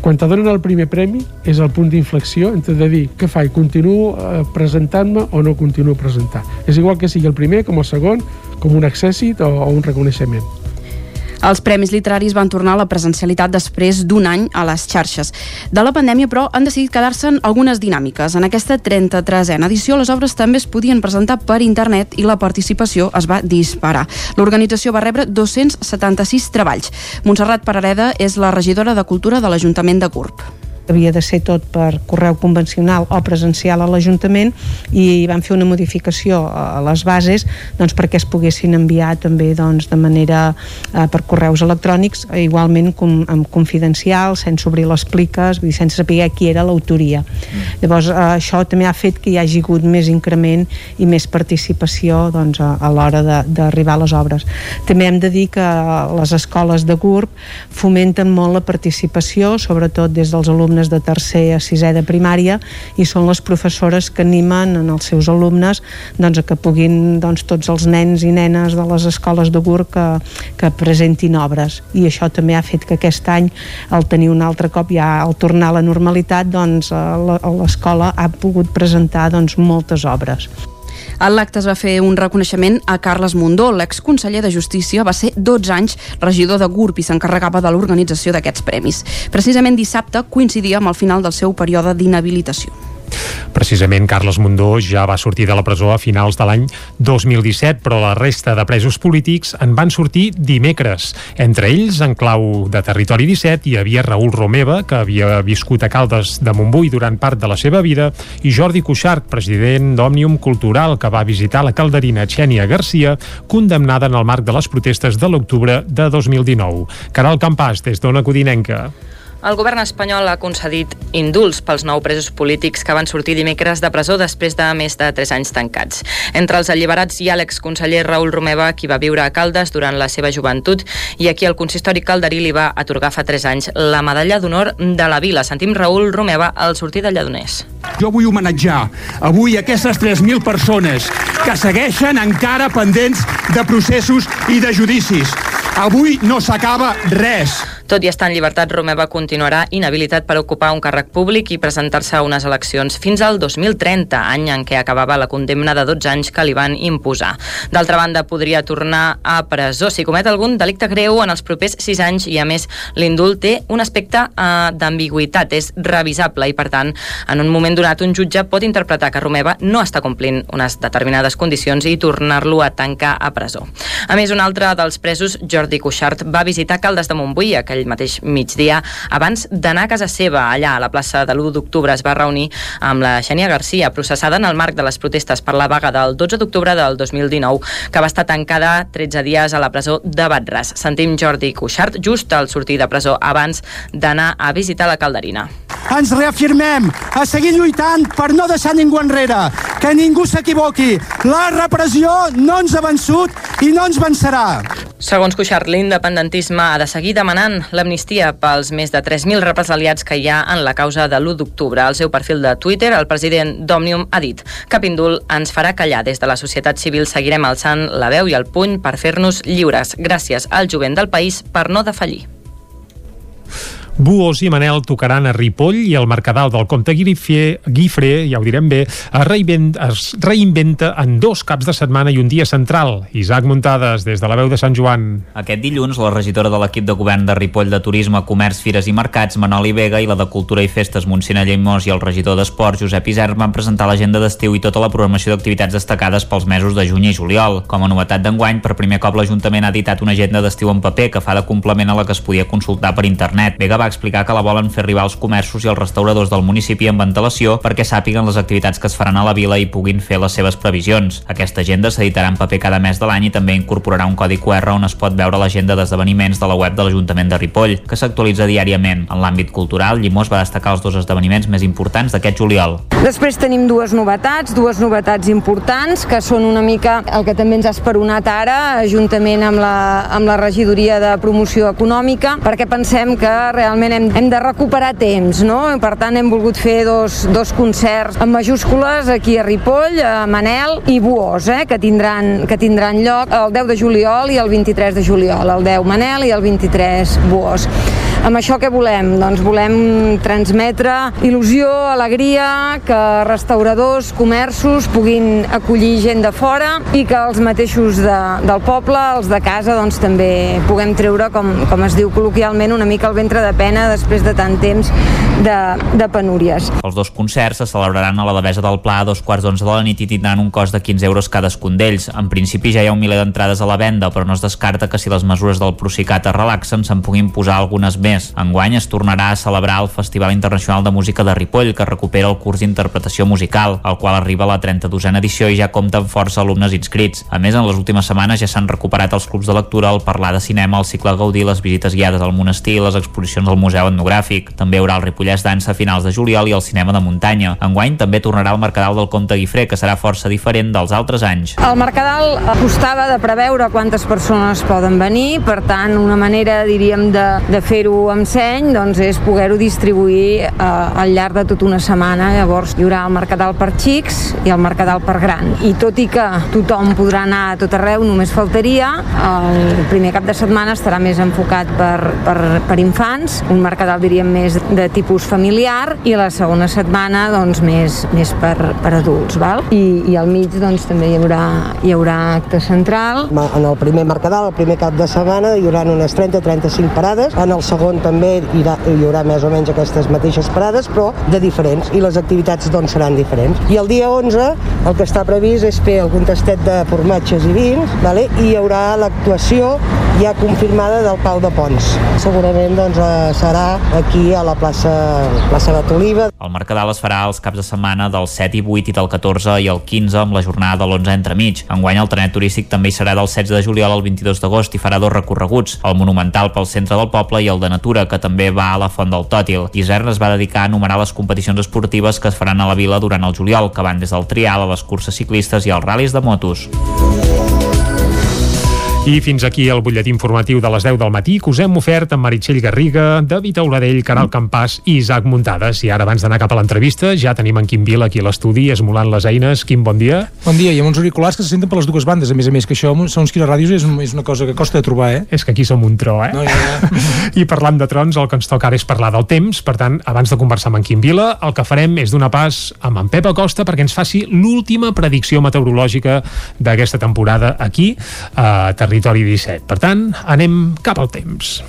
Quan te donen el primer premi és el punt d'inflexió entre de dir què faig, continuo eh, presentant-me o no continuo presentant. És igual que sigui el primer com el segon, com un accèssit o, o un reconeixement. Els premis literaris van tornar a la presencialitat després d'un any a les xarxes. De la pandèmia, però, han decidit quedar-se'n algunes dinàmiques. En aquesta 33a edició, les obres també es podien presentar per internet i la participació es va disparar. L'organització va rebre 276 treballs. Montserrat Parareda és la regidora de Cultura de l'Ajuntament de Gurb havia de ser tot per correu convencional o presencial a l'Ajuntament i van fer una modificació a les bases doncs, perquè es poguessin enviar també doncs, de manera eh, per correus electrònics, igualment com, amb confidencial, sense obrir les pliques, vull dir, sense saber qui era l'autoria. Mm. Llavors, eh, això també ha fet que hi hagi hagut més increment i més participació doncs, a, a l'hora d'arribar a les obres. També hem de dir que les escoles de GURB fomenten molt la participació, sobretot des dels alumnes alumnes de tercer a sisè de primària i són les professores que animen en els seus alumnes doncs, que puguin doncs, tots els nens i nenes de les escoles de GUR que, que presentin obres i això també ha fet que aquest any al tenir un altre cop ja al tornar a la normalitat doncs l'escola ha pogut presentar doncs, moltes obres. A l'acte es va fer un reconeixement a Carles Mundó, l'exconseller de Justícia, va ser 12 anys regidor de GURB i s'encarregava de l'organització d'aquests premis. Precisament dissabte coincidia amb el final del seu període d'inhabilitació. Precisament Carles Mundó ja va sortir de la presó a finals de l'any 2017, però la resta de presos polítics en van sortir dimecres. Entre ells, en clau de Territori 17, hi havia Raül Romeva, que havia viscut a Caldes de Montbui durant part de la seva vida, i Jordi Cuixart, president d'Òmnium Cultural, que va visitar la calderina Xènia Garcia, condemnada en el marc de les protestes de l'octubre de 2019. Caral Campàs, des d'Ona Codinenca. El govern espanyol ha concedit indults pels nou presos polítics que van sortir dimecres de presó després de més de 3 anys tancats. Entre els alliberats hi ha l'exconseller Raül Romeva, qui va viure a Caldes durant la seva joventut i aquí el consistori calderí li va atorgar fa 3 anys la medalla d'honor de la vila. Sentim Raül Romeva al sortir de Lledoners. Jo vull homenatjar avui aquestes 3.000 persones que segueixen encara pendents de processos i de judicis. Avui no s'acaba res. Tot i estar en llibertat, Romeva continuarà inhabilitat per ocupar un càrrec públic i presentar-se a unes eleccions fins al 2030, any en què acabava la condemna de 12 anys que li van imposar. D'altra banda, podria tornar a presó si comet algun delicte greu en els propers 6 anys i, a més, l'indult té un aspecte eh, d'ambigüitat, és revisable i, per tant, en un moment donat un jutge pot interpretar que Romeva no està complint unes determinades condicions i tornar-lo a tancar a presó. A més, un altre dels presos, Jordi Cuixart, va visitar Caldes de Montbui aquell mateix migdia abans d'anar a casa seva. Allà, a la plaça de l'1 d'octubre, es va reunir amb la Xènia Garcia, processada en el marc de les protestes per la vaga del 12 d'octubre del 2019, que va estar tancada 13 dies a la presó de Batràs. Sentim Jordi Cuixart just al sortir de presó abans d'anar a visitar la Calderina. Ens reafirmem a seguir lluitant per no deixar ningú enrere, que ningú s'equivoqui. La repressió no ens ha vençut i no ens vencerà. Segons Cuixart, l'independentisme ha de seguir demanant l'amnistia pels més de 3.000 represaliats que hi ha en la causa de l'1 d'octubre. Al seu perfil de Twitter, el president d'Òmnium ha dit cap indult ens farà callar. Des de la societat civil seguirem alçant la veu i el puny per fer-nos lliures. Gràcies al jovent del país per no defallir. Buos i Manel tocaran a Ripoll i el Mercadal del Comte Guifré, Guifré ja ho direm bé, es, reinventa, es reinventa en dos caps de setmana i un dia central. Isaac Muntades, des de la veu de Sant Joan. Aquest dilluns, la regidora de l'equip de govern de Ripoll de Turisme, Comerç, Fires i Mercats, Manoli Vega, i la de Cultura i Festes, Montsina Lleimós, i el regidor d'Esports, Josep Isern, van presentar l'agenda d'estiu i tota la programació d'activitats destacades pels mesos de juny i juliol. Com a novetat d'enguany, per primer cop l'Ajuntament ha editat una agenda d'estiu en paper que fa de complement a la que es podia consultar per internet. Vega va explicar que la volen fer arribar als comerços i als restauradors del municipi amb ventilació perquè sàpiguen les activitats que es faran a la vila i puguin fer les seves previsions. Aquesta agenda s'editarà en paper cada mes de l'any i també incorporarà un codi QR on es pot veure l'agenda d'esdeveniments de la web de l'Ajuntament de Ripoll, que s'actualitza diàriament. En l'àmbit cultural, Llimós va destacar els dos esdeveniments més importants d'aquest juliol. Després tenim dues novetats, dues novetats importants, que són una mica el que també ens ha esperonat ara, juntament amb la, amb la regidoria de promoció econòmica, perquè pensem que realment hem, hem de recuperar temps, no? Per tant, hem volgut fer dos, dos concerts en majúscules aquí a Ripoll, a Manel i Buós, eh? que, tindran, que tindran lloc el 10 de juliol i el 23 de juliol. El 10 Manel i el 23 Buós. Amb això què volem? Doncs volem transmetre il·lusió, alegria, que restauradors, comerços puguin acollir gent de fora i que els mateixos de, del poble, els de casa, doncs també puguem treure, com, com es diu col·loquialment, una mica el ventre de pena després de tant temps de, de penúries. Els dos concerts se celebraran a la Devesa del Pla a dos quarts d'onze de la nit i tindran un cost de 15 euros cadascun d'ells. En principi ja hi ha un miler d'entrades a la venda, però no es descarta que si les mesures del Procicat es relaxen se'n puguin posar algunes més. Enguany es tornarà a celebrar el Festival Internacional de Música de Ripoll, que recupera el curs d'interpretació musical, al qual arriba la 32a edició i ja compta amb força alumnes inscrits. A més, en les últimes setmanes ja s'han recuperat els clubs de lectura, el parlar de cinema, el cicle Gaudí, les visites guiades al monestir, les exposicions al Museu Etnogràfic. També hi haurà el Ripollès Dansa a finals de juliol i el cinema de muntanya. Enguany també tornarà el Mercadal del Comte Guifré, que serà força diferent dels altres anys. El Mercadal costava de preveure quantes persones poden venir, per tant, una manera, diríem, de, de fer-ho amb seny doncs, és poder-ho distribuir eh, al llarg de tota una setmana. Llavors hi haurà el Mercadal per xics i el Mercadal per gran. I tot i que tothom podrà anar a tot arreu, només faltaria, el primer cap de setmana estarà més enfocat per, per, per infants, un Mercadal, diríem, més de tipus familiar, i la segona setmana, doncs, més, més per, per adults, val? I, i al mig, doncs, també hi haurà, hi haurà acte central. En el primer Mercadal, el primer cap de setmana, hi haurà unes 30-35 parades. En el segon també hi haurà, hi haurà més o menys aquestes mateixes parades, però de diferents, i les activitats doncs seran diferents. I el dia 11 el que està previst és fer algun tastet de formatges i vins, vale? i hi haurà l'actuació ja confirmada del Pau de Pons. Segurament doncs, eh, serà aquí a la plaça, plaça de Toliva. El Mercadal es farà els caps de setmana del 7 i 8 i del 14 i el 15 amb la jornada de l'11 entremig. Enguany el trenet turístic també hi serà del 16 de juliol al 22 d'agost i farà dos recorreguts, el monumental pel centre del poble i el de natura, que també va a la Font del Tòtil. Isern es va dedicar a enumerar les competicions esportives que es faran a la vila durant el juliol, que van des del trial a les curses ciclistes i als ral·lis de motos. I fins aquí el butlletí informatiu de les 10 del matí que us hem ofert amb Meritxell Garriga, David Auladell, Caral Campàs i Isaac Muntades. I ara, abans d'anar cap a l'entrevista, ja tenim en Quim Vila aquí a l'estudi, esmolant les eines. Quim, bon dia. Bon dia, i amb uns auriculars que se senten per les dues bandes, a més a més, que això, segons quines ràdios, és, és una cosa que costa de trobar, eh? És que aquí som un tro, eh? No, ja, ja. I parlant de trons, el que ens toca ara és parlar del temps. Per tant, abans de conversar amb en Quim Vila, el que farem és donar pas amb en Pep Acosta perquè ens faci l'última predicció meteorològica d'aquesta temporada aquí, a Territori 17. Per tant, anem cap al temps.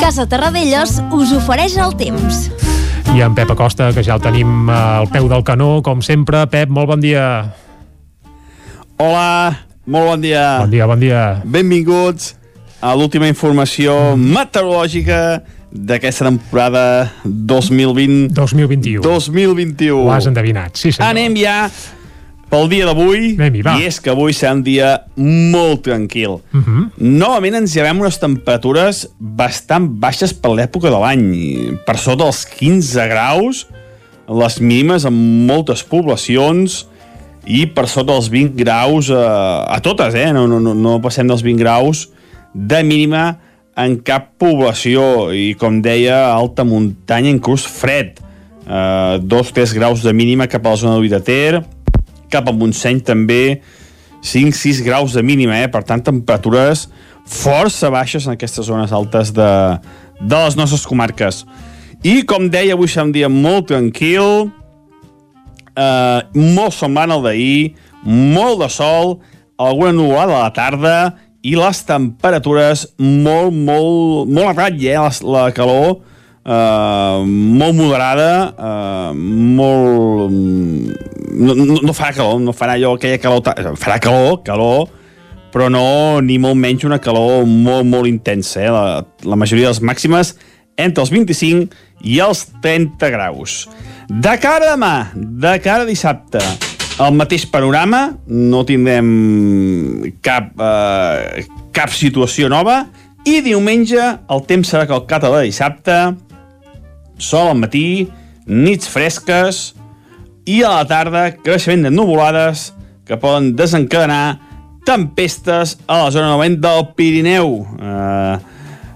Casa Terradellos us ofereix el temps. I en Pep Acosta, que ja el tenim al peu del canó, com sempre. Pep, molt bon dia. Hola, molt bon dia. Bon dia, bon dia. Benvinguts a l'última informació meteorològica d'aquesta temporada 2020 2021. 2021. Ho has endevinat, sí senyor. Anem ja pel dia d'avui i és que avui serà un dia molt tranquil. Uh -huh. Novament ens llevem unes temperatures bastant baixes per l'època de l'any, per sota dels 15 graus, les mínimes en moltes poblacions i per sota dels 20 graus a, a totes, eh? No, no, no, passem dels 20 graus de mínima en cap població i com deia, alta muntanya inclús fred eh, 2-3 graus de mínima cap a la zona de Ter cap a Montseny també 5-6 graus de mínima, eh? per tant temperatures força baixes en aquestes zones altes de, de les nostres comarques. I com deia, avui serà un dia molt tranquil, eh, molt semblant al d'ahir, molt de sol, alguna nuvolada a la tarda i les temperatures molt, molt, molt a ratlla, eh? la, la calor eh, molt moderada, eh, molt... No, no, no farà calor, no farà allò aquella calor... Farà calor, calor, però no ni molt menys una calor molt, molt intensa. Eh? La, la majoria de les màximes entre els 25 i els 30 graus. De cara a demà, de cara a dissabte, el mateix panorama, no tindrem cap, eh, cap situació nova, i diumenge el temps serà calcat a la dissabte, sol al matí, nits fresques, i a la tarda creixement de nuvolades que poden desencadenar tempestes a la zona novament del Pirineu. Eh,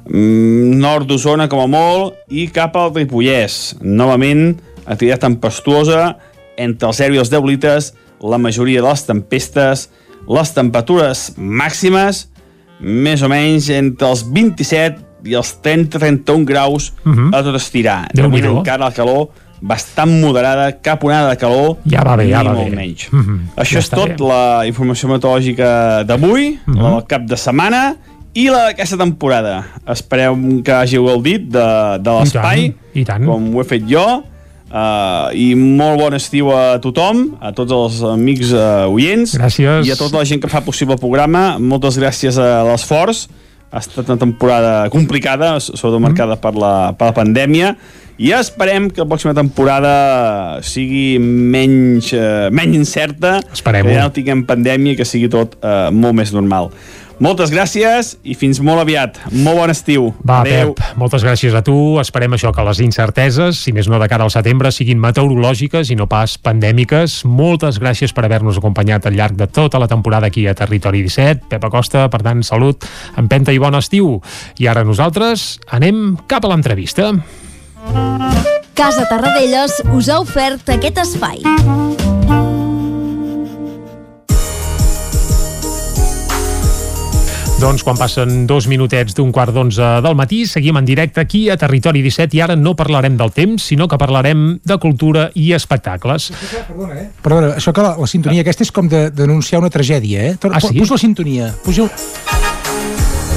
mm, nord d'Osona com a molt i cap al Ripollès. Novament, activitat tempestuosa entre els 0 i els 10 litres, la majoria de les tempestes, les temperatures màximes més o menys entre els 27 i els 30-31 graus Mhm. a tot estirar. Déu-n'hi-do. moment encara la calor bastant moderada, cap onada de calor, Ja va bé, ja va molt bé. menys. Mhm. Això Ja és tot, bé. la informació meteorològica d'avui, Mhm. la del cap de setmana, i la d'aquesta temporada. Esperem que hàgiu gaudit de, de l'espai, com ho he fet jo, uh, i molt bon estiu a tothom, a tots els amics uh, oients, Gràcies. i a tota la gent que fa possible el programa. Moltes gràcies a l'esforç. Ha estat una temporada complicada, sobretot marcada per la, per la pandèmia, i esperem que la pròxima temporada sigui menys, eh, menys incerta, Esperem-ho. que ja no tinguem pandèmia i que sigui tot eh, molt més normal. Moltes gràcies i fins molt aviat. Molt bon estiu. Va, Adéu. Pep, moltes gràcies a tu. Esperem això, que les incerteses, si més no de cara al setembre, siguin meteorològiques i no pas pandèmiques. Moltes gràcies per haver-nos acompanyat al llarg de tota la temporada aquí a Territori 17. Pep Acosta, per tant, salut, empenta i bon estiu. I ara nosaltres anem cap a l'entrevista. Casa Tarradellas us ha ofert aquest espai. Doncs quan passen dos minutets d'un quart d'onze del matí, seguim en directe aquí a Territori 17 i ara no parlarem del temps, sinó que parlarem de cultura i espectacles. Perdona, eh? Perdona, això que la, la sintonia aquesta és com de denunciar una tragèdia, eh? Ah, sí? Pus la sintonia. Puja...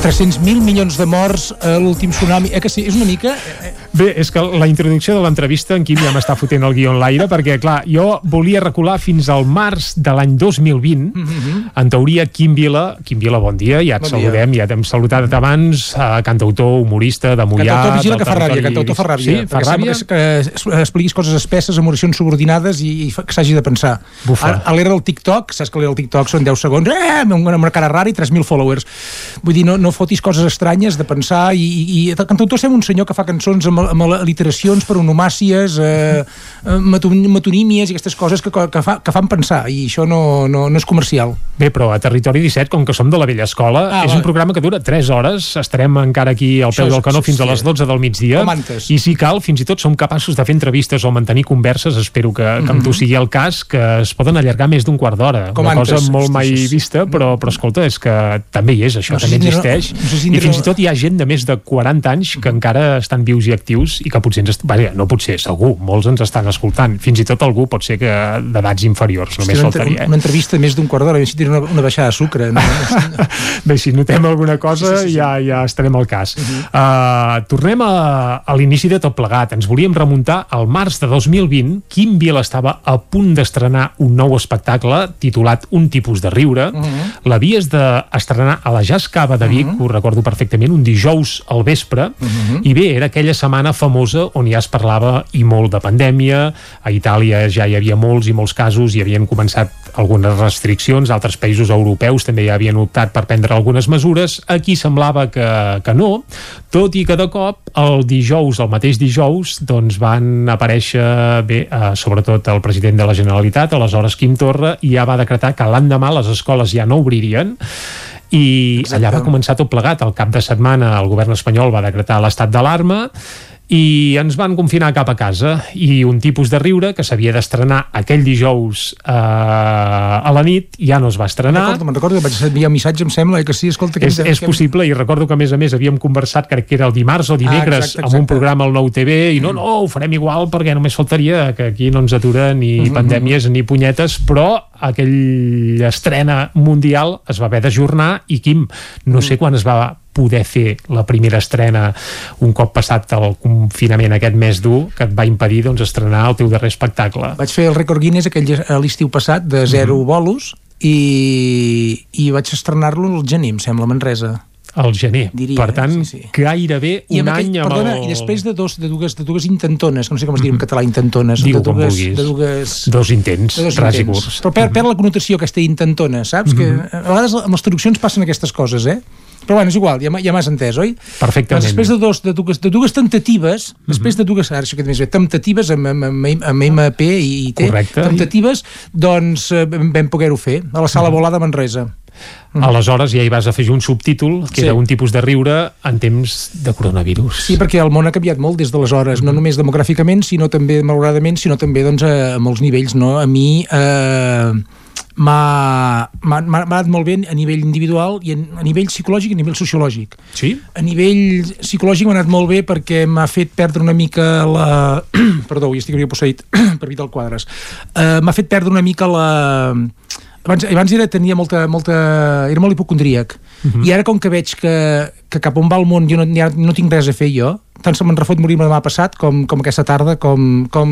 300.000 milions de morts a l'últim tsunami. Eh que sí? És una mica... eh, Bé, és que la introducció de l'entrevista en Quim ja m'està fotent el guió en l'aire perquè, clar, jo volia recular fins al març de l'any 2020 Mhm. en teoria Quim Vila Quim Vila, bon dia, ja et Bon dia. saludem ja t'hem salutat abans, eh, cantautor humorista de Mollà Cantautor vigila que fa ràbia, cantautor fa ràbia. Sí, fa ràbia? Que, que expliquis coses espesses amb oracions subordinades i, i que s'hagi de pensar. Bufa. A, a l'era del TikTok, saps que l'era del TikTok són 10 segons, eh, amb una, cara rara i 3.000 followers. Vull dir, no, no fotis coses estranyes de pensar i, i, i el cantautor sembla un senyor que fa cançons amb, amb literacions, pronomàcies, eh, eh, meton- metonímies i aquestes coses que, que, fa, que fan pensar, i això no, no, no és comercial. Bé, però a Territori 17, com que som de la vella escola, Ah, és va. un programa que dura 3 hores, estarem encara aquí al Això peu és- del canó fins a sí. les 12 del migdia, i si cal, fins i tot som capaços de fer entrevistes o mantenir converses, espero que, que amb tu Mhm. sigui el cas, que es poden allargar més d'un quart d'hora. Una cosa antes. molt Hosti, mai vista, però, però escolta, és que també hi és, això No també si existeix, no sé si i tindrà- fins i tot hi ha gent de més de 40 anys que encara estan vius i actius i que potser ens... Est... Vaja, no potser, segur, molts ens estan escoltant. Fins i tot algú pot ser que d'edats inferiors, només Hosti, una, faltaria. eh? una entrevista més d'un quart d'hora, si tindrà una, una baixada de sucre. No? Bé, si notem alguna cosa sí, sí, sí, ja, ja estarem al cas. Uh -huh. uh, tornem a, a l'inici de tot plegat. Ens volíem remuntar al març de 2020. Quim Biel estava a punt d'estrenar un nou espectacle titulat Un tipus de riure. Uh -huh. L'havies d'estrenar a la Jazz Cava de Vic, uh -huh. ho recordo perfectament, un dijous al vespre. Uh -huh. I bé, era aquella setmana famosa on ja es parlava i molt de pandèmia. A Itàlia ja hi havia molts i molts casos i havien començat algunes restriccions, altres països europeus també ja havien optat per prendre algunes mesures, aquí semblava que, que no, tot i que de cop el dijous, el mateix dijous doncs van aparèixer bé, eh, sobretot el president de la Generalitat aleshores Quim Torra, i ja va decretar que l'endemà les escoles ja no obririen i Exacte. allà va començar tot plegat. El cap de setmana el govern espanyol va decretar l'estat d'alarma i ens van confinar cap a casa i un tipus de riure que s'havia d'estrenar aquell dijous eh, a la nit ja no es va estrenar Recordo, me'n recordo que vaig enviar un missatge, em sembla, eh, que sí, escolta... Que és, hem és que possible i recordo que a més a més havíem conversat crec que era el dimarts o dimecres Ah, exacte, amb un exacte. programa al Nou TV i no, no, ho farem igual perquè només faltaria que aquí no ens atura ni Mhm. pandèmies ni punyetes però aquella estrena mundial es va haver d'ajornar i Quim, no Mm. sé quan es va poder fer la primera estrena un cop passat el confinament aquest mes dur que et va impedir doncs, estrenar el teu darrer espectacle Vaig fer el rècord Guinness aquell a l'estiu passat de zero Mhm. bolos i, i vaig estrenar-lo al gener, em sembla, Manresa. al gener, Diria, per tant sí, sí. gairebé I un amb aquell, any amb perdona, el... i després de, dos, de, dues, de dues intentones, no sé com es diu en català, intentones, de dues, de dues, dos intents, de dos ras i intents. curts Però per, per la connotació aquesta intentona, saps? Mhm. Que a vegades amb les traduccions passen aquestes coses, eh? Però bueno, és igual, ja, ja m'has entès, oi? Perfectament. Doncs després de, dos, de, dues, de dues tentatives, Mhm. després de dues, ara això que més bé, temptatives amb, amb, amb, amb MP i T, Correcte. temptatives, doncs eh, vam poder-ho fer, a la sala Mhm. volada a Manresa. Aleshores ja hi vas afegir un subtítol que Sí. era un tipus de riure en temps de coronavirus. Sí, perquè el món ha canviat molt des d'aleshores, no només demogràficament, sinó també, malauradament, sinó també doncs, a, a molts nivells. No? A mi eh, m'ha anat molt bé a nivell individual i a, nivell psicològic i a nivell sociològic. Sí? A nivell psicològic m'ha anat molt bé perquè m'ha fet perdre una mica la... Perdó, ja estic posseït per Vital Quadres. Uh, m'ha fet perdre una mica la... Abans, abans era, tenia molta, molta... Era molt hipocondríac. I ara, com que veig que, que cap on va el món jo no, ja no tinc res a fer jo, tant se me'n refot morir-me demà passat com, com aquesta tarda, com, com,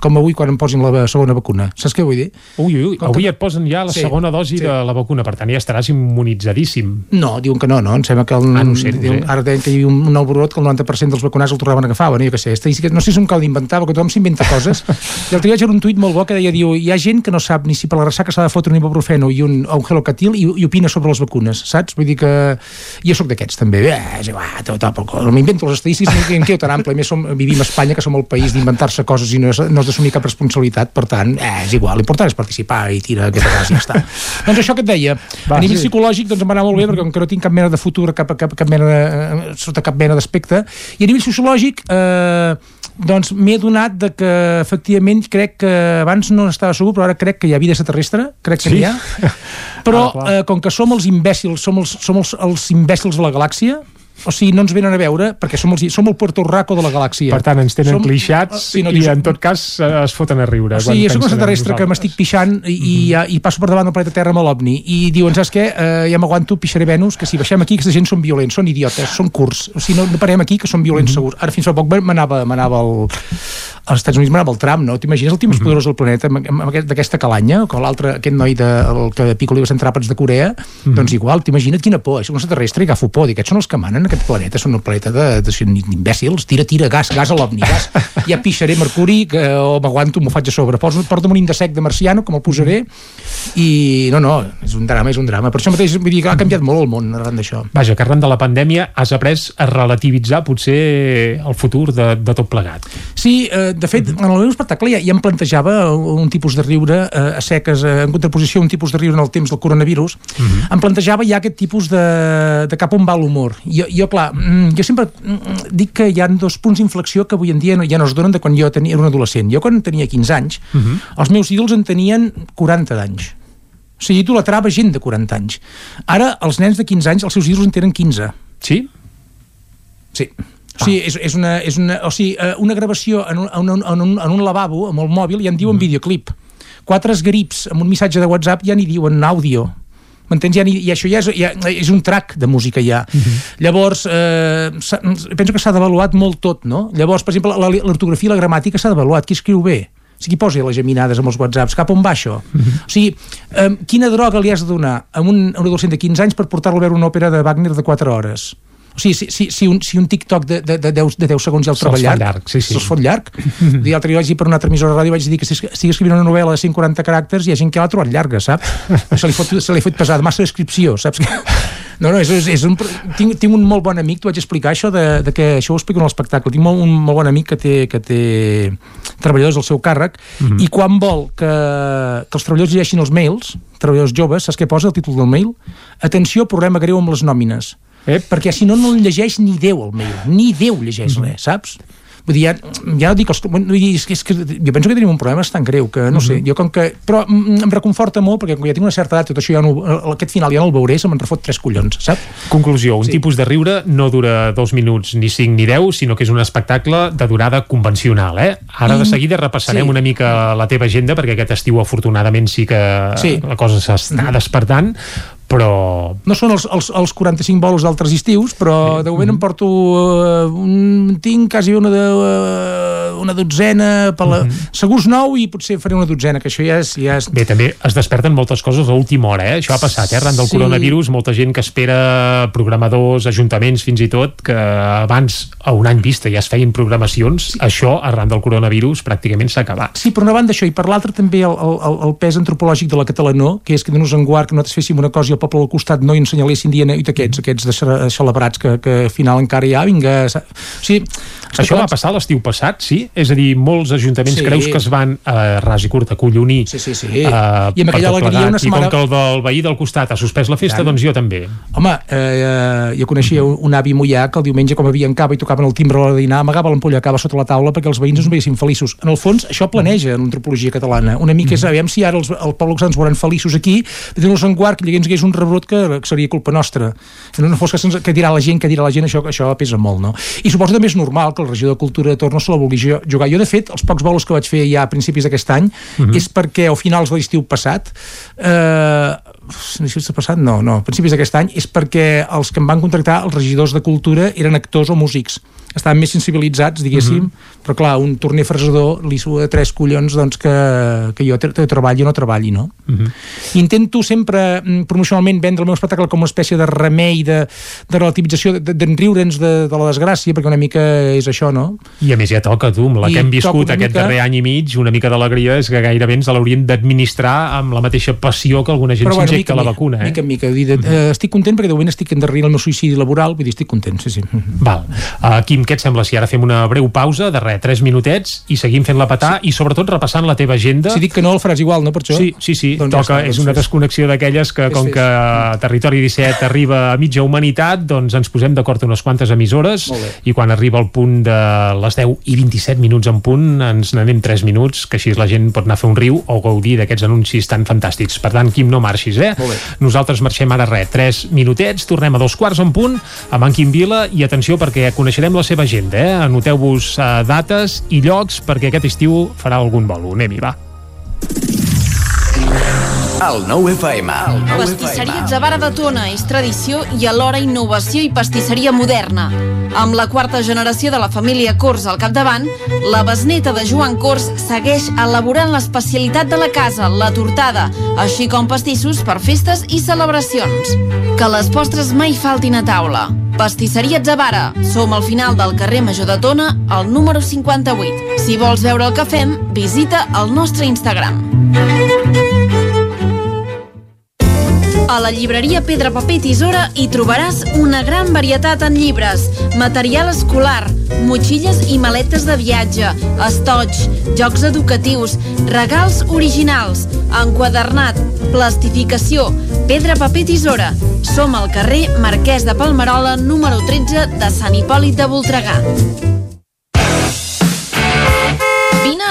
com avui quan em posin la segona vacuna. Saps què vull dir? Ui, ui, ui, Com avui que- et posen ja la Sí, segona dosi sí. de la vacuna, per tant ja estaràs immunitzadíssim. No, diuen que no, no? Em sembla que el, Ah, no sé, no diuen- sé. ara deien que hi havia un, un nou brot que el 90% dels vacunats el tornaven a agafar, bueno, jo què sé, estadística, no sé si és un cal d'inventar, perquè tothom s'inventa coses. I l'altre dia veure un tuit molt bo que deia, diu, hi ha gent que no sap ni si per la ressaca s'ha de fotre un ibuprofeno i un, o un gelocatil i, i opina sobre les vacunes, saps? Vull dir que jo sóc d'aquests també, eh, és igual, tot, tot, tot, no m'invento les estadístiques, en què tan ample, a més som, vivim a Espanya, que som el país d'inventar-se coses i no, és, no has d'assumir cap responsabilitat, per tant, eh, és igual, l'important és participar i tira aquesta casa i ja està. doncs això que et deia, Va, a nivell sí. psicològic doncs em va anar molt bé perquè com que no tinc cap mena de futur cap, cap, cap mena de, eh, sota cap mena d'aspecte i a nivell sociològic eh, doncs m'he adonat de que efectivament crec que abans no estava segur però ara crec que hi ha vida extraterrestre crec que Sí. n'hi ha però Ah, clar. eh, com que som els imbècils som els, som els, els imbècils de la galàxia o sigui, no ens venen a veure perquè som, els, som el Puerto Rico de la galàxia Per tant, ens tenen Som- clixats Sí, no, i en tot cas eh, es foten a riure. o sigui, jo soc un extraterrestre que m'estic pixant i, i, Mhm. i passo per davant del planeta Terra amb l'OVNI i diuen, saps què, uh, ja m'aguanto, pixaré Venus, que si baixem aquí aquesta gent són violents, són idiotes, són curts, o sigui, no, no parem aquí que són violents segurs. Ara fins fa poc m'anava al, als Estats Units m'anava el tram, no? T'imagines el tio més poderós del planeta aquest- d'aquesta calanya, o l'altre, aquest noi de, el que pico li va centrar de Corea, doncs igual, t'imagina't quina por, és un extraterrestre i agafo por, dic, aquests són els que manen en aquest planeta, són un planeta de, de, de imbècils, tira, tira, gas, gas a l'ovni, gas, ja pixaré mercuri, que, o m'aguanto, m'ho faig a sobre, Poso, porta'm un indesec de marciano, com el posaré, i no, no, és un drama, és un drama, per això mateix, vull dir, que ha canviat molt el món arran d'això. Vaja, que arran de la pandèmia has après a relativitzar potser el futur de, de tot plegat. Sí, eh, de fet, en el meu espectacle ja, ja em plantejava un tipus de riure eh, a seques, eh, en contraposició a un tipus de riure en el temps del coronavirus, em plantejava ja aquest tipus de, de cap on va l'humor. Jo, jo, clar, mm, jo sempre mm, dic que hi ha dos punts d'inflexió que avui en dia no, ja no es donen de quan jo tenia, era un adolescent. Jo quan tenia 15 anys, els meus ídols en tenien 40 d'anys. O sigui, idolatrava gent de 40 anys. Ara, els nens de 15 anys, els seus ídols en tenen 15. Sí? Sí. O sigui, és, és, una, és una, o sigui, eh, una gravació en un, en, un, en, un, en un lavabo amb el mòbil ja en diuen videoclip. Quatre esgrips amb un missatge de WhatsApp ja n'hi diuen àudio. M'entens? Ja, I això ja és, ja és un track de música ja. Llavors, eh, penso que s'ha d'avaluat molt tot, no? Llavors, per exemple, l'ortografia i la gramàtica s'ha d'avaluat. Qui escriu bé? O sigui, qui posa les geminades amb els whatsapps? Cap on va això? O sigui, eh, quina droga li has de donar a un, a un adolescent de 15 anys per portar-lo a veure una òpera de Wagner de 4 hores? O sigui, si, si, si, un, si un TikTok de, de, de, 10, de 10 segons ja el troba llarg, llarg, sí, sí. se'ls fot llarg. L'altre dia vaig dir per una altra emissora de ràdio vaig dir que si estic escrivint una novel·la de 140 caràcters hi ha gent que l'ha trobat llarga, saps? se li fot, se li fot pesada, massa descripció, saps? No, no, és, és, és un, tinc, tinc un molt bon amic, t'ho vaig explicar això, de, de que això ho explico en l'espectacle, tinc molt, un molt bon amic que té, que té treballadors al seu càrrec Mhm. i quan vol que, que els treballadors llegeixin els mails, treballadors joves, saps què posa el títol del mail? Atenció, problema greu amb les nòmines. Eh? Perquè si no, no el llegeix ni Déu el mail, ni Déu llegeix res, saps? Vull dir, ja, ja no dic els... Vull dir, és, que, és que jo penso que tenim un problema tan greu que, no sé, jo com que... Però mm, em reconforta molt perquè com ja tinc una certa edat, tot això ja no, aquest final ja no el veuré, se me'n refot tres collons, saps? Conclusió, un sí. tipus de riure no dura dos minuts, ni cinc ni deu, sinó que és un espectacle de durada convencional, eh? Ara de I- seguida repassarem sí. una mica la teva agenda, perquè aquest estiu afortunadament sí que Sí. la cosa s'està despertant, però... No són els, els, els 45 bolos d'altres estius, però de moment em porto... Uh, un, tinc quasi una, de, uh, una dotzena, per la, segurs nou i potser faré una dotzena, que això ja és... Ja és... Bé, també es desperten moltes coses a última hora, eh? Això ha passat, eh? Arran del Sí. coronavirus, molta gent que espera programadors, ajuntaments, fins i tot, que abans, a un any vista, ja es feien programacions. Això, arran del coronavirus, pràcticament s'ha acabat. Sí, per una banda això, i per l'altra també el, el, el pes antropològic de la catalanó, que és que donar-nos en guard que nosaltres féssim una cosa i el poble al costat no hi ensenyalessin dient "Ui, aquests, aquests de ce- celebrats que, que al final encara hi ha, vinga... sa-" O sigui, Això va passar l'estiu passat, sí? És a dir, molts ajuntaments Sí. creus que es van a ras i curt acollonir sí, sí, sí. eh, I amb aquella alegria una setmana- I com que el del veí del costat ha suspès la festa, Tant. doncs jo també. Home, eh, jo coneixia un, un avi mollà que el diumenge, com havia en cava i tocaven el timbre a de dinar, amagava l'ampolla cava sota la taula perquè els veïns no es veiessin feliços. En el fons, això planeja en l'antropologia catalana. Una mica és, aviam si ara els, el poble que ens veuran feliços aquí, de tenir-los en guard, que hi hagués un rebrot que, seria culpa nostra. No fos que, que dirà la gent, que dirà la gent, això, això pesa molt, no? I suposo també és normal que el regidor de Cultura de Torno se la vulgui jugar. Jo, de fet, els pocs bolos que vaig fer ja a principis d'aquest any Mhm. és perquè, a finals de l'estiu passat, eh, l'estiu passat, no, no, a principis d'aquest any, és perquè els que em van contractar, els regidors de cultura, eren actors o músics. Estaven més sensibilitzats, diguéssim, però clar, un torner fresador li sua de tres collons doncs, que, que jo tre- tre- treballi o no treballi, no? Intento sempre mm, promocionalment vendre el meu espectacle com una espècie de remei, de, de relativització, de- d'enriure'ns de, de la desgràcia, perquè una mica és això, no? I a més ja toca, tu, amb la I que hem viscut aquest mica- darrer any i mig, una mica d'alegria és que gairebé ens l'haurien d'administrar amb la mateixa passió que alguna gent s'injecta mica, la vacuna, eh? Mica en mica. Dir, eh, estic content perquè de moment estic endarrerint el meu suïcidi laboral, vull dir, estic content, sí, sí. Val. Uh, Quim, què et sembla si ara fem una breu pausa de res, 3 minutets i seguim fent la petà sí. i sobretot repassant la teva agenda? Si dic que no, el faràs igual, no, per això? Sí, sí, sí, Doncs ja toca, està, és doncs una desconnexió d'aquelles que Fes, com fes. que Territori 17 arriba a mitja humanitat, doncs ens posem d'acord unes quantes emissores i quan arriba el punt de les 10 i 27 minuts en punt ens n'anem 3 minuts, que així la gent pot anar a fer un riu o gaudir d'aquests anuncis tan fantàstics. Per tant, Quim, no marxis, eh? Bé. Nosaltres marxem ara res, 3 minutets, tornem a dos quarts en punt amb en Quim Vila i atenció perquè coneixerem la seva agenda, eh? Anoteu-vos eh, dates i llocs perquè aquest estiu farà algun bolo. Anem-hi, va. El 9 FM. El 9 Pastisseria Zavara de Tona és tradició i alhora innovació i pastisseria moderna. Amb la quarta generació de la família Cors al capdavant, la besneta de Joan Cors segueix elaborant l'especialitat de la casa, la tortada, així com pastissos per festes i celebracions. Que les postres mai faltin a taula. Pastisseria Zavara. Som al final del carrer Major de Tona, al número 58. Si vols veure el que fem, visita el nostre Instagram. A la llibreria Pedra Paper i Tisora hi trobaràs una gran varietat en llibres, material escolar, motxilles i maletes de viatge, estoig, jocs educatius, regals originals, enquadernat, plastificació, Pedra Paper Tisora. Som al carrer Marquès de Palmerola, número 13 de Sant Hipòlit de Voltregà.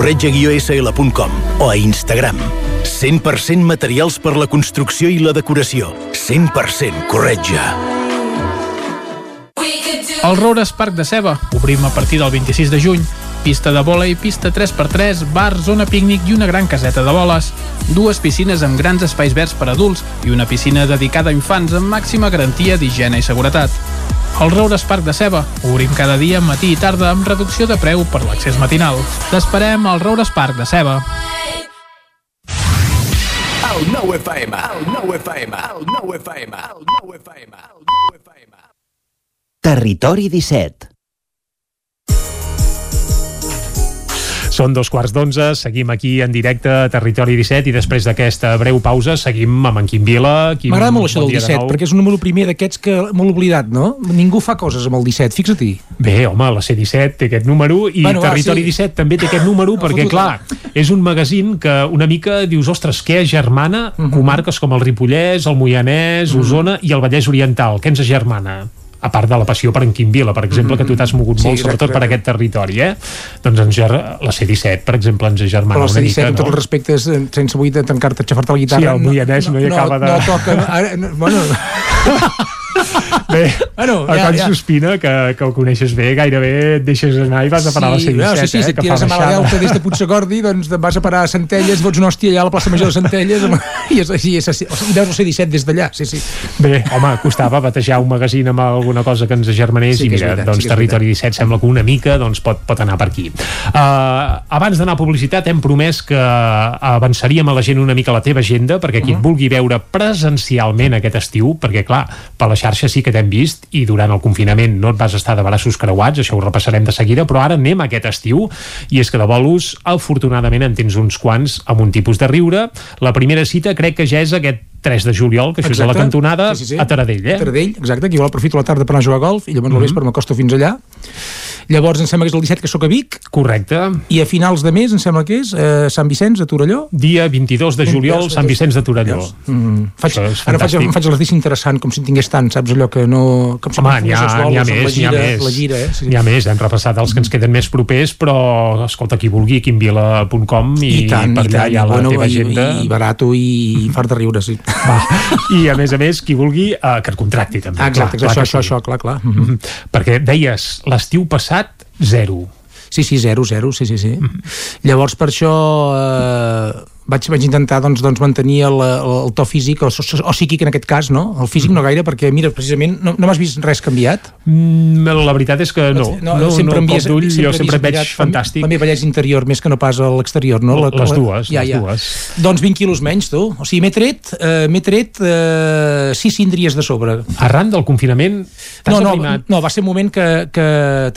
corretja-sl.com o a Instagram. 100% materials per la construcció i la decoració. 100% corretja. El Roures Parc de Ceba. Obrim a partir del 26 de juny. Pista de vòlei, pista 3x3, bar, zona pícnic i una gran caseta de boles. Dues piscines amb grans espais verds per adults i una piscina dedicada a infants amb màxima garantia d'higiene i seguretat. El Roures Parc de Ceba. Obrim cada dia, matí i tarda, amb reducció de preu per l'accés matinal. T'esperem al Roures Parc de Ceba. El 9 FM, el 9 FM, el 9 FM, el 9 FM, el 9 FM. Territori 17. Són dos quarts d'onze, seguim aquí en directe a Territori 17 i després d'aquesta breu pausa seguim amb en Quim Vila. Quim, M'agrada molt això bon del dia de 17, nou. perquè és un número primer d'aquests que molt oblidat, no? Ningú fa coses amb el 17, fixa-t'hi. Bé, home, la C17 té aquest número i Bueno, va, Territori sí. 17 també té aquest número perquè, fotut. clar, és un magazín que una mica dius, ostres, què agermana Mhm. comarques com el Ripollès, el Moianès, Osona i el Vallès Oriental? Què ens agermana? A part de la passió per en Quim Vila, per exemple, que tu t'has mogut Sí, molt, exacte, sobretot per exacte. aquest territori, eh? Doncs ens ger- la C17, per exemple, ens agermana el una C17, mica, amb tots els no? respectes, eh, sense vull de tancar-te a xafar-te la guitarra... Sí, el Moianès no hi acaba de- No, toca... Ara, no, bueno, Bé, Bueno, el ja, Can ja. Sospina, que, que ho coneixes bé, gairebé et deixes anar i vas a parar sí, a la C17, no, sí, sí, eh, si et que tires a. Malagueu des de Puigsecordi, doncs vas a parar a Centelles, fots una hòstia allà a la plaça Major de Centelles i, és, i, és, i veus el C17 des d'allà, sí, sí. Bé, home, costava batejar un magazín amb alguna cosa que ens agermanés Sí i que mira, veritat, doncs sí que Territori 17 sembla que una mica doncs, pot, pot anar per aquí. Uh, abans d'anar a publicitat hem promès que avançaríem a la gent una mica la teva agenda perquè qui et vulgui veure presencialment aquest estiu, perquè clar, per la xarxa sí que t'hem vist i durant el confinament no et vas estar de braços creuats, això ho repassarem de seguida, però ara anem aquest estiu i és que de bolos afortunadament en tens uns quants amb un tipus de riure. La primera cita crec que ja és aquest 3 de juliol, que això és a la Exacte. cantonada, Sí, sí, sí. a Taradell, eh? A Taradell, exacte, que jo aprofito la tarda per anar a jugar a golf i llavors Mhm. al vespre m'acosto fins allà. Llavors em sembla que és el 17 que sóc a Vic. Correcte. I a finals de mes em sembla que és eh, Sant Vicenç, a Torelló. Dia 22 de juliol, Sant Vicenç de Torelló. Mm, faig, Això és ara faig, em faig l'esdici interessant, com si en tingués tant, saps allò que no... Si Home, n'hi ha, ha més, n'hi ha més. La gira, eh? Sí. N'hi ha més, hem repassat els que ens queden més propers, però, escolta, qui vulgui, quimvila.com i, I tant, per i allà tant, hi ha la bueno, teva i, agenda. i barato i fart de riure, sí. Va. I a més a més, qui vulgui, eh, que et contracti també. Ah, exacte, clar, això, clar això, sí. això, clar, clar. Mm -hmm. Perquè deies, l'estiu passat, zero. Sí, sí, zero, zero, sí, sí, sí. Mm -hmm. Llavors, per això eh, vaig, vaig intentar doncs, doncs, mantenir el, el to físic, o, o, o psíquic en aquest cas, no? El físic no gaire, perquè, mira, precisament, no, no m'has vist res canviat? Mm, la veritat és que no. No, no, sempre no em vies- d'ull, jo sempre et veig mirat fantàstic. La, la meva bellesa interior més que no pas a l'exterior, no? La, Les dues, ja, les ja. dues. Doncs 20 quilos menys, tu. O sigui, m'he tret, eh, m'he tret eh, sis síndries de sobre. Arran del confinament, t'has No, no, aprimat? no, va ser un moment que, que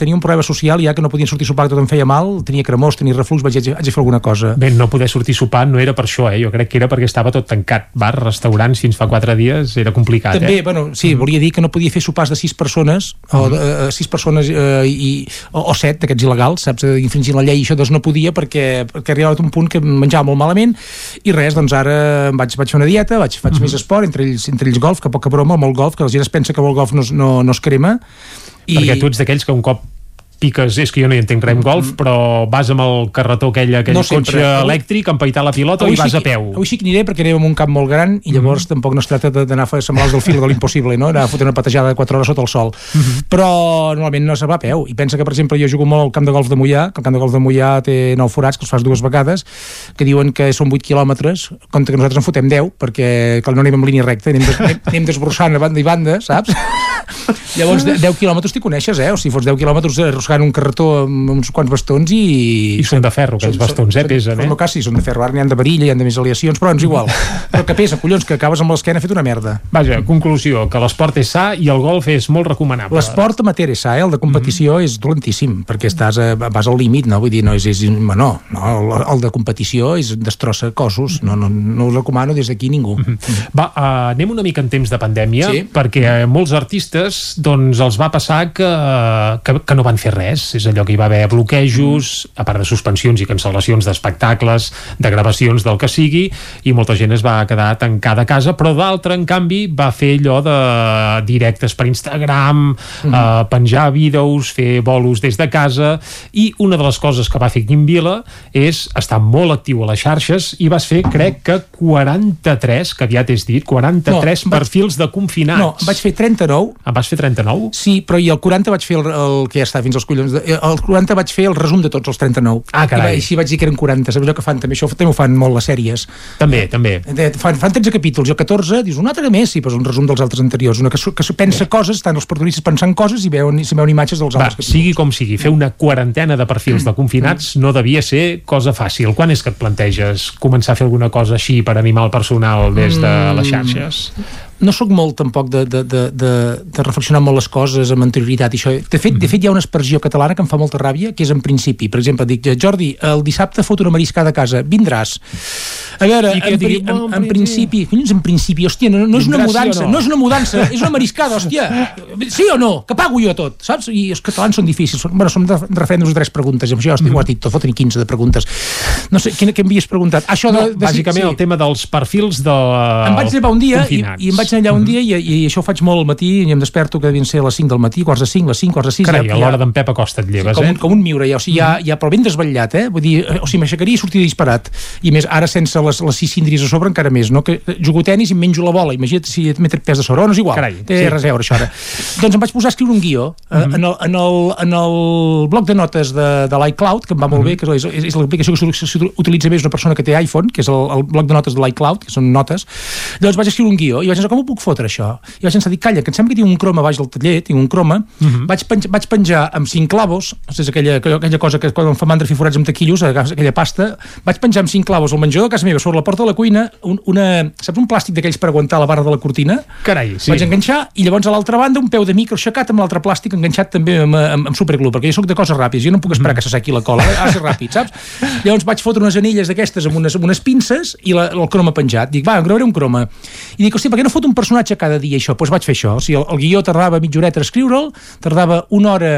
tenia un problema social, ja que no podien sortir a sopar, que tot em feia mal, tenia cremós, tenia reflux, vaig, haig de fer alguna cosa. Bé, no poder sortir a sopar no era per això, eh? Jo crec que era perquè estava tot tancat. Bars, restaurants, fins fa quatre dies era complicat, També, eh? bueno, sí, volia dir que no podia fer sopars de sis persones, o de, eh, sis persones eh, i, o, o set d'aquests il·legals, saps, eh, infringint la llei, i això doncs no podia perquè, perquè arribava a un punt que menjava molt malament, i res, doncs ara vaig, vaig fer una dieta, vaig, faig més esport, entre ells, entre ells golf, que poca broma, molt golf, que la gent es pensa que el golf no, no, no es crema, I... Perquè tu ets d'aquells que un cop piques, és que jo no hi entenc res en golf, però vas amb el carretó aquell, aquell No sempre. cotxe Avui- elèctric, empaitar la pilota i vas sí, a peu. Avui sí que aniré perquè anem en un camp molt gran i llavors tampoc no es tracta de- d'anar a fer semblants del fil de l'impossible, no? anar a fotre una patejada de 4 hores sota el sol. Però normalment no se va a peu. I pensa que, per exemple, jo jugo molt al camp de golf de Mollà, que el camp de golf de Mollà té 9 forats, que els fas dues vegades, que diuen que són 8 quilòmetres, compte que nosaltres en fotem 10, perquè no anem en línia recta, anem, des, anem, anem desbrossant a banda i banda, saps? Llavors, de- 10 quilòmetres t'hi coneixes, eh? O si fos 10 quilòmetres arrossegant un carretó amb uns quants bastons i... I són de ferro, aquells bastons, eh? Pesen, eh? No, quasi, són de ferro. Ara n'hi ha de varilla, hi ha de més aleacions, però és igual. però que pesa, collons, que acabes amb l'esquena fet una merda. Vaja, conclusió, que l'esport és sa i el golf és molt recomanable. L'esport amateur és sa, eh? el de competició és dolentíssim, perquè estàs a, vas al límit, no? Vull dir, no és, és no, no, el, el de competició és destrossa cossos, no, no, no ho recomano des d'aquí ningú. Va, uh, anem una mica en temps de pandèmia, Sí. perquè a molts artistes doncs, els va passar que, que, que no van fer res. És allò que hi va haver bloquejos, a part de suspensions i cancel·lacions d'espectacles, de gravacions del que sigui, i molta gent es va quedar tancada a casa, però d'altra, en canvi, va fer allò de directes per Instagram, mm. uh, penjar vídeos, fer bolos des de casa, i una de les coses que va fer Quim Vila és estar molt actiu a les xarxes i vas fer, crec que 43, que aviat és dit, 43 No, no, vaig- perfils de confinats. No, vaig fer 39. En vas fer 39? Sí, però i el 40 vaig fer el, el que ja està fins als collons. de- El 40 vaig fer el resum de tots els 39. Ah, carai. I, va- així vaig dir que eren 40. Saps allò que fan també? Això també ho fan molt les sèries. També, també. Eh, Fan, fan 13 capítols, el 14 dius un altre més, sí, però és un resum dels altres anteriors. Una que, que pensa coses, estan els protagonistes pensant coses i veuen, i se veuen imatges dels Va, altres capítols. sigui com sigui, fer una quarantena de perfils de confinats no devia ser cosa fàcil. Quan és que et planteges començar a fer alguna cosa així per animar el personal des de les xarxes? No sóc molt tampoc de, de, de, de, de reflexionar molt les coses amb anterioritat i això. De fet, de fet hi ha una expressió catalana que em fa molta ràbia, que és en principi. Per exemple, dic, Jordi, el dissabte fot una mariscada a casa, vindràs. A veure, en, et digui, en, "Oh, en principi, collons, en principi, hòstia, no, no és una sí mudança, no?" no és una mudança, és una mariscada, hòstia. Sí o no? Que pago jo tot, saps? I els catalans són difícils. Són, bueno, som de, de referèndums de tres preguntes, i amb això, hòstia, ho has dit tot, foten 15 de preguntes. No sé, quina que m'havies preguntat? Això de, No, de, bàsicament el tema dels perfils de em vaig llevar un dia i, i em vaig anar allà un dia i, i això ho faig molt al matí i em desperto que devien ser a les 5 del matí, quarts de 5, les 5, quarts de 6 Carai, a l'hora d'en Pep Acosta et lleves, com, eh? un, com un miure ja, o sigui, ja, ja però ben desvetllat, eh? Vull dir, eh, o sigui, m'aixecaria i sortiria disparat. I més, ara sense les, les sis síndries a sobre encara més, no? Que eh, jugo tenis i menjo la bola, imagina't si et metre pes de sobre, oh, no és igual, Carai, té sí. res a veure això ara. doncs em vaig posar a escriure un guió eh, en, el, en, el, en el bloc de notes de, de l'iCloud, que em va molt bé, que és, és, és l'aplicació que s'u- s'utilitza més una persona que té iPhone, que és el, el bloc de notes de l'iCloud, que són notes, llavors vaig escriure un guió i vaig pensar, com ho puc fotre això? I vaig pensar, dic, calla, que em sembla que tinc un croma baix del taller, tinc un croma, vaig, penjar, vaig penjar amb cinc clavos, no sé, és aquella, aquella cosa que quan em fa mandra fer forats amb taquillos, aquella pasta, vaig penjar amb cinc clavos al menjador de casa meva sobre la porta de la cuina, un, una, saps un plàstic d'aquells per aguantar la barra de la cortina? Carai, sí. Vaig enganxar i llavors a l'altra banda un peu de micro aixecat amb l'altre plàstic enganxat també amb, amb, amb superglue, perquè jo sóc de coses ràpides, jo no puc esperar que se sequi la cola, ha de ser ràpid, saps? Llavors vaig fotre unes anelles d'aquestes amb unes, amb unes pinces i la, el croma penjat. Dic, va, gravaré un croma. I dic, hòstia, per què no fot un personatge cada dia això? Doncs vaig fer això. O sigui, el, el guió tardava mitja horeta a escriure'l, tardava una hora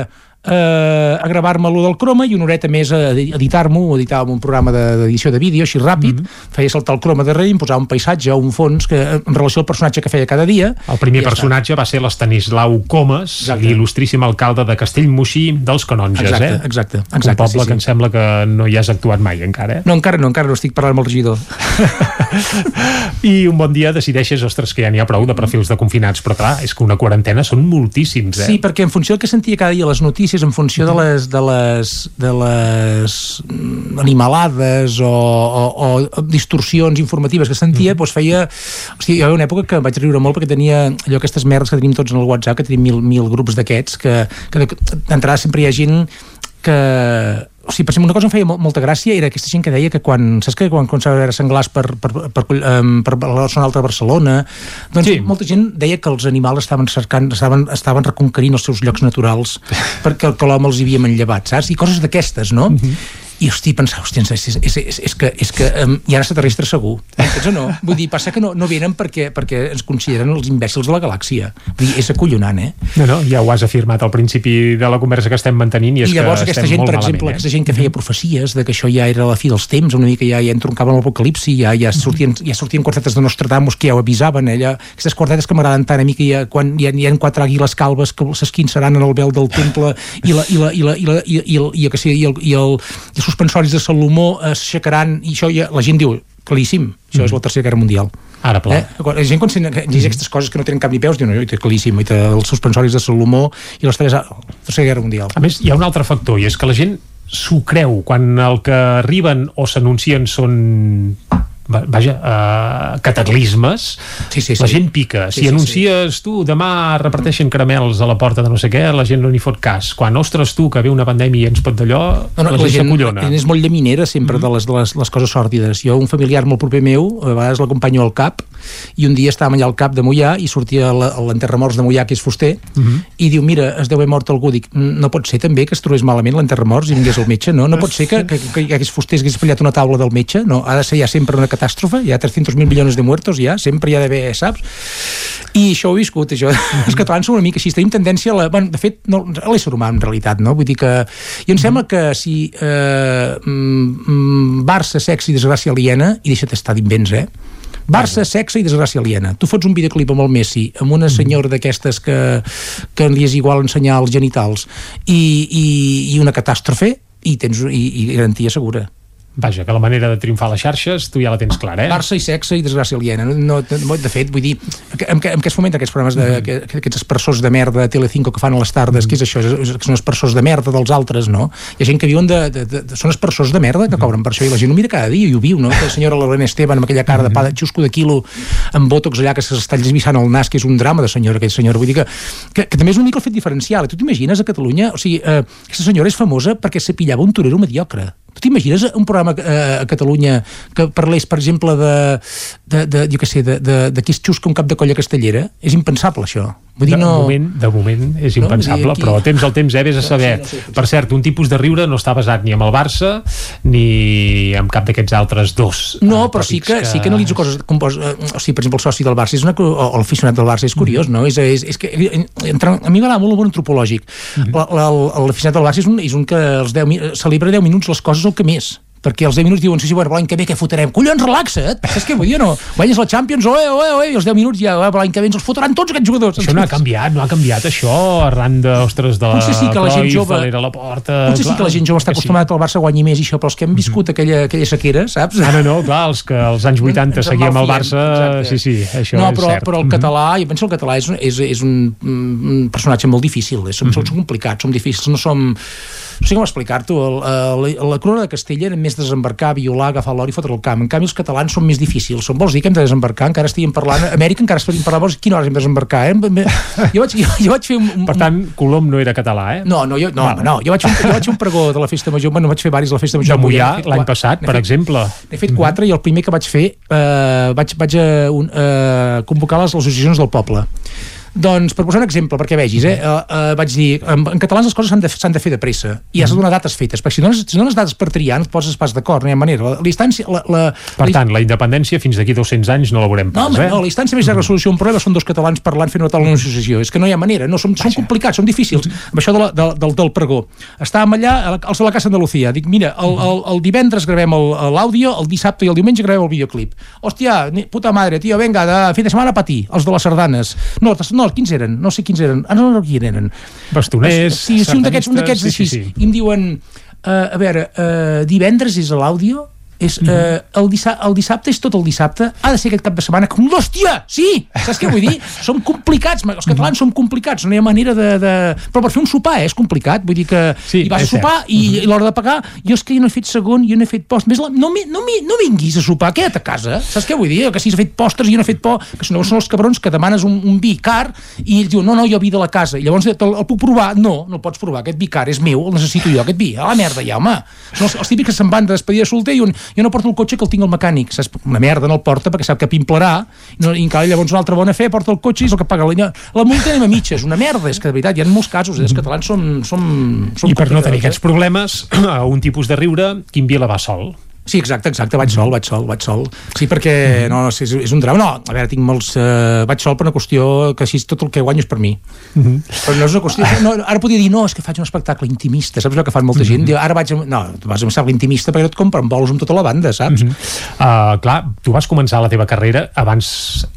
eh, a gravar-me-lo del croma i una horeta més a editar-m'ho, editàvem un programa de- d'edició de vídeo així ràpid, feia saltar el croma darrere i em posava un paisatge o un fons que, en relació al personatge que feia cada dia. El primer ja està. personatge va ser l'Estanislau Comas, l'il·lustríssim alcalde de Castellmoixí dels Canonges, Exacte, eh? exacte, un exacte, poble sí, sí. que em sembla que no hi has actuat mai encara, eh? No, encara no, encara no estic parlant amb el regidor. I un bon dia decideixes, ostres, que ja n'hi ha prou de perfils de confinats, però clar, és que una quarantena són moltíssims, eh? Sí, perquè en funció del que sentia cada dia les notícies, en funció de les, de les, de les mm, animalades o, o, o distorsions informatives que sentia, doncs feia... O sigui, hi haver una època que em vaig riure molt perquè tenia allò aquestes merdes que tenim tots en el WhatsApp, que tenim mil, mil grups d'aquests, que, que d'entrada sempre hi ha gent que o sigui, per exemple, una cosa que em feia molt, molta gràcia era aquesta gent que deia que quan, saps que quan començava a veure senglars per, per, per, per, um, per la zona alta de Barcelona, doncs sí. molta gent deia que els animals estaven cercant, estaven, estaven reconquerint els seus llocs naturals perquè el que l'home els havia manllevat, saps? I coses d'aquestes, no? Mm -hmm. I, hosti, pensava, hòstia, és, és, és, és que, és que um, hi ha extraterrestres segur. Entens o no? Vull dir, passa que no, no venen perquè, perquè ens consideren els imbècils de la galàxia. Vull dir, és acollonant, eh? No, no, ja ho has afirmat al principi de la conversa que estem mantenint i és I llavors que aquesta estem gent, per malament, exemple, eh? aquesta gent que feia profecies de que això ja era la fi dels temps, una mica ja, ja entroncaven l'apocalipsi, ja, ja, sortien, ja sortien quartetes de Nostradamus que ja ho avisaven, eh? ja, aquestes quartetes que m'agraden tant a mi que ja, quan hi ha, hi ha quatre àguiles calves que s'esquinçaran en el vel del temple i, la, i, la, i, la, i, la, i, i, el, i, que sigui, i, el, i, el, i els suspensoris de Salomó s'aixecaran i això ja, la gent diu, claríssim, això és la tercera guerra mundial. Ara, pla. Eh? La gent quan llegeix aquestes coses que no tenen cap ni peus diu, no, té claríssim, i té els suspensoris de Salomó i les tres, la tercera guerra mundial. A més, hi ha un altre factor, i és que la gent s'ho creu quan el que arriben o s'anuncien són vaja, uh, cataclismes sí, sí, la sí. gent pica Sí, si sí, anuncies tu demà reparteixen caramels a la porta de no sé què la gent no n'hi fot cas quan ostres tu que ve una pandèmia i ens pot d'allò No, no, la, la gent s'acollona és molt llaminera sempre de, les, de les, les coses sòrdides. Jo, un familiar molt proper meu, a vegades l'acompanyo al CAP, i un dia estàvem allà al CAP de Mollà i sortia la- l'enterramorts de Mollà, que és fuster, i diu, mira, es deu haver mort algú. Dic, "Mm, no pot ser també que es trobés malament l'enterramorts i vingués el metge, no? No pot ser que, que, que hi hagués fuster, hagués espatllat una taula del metge, no? Ha de ser ja sempre una catàstrofe, hi ha 300.000 milions de muertos, ja, sempre hi ha d'haver, saps? I això ho he viscut, això. Els catalans són una mica així, tenim tendència a la... Bueno, de fet, no, a l'ésser humà, en realitat, no? Vull dir que... I em sembla que si eh, mm, mm, Barça, i desgràcia aliena, i deixa't estar d'invents, eh? Barça, sexe i desgràcia aliena. Tu fots un videoclip amb el Messi, amb una senyora d'aquestes que, que li és igual ensenyar els genitals, i, i, i una catàstrofe, i tens i, i garantia segura. Vaja, que la manera de triomfar a les xarxes tu ja la tens clara, eh? Barça i sexe i desgràcia aliena. No, no, de fet, vull dir, amb, què- amb què es fomenten aquests programes, de, que, aquests espersors de merda de Telecinco que fan a les tardes, què és això? Són espersors de merda dels altres, no? Hi ha gent que viuen de, de, de, de són espersors de merda que cobren per això i la gent ho mira cada dia i ho viu, no? La senyora Lorena Esteban amb aquella cara de pa de xusco de quilo amb bòtox allà que s'està llisvissant el nas, que és un drama de senyora, aquella senyora. Vull dir que, que, que també és un mica el fet diferencial. Tu t'imagines a Catalunya, o sigui, eh, aquesta senyora és famosa perquè s'apillava un torero mediocre. Tu t'imagines un programa eh, a Catalunya que parlés, per exemple, de, de, de jo què sé, de, de, de qui es xusca un cap de colla castellera? És impensable, això. Vull dir, de, no... moment, de moment és No, impensable, dir, aquí- però temps al temps, eh, vés a saber. sí, no sé, per cert, un tipus de riure no està basat ni amb el Barça ni amb cap d'aquests altres dos. No, eh, però sí tòpics que, sí que analitzo coses com, eh, o sigui, per exemple, el soci del Barça és una, o l'aficionat del Barça és curiós, no? És, és, és que entra, a mi m'agrada molt el món antropològic. La- el- L'aficionat del Barça és un, és un que els 10, mi- celebra 10 minuts les coses el que més perquè els 10 minuts diuen, sí, sí, bueno, l'any que ve què fotrem? Collons, relaxa't! Saps què vull dir? No? Guanyes la Champions, oe, oe, oe, i els 10 minuts ja, oe, l'any que ve ens els fotran tots aquests jugadors. Això no ha canviat, no ha canviat això arran de, ostres, de Potser sí que la gent Cruyff, jove- a la porta... Potser sí que la gent jove està que sí. acostumat al Barça guanyi més i això, però els que hem viscut aquella, aquella sequera, saps? Ah, no, no, clar, els que als anys 80 Ens en seguíem el Barça, exacte. sí, sí, això no, és però, cert. però el Mhm. català, jo penso que el català és, és, és un, un personatge molt difícil, és, som, som complicats, som difícils, no som... No sé com explicar-t'ho, el- la corona de Castella era més desembarcar, violar, agafar l'or i fotre el camp. En canvi, els catalans són més difícils. Som, vols dir que hem de desembarcar? Encara estigui parlant... Amèrica encara estigui parlant, vols dir quina hora hem de desembarcar? Eh? Jo, vaig, jo, jo vaig fer un, un, Per tant, Colom no era català, eh? no, no, jo, no, Vale. no, jo vaig, fer jo vaig fer un pregó de la festa major, bueno, vaig fer varis de la festa De major. Mollà, N'he fet l'any passat, per fet- exemple. N'he fet quatre i el primer que vaig fer eh, vaig, vaig a un, eh, convocar les associacions del poble Doncs, per posar un exemple, perquè vegis, eh, uh, uh, vaig dir, en, en català les coses s'han de, de fer de pressa i has de donar dates fetes, perquè si dones, si dones dates per triar, no et poses pas d'acord, no hi ha manera. La, la. La, la, Per tant, la independència fins d'aquí 200 anys no la veurem no, pas, home, eh? no, la distància més de resolució d'un problema són dos catalans parlant fent una taula d'associació. És que no hi ha manera, no, són, són complicats, són difícils. Amb això de la, de, del, del pregó. Estàvem allà, els de la Casa Andalucía. Dic, mira, el, el, el divendres gravem el- l'àudio, el, dissabte i el diumenge gravem el videoclip. Hòstia, puta madre, tio, venga, de fin de setmana patir, els de les sardanes. No, no, quins eren? No sé quins eren. Ah, no, no, quins eren. Bastoners, Sí, sí, un d'aquests un d'aquests sí, sí, sí. I em diuen, uh, a veure, uh, divendres és a l'àudio? És, uh, el, dissa el dissabte és tot el dissabte? Ha de ser aquest cap de setmana? Com, hòstia, sí! Saps què vull dir? som complicats, els catalans som complicats, no hi ha manera de... de... Però per fer un sopar eh, és complicat, vull dir que sí, hi vas a és cert. sopar i, i l'hora de pagar, jo és que jo no he fet segon, jo no he fet post, més la, no, mi- no, mi- no vinguis a sopar, queda't a casa, saps què vull dir? Que si has fet postres i jo no he fet por, que si no són els cabrons que demanes un, un vi car i ells diuen, no, no, jo vi de la casa, i llavors el, el puc provar? No, no el pots provar, aquest vi car és meu, el necessito jo, aquest vi, a la merda ja, home. Són els, els típics que se'n van de despedida de solter i un, jo no porto el cotxe que el tinc al mecànic, saps? Una merda, no el porta perquè sap que pimplarà, i, no, i encara llavors una altra bona fe porta el cotxe i és el que paga la, la multa anem a mitges, una merda, és que de veritat, hi ha molts casos, eh? els catalans som, som, som I per no tenir eh? aquests problemes, un tipus de riure, Quim Vila va sol. Sí, exacte, exacte, vaig sol, vaig sol, vaig sol. Sí, perquè no, no, és, és un drama. No, a veure, tinc molts... Eh, vaig sol per una qüestió que així tot el que guanyo és per mi. Però no és una qüestió... No, ara podria dir, no, és que faig un espectacle intimista, saps el que fan molta gent? Diu, ara vaig... No, tu vas a un espectacle intimista perquè et compren bolos amb tota la banda, saps? Uh, clar, tu vas començar la teva carrera abans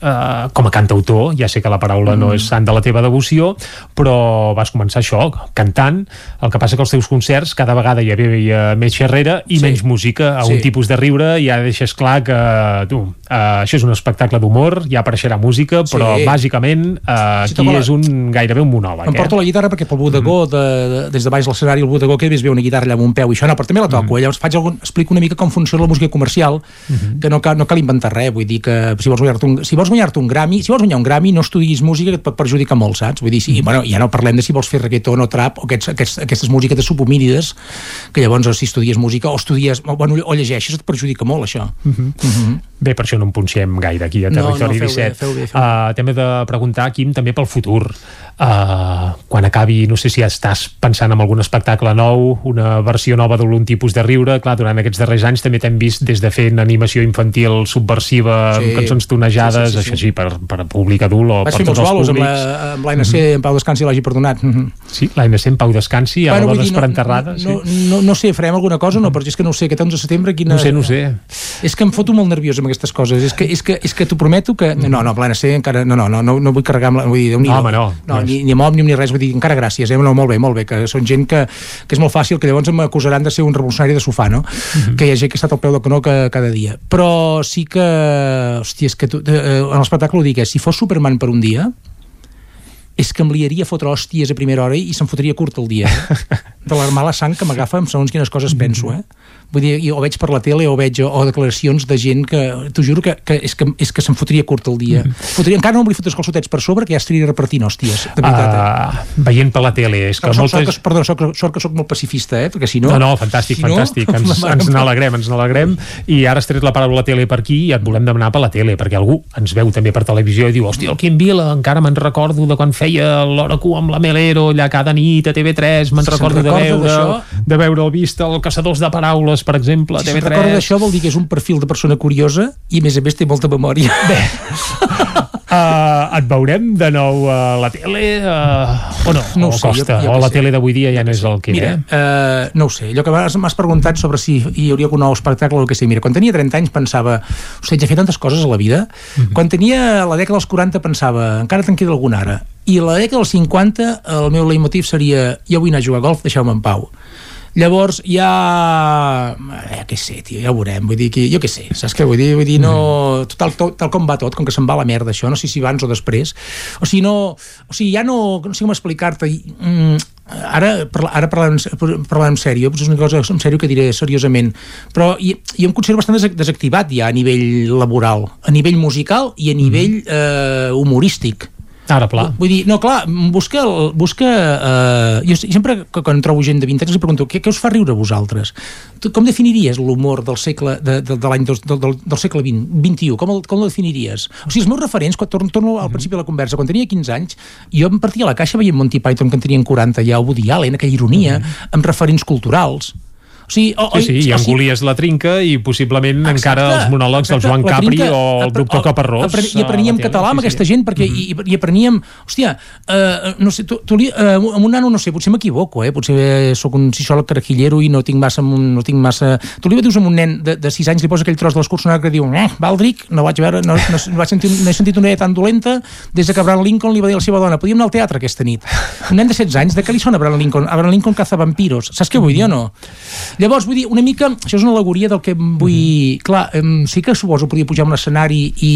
uh, com a cantautor, ja sé que la paraula no és sant de la teva devoció, però vas començar això, cantant, el que passa que als teus concerts cada vegada hi havia més xerrera i Sí. menys música, a un Tipus de riure i ja deixes clar que tu, uh, això és un espectacle d'humor, ja apareixerà música, però Sí. bàsicament uh, Sí, aquí és un, gairebé un monòleg. Em porto eh? la guitarra perquè pel bodegó, de, de, des de baix de l'escenari, el bodegó, que ves bé una guitarra allà amb un peu i això, no, però també la toco. eh? Llavors faig algun, explico una mica com funciona la música comercial, que no cal, no cal inventar res, vull dir que si vols guanyar-te un, si vols guanyar un Grammy, si vols guanyar un Grammy, no estudiis música que et pot perjudicar molt, saps? Vull dir, sí, bueno, ja no parlem de si vols fer reggaeton o trap o aquests, aquests, aquestes músiques de subhomínides, que llavors o si estudies música o estudies, bueno, o llegeixes, et perjudica molt, això. Mhm. Bé, per això no en punxem gaire aquí a No, no, Territori feu bé, 17. feu bé, feu Uh, T'hem de preguntar, Quim, també pel futur. Uh, quan acabi, no sé si estàs pensant en algun espectacle nou, una versió nova d'algun tipus de riure. Clar, durant aquests darrers anys també t'hem vist des de fent animació infantil subversiva, Sí. amb cançons tonejades, Sí, sí, sí, sí. això sí, per, per públic adult o Vaig per fer tots els públics. la- amb l'ANC, en Pau Descansi l'hagi perdonat. Mhm. Sí, l'ANC en Pau Descansi, a Bueno, la per no- enterrada. No, sí. no, no sé, farem alguna cosa o no? Perquè és que no ho sé, aquest 11 de setembre quina... No sé, no sé. És que em foto molt nerviós amb aquestes coses. És que, és que, és que t'ho prometo que... No, no, plena C, encara... No, no, no, no, no vull carregar amb la... Vull dir, No, home, no. No, No ni, ni amb òmnium ni res, vull dir, encara gràcies, eh? No, molt bé, molt bé, que són gent que, que és molt fàcil, que llavors m'acusaran de ser un revolucionari de sofà, no? Que hi ha gent que ha estat al peu del canó que, cada dia. Però sí que... Hòstia, és que tu, eh, en l'espectacle ho dic, eh? si fos Superman per un dia, és que em liaria a fotre hòsties a primera hora i se'm fotria curt el dia. Eh? De la mala sang que m'agafa amb segons quines coses penso, eh? Vull dir, i o veig per la tele o veig o declaracions de gent que, t'ho juro que, que, és que, és que se'm fotria curt el dia. Fotria, encara no fotre els calçotets per sobre, que ja estaria repartint hòsties, de veritat. Eh? Uh, veient per la tele, és que moltes... soc, perdó, soc, sort que sóc molt pacifista, eh? Perquè si no... No, no, fantàstic, si no, fantàstic. Ens, ens n'alegrem, ens n'alegrem. I ara has tret la paraula tele per aquí i et volem demanar per la tele, perquè algú ens veu també per televisió i diu, hòstia, el Quim Vila, encara me'n recordo de quan feia l'Hora Q amb la Melero, allà cada nit a TV3, me'n Si recordo de veure, de veure el vist el Caçadors de Paraules, per exemple, Si se'n TV3. recorda d'això vol dir que és un perfil de persona curiosa i a més a més té molta memòria. Bé. Uh, et veurem de nou a la tele uh, o no? No o sé, jo- costa? jo o què la sé. tele d'avui dia ja no és el que Mira, era? eh, no ho sé, allò que m'has preguntat sobre si hi hauria algun nou espectacle o el que sé. Mira, quan tenia 30 anys pensava, hosti, ja he fet tantes coses a la vida. Mhm. Quan tenia la dècada dels 40 pensava, encara te'n queda algun ara. I a la dècada dels 50 el meu leitmotiv seria, jo vull anar a jugar a golf, deixeu-me en pau. Llavors ja... Eh, què sé, tio, ja ho veurem. Vull dir que, jo què sé, saps què vull dir? Vull dir, no... Tal, tal, tal com va tot, com que se'n va la merda això, no sé si abans o després. O sigui, no... O sigui, ja no... No sé com explicar-te. Mm, ara, ara parlant en sèrio, és una cosa en sèrio que diré seriosament, però jo, jo em considero bastant des- desactivat ja a nivell laboral, a nivell musical i a nivell eh, humorístic Ara, pla. Vull dir, no, clar, busca... El, busca eh, jo sempre, que quan trobo gent de 20 anys, els pregunto, què, què us fa riure a vosaltres? Com definiries l'humor del segle de, de, de l'any del, del, del segle 20, 21? Com el, com el definiries? O sigui, els meus referents, quan torno, torno al principi de la conversa, quan tenia 15 anys, jo em partia a la caixa veient Monty Python, que en tenien 40 ja, o Woody Allen, aquella ironia, amb referents culturals. O sigui, o, Sí, sí, i o sigui, engolies la trinca i possiblement exacte, encara els monòlegs del Joan Capri trinca, o el doctor Caparrós. Apre, I apreníem eh, català amb sí, aquesta sí. gent, perquè i, i apreníem... Hòstia, eh, no sé, tu, tu li, eh, amb un nano, no sé, potser m'equivoco, eh? Potser sóc un xixòleg carajillero i no tinc massa... No tinc massa... Tu li dius a un nen de, de 6 anys, li posa aquell tros de l'escurçonat que diu eh, Valdric, no vaig veure, no, no, no, vaig sentir, no he sentit una idea tan dolenta des de que Abraham Lincoln li va dir a la seva dona podíem anar al teatre aquesta nit. Un nen de 16 anys, de què li sona Abraham Lincoln? Abraham Lincoln caza vampiros. Saps què vull dir o no? Llavors, vull dir, una mica, això és una alegoria del que vull... Clar, em, sí que suposo podria pujar a un escenari i,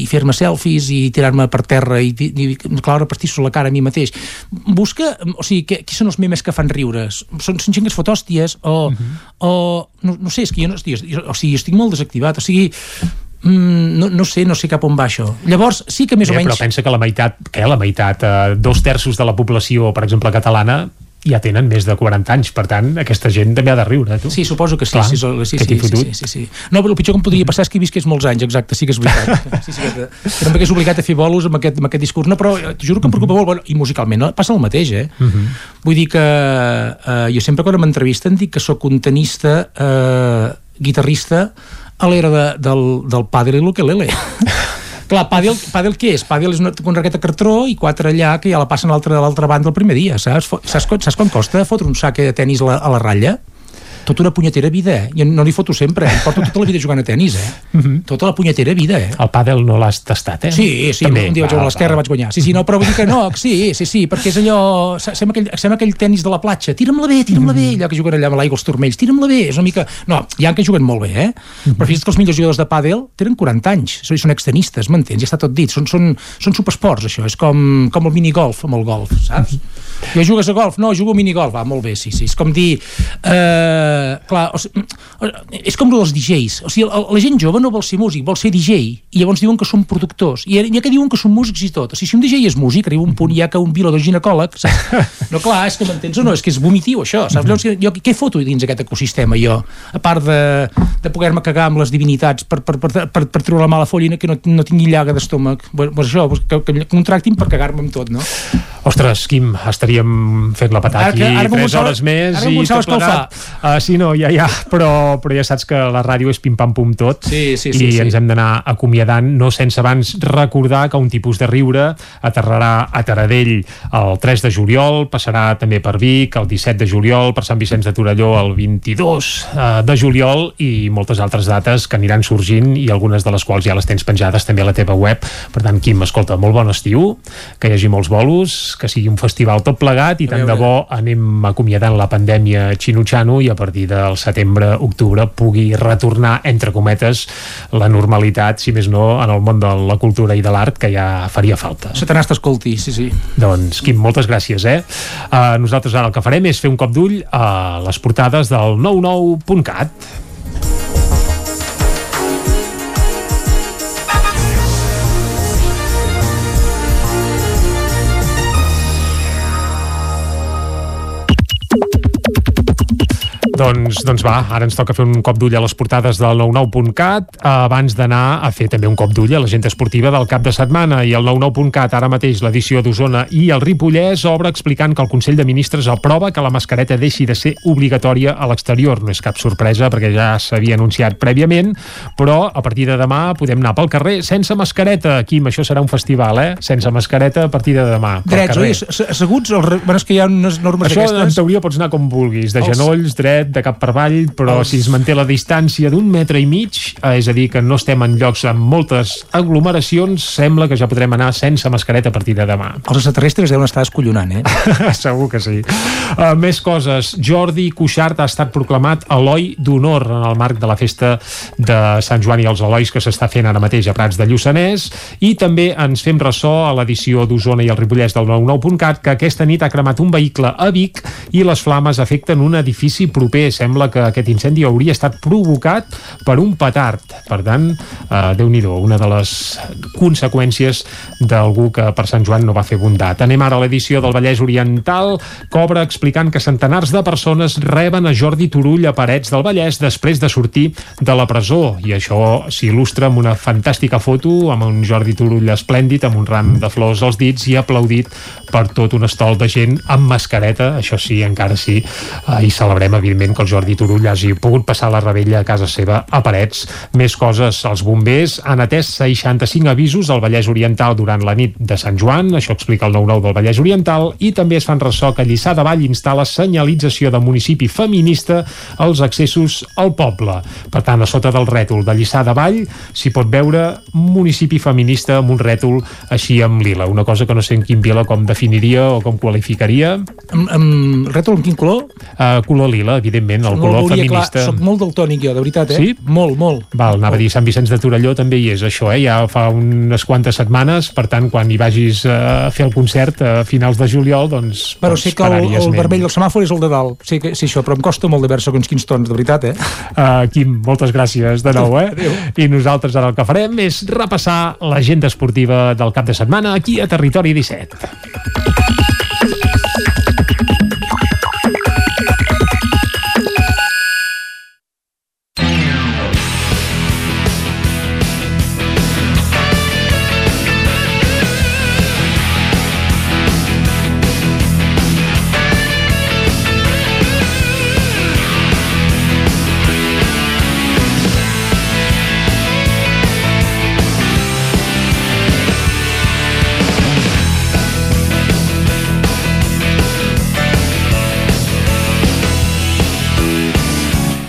i fer-me selfies i tirar-me per terra i, i, i claure pastissos a la cara a mi mateix. Busca, o sigui, que, qui són els memes que fan riures? Són, són gent que es fot hòsties o, o no, no sé, és que jo no estic, o sigui, estic molt desactivat, o sigui, Mm, no, no sé, no sé cap on va això. Llavors, sí que més Bé, o menys... Però pensa que la meitat, que la meitat, eh, dos terços de la població, per exemple, catalana, ja tenen més de 40 anys, per tant, aquesta gent també ha de riure, tu. Sí, suposo que sí. Clar, sí, sí, sí, sí, sí, sí, sí. No, però el pitjor que em podria passar és que visqués molts anys, exacte, sí que és veritat. Sí, sí, que, que no m'hagués obligat a fer bolos amb aquest, amb aquest discurs. No, però eh, juro que em preocupa molt, bueno, i musicalment no? passa el mateix, eh? Vull dir que eh, jo sempre quan m'entrevisten dic que sóc un tenista eh, guitarrista a l'era de, del, del padre i l'ukelele. Clar, pàdel, pàdel què és? Pàdel és una, una raqueta cartró i quatre allà que ja la passen a l'altra banda el primer dia, saps? Saps, quan- saps quan costa fotre un sac de tennis a la, a la ratlla? Tota una punyetera vida, eh? Jo no li foto sempre, eh? Em porto tota la vida jugant a tennis, eh? Tota la punyetera vida, eh? El pàdel no l'has tastat, eh? Sí, sí, També. un dia vaig jugar a l'esquerra, vaig guanyar. Sí, sí, no, però vull dir que no, sí, sí, sí, perquè és allò... Sembla aquell, sembla aquell tennis de la platja. Tira'm-la bé, tira'm-la bé, allò que juguen allà amb l'aigua als turmells. Tira'm-la bé, és una mica... No, hi ha que juguen molt bé, eh? Però fixa't que els millors jugadors de pàdel tenen 40 anys, són, són extenistes, m'entens? Ja està tot dit, són, són, són supersports, això. És com, com el minigolf amb el golf, saps? Jo jugues a golf? No, jugo a minigolf. Va, molt bé, sí, sí. És com dir... Eh, clar, o sigui, és com el dels DJs. O sigui, la, gent jove no vol ser músic, vol ser DJ. I llavors diuen que són productors. I hi ha que diuen que són músics i tot. O sigui, si un DJ és músic, arriba un punt ja que un violador ginecòleg, saps? No, clar, és que m'entens o no? És que és vomitiu, això. Saps? Llavors, jo què foto dins aquest ecosistema, jo? A part de, de poder-me cagar amb les divinitats per, per, per, per, per treure la mala follina que no, no tingui llaga d'estómac. Pues, pues això, pues, que, que contractin per cagar-me amb tot, no? Ostres, Quim, estaríem fent la patata Ara que- aquí ara m'ho 3 començava- hores més ara i tot plegat. Uh, sí, no, ja, ja, però, però ja saps que la ràdio és pim-pam-pum tot Sí, sí, i sí, sí. ens hem d'anar acomiadant, no sense abans recordar que un tipus de riure aterrarà a Taradell el 3 de juliol, passarà també per Vic el 17 de juliol, per Sant Vicenç de Torelló el 22 eh, de juliol i moltes altres dates que aniran sorgint i algunes de les quals ja les tens penjades també a la teva web. Per tant, Quim, escolta, molt bon estiu, que hi hagi molts bolos, que sigui un festival tot plegat i tant de bo anem acomiadant la pandèmia xinutxano i a partir del setembre-octubre pugui retornar, entre cometes, la normalitat, si més no, en el món de la cultura i de l'art, que ja faria falta. Satanàs t'escolti, sí, sí. Doncs, Quim, moltes gràcies, eh? Uh, nosaltres ara el que farem és fer un cop d'ull a les portades del 99.cat. Doncs, doncs va, ara ens toca fer un cop d'ull a les portades del 99.cat abans d'anar a fer també un cop d'ull a l'agenda esportiva del cap de setmana i el 99.cat ara mateix l'edició d'Osona i el Ripollès obre explicant que el Consell de Ministres aprova que la mascareta deixi de ser obligatòria a l'exterior. No és cap sorpresa perquè ja s'havia anunciat prèviament, però a partir de demà podem anar pel carrer sense mascareta. Quim, això serà un festival, eh? Sense mascareta a partir de demà. Drets, oi? Ass- Asseguts? El... re- Bueno, és que hi ha unes normes Això en d'aquestes... teoria pots anar com vulguis, de Els- genolls, dret, de cap per avall, però Els- si es manté la distància d'un metre i mig, eh, és a dir, que no estem en llocs amb moltes aglomeracions, sembla que ja podrem anar sense mascareta a partir de demà. Els extraterrestres deuen estar escollonant, eh? Segur que sí. Uh, més coses. Jordi Cuixart ha estat proclamat Eloi d'Honor en el marc de la festa de Sant Joan i els Elois que s'està fent ara mateix a Prats de Lluçanès i també ens fem ressò a l'edició d'Osona i el Ripollès del 99.cat que aquesta nit ha cremat un vehicle a Vic i les flames afecten un edifici proper proper. Sembla que aquest incendi hauria estat provocat per un petard. Per tant, eh, déu nhi una de les conseqüències d'algú que per Sant Joan no va fer bondat. Anem ara a l'edició del Vallès Oriental, cobra explicant que centenars de persones reben a Jordi Turull a Parets del Vallès després de sortir de la presó. I això s'il·lustra amb una fantàstica foto amb un Jordi Turull esplèndid, amb un ram de flors als dits i aplaudit per tot un estol de gent amb mascareta, això sí, encara sí, eh, i celebrem, evidentment, que el Jordi Turull hagi pogut passar la rebella a casa seva a Parets. Més coses, els bombers han atès 65 avisos al Vallès Oriental durant la nit de Sant Joan, això explica el 9-9 del Vallès Oriental, i també es fan ressò que Lliçà de Vall instal·la senyalització de municipi feminista als accessos al poble. Per tant, a sota del rètol de Lliçà de Vall s'hi pot veure municipi feminista amb un rètol així amb lila, una cosa que no sé en quin Vila com definiria o com qualificaria. Amb, amb rètol en quin color? Uh, color lila, evidentment, el no color volia, feminista. Clar, soc molt daltònic jo, de veritat, eh? Sí? Molt, molt. Val, anava a dir Sant Vicenç de Torelló també hi és això, eh? ja fa unes quantes setmanes, per tant, quan hi vagis eh, a fer el concert a finals de juliol, doncs Però pots sé que el, el vermell del semàfor és el de dalt. Sí, que, sí, això, però em costa molt de veure segons quins tons, de veritat, eh? Uh, Quim, moltes gràcies de nou, eh? I nosaltres ara el que farem és repassar l'agenda esportiva del cap de setmana aquí a Territori 17.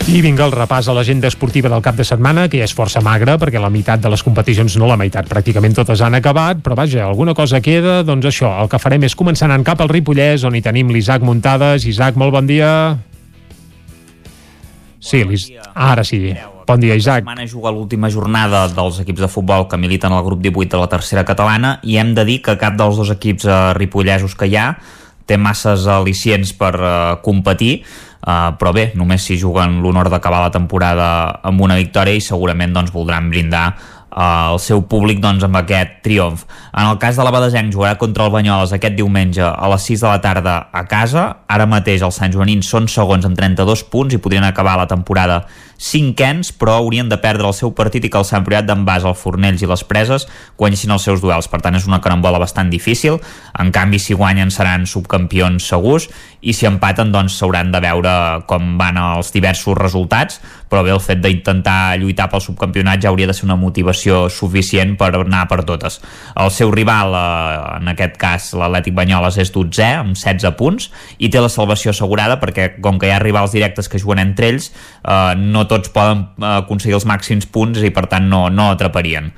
I vinga el repàs a l'agenda esportiva del cap de setmana, que ja és força magra, perquè la meitat de les competicions, no la meitat, pràcticament totes han acabat, però vaja, alguna cosa queda, doncs això, el que farem és començar anant cap al Ripollès, on hi tenim l'Isaac Muntades. Isaac, molt bon dia. Sí, ara sí. Bon dia, Isaac. setmana juga l'última jornada dels equips de futbol que militen al grup 18 de la tercera catalana i hem de dir que cap dels dos equips eh, ripollesos que hi ha té masses al·licients per eh, competir Uh, però bé, només si juguen l'honor d'acabar la temporada amb una victòria i segurament doncs, voldran brindar uh, el seu públic doncs, amb aquest triomf. En el cas de la Badesenc jugarà contra el Banyoles aquest diumenge a les 6 de la tarda a casa. Ara mateix els Sant Joanins són segons amb 32 punts i podrien acabar la temporada cinquens, però haurien de perdre el seu partit i que el Sant Priat d'en Bas, el Fornells i les Preses guanyessin els seus duels. Per tant, és una carambola bastant difícil. En canvi, si guanyen seran subcampions segurs i si empaten, doncs s'hauran de veure com van els diversos resultats, però bé, el fet d'intentar lluitar pel subcampionat ja hauria de ser una motivació suficient per anar per totes. El seu rival, eh, en aquest cas l'Atlètic Banyoles, és 12 amb 16 punts i té la salvació assegurada perquè com que hi ha rivals directes que juguen entre ells, eh, no tots poden eh, aconseguir els màxims punts i per tant no, no atraparien.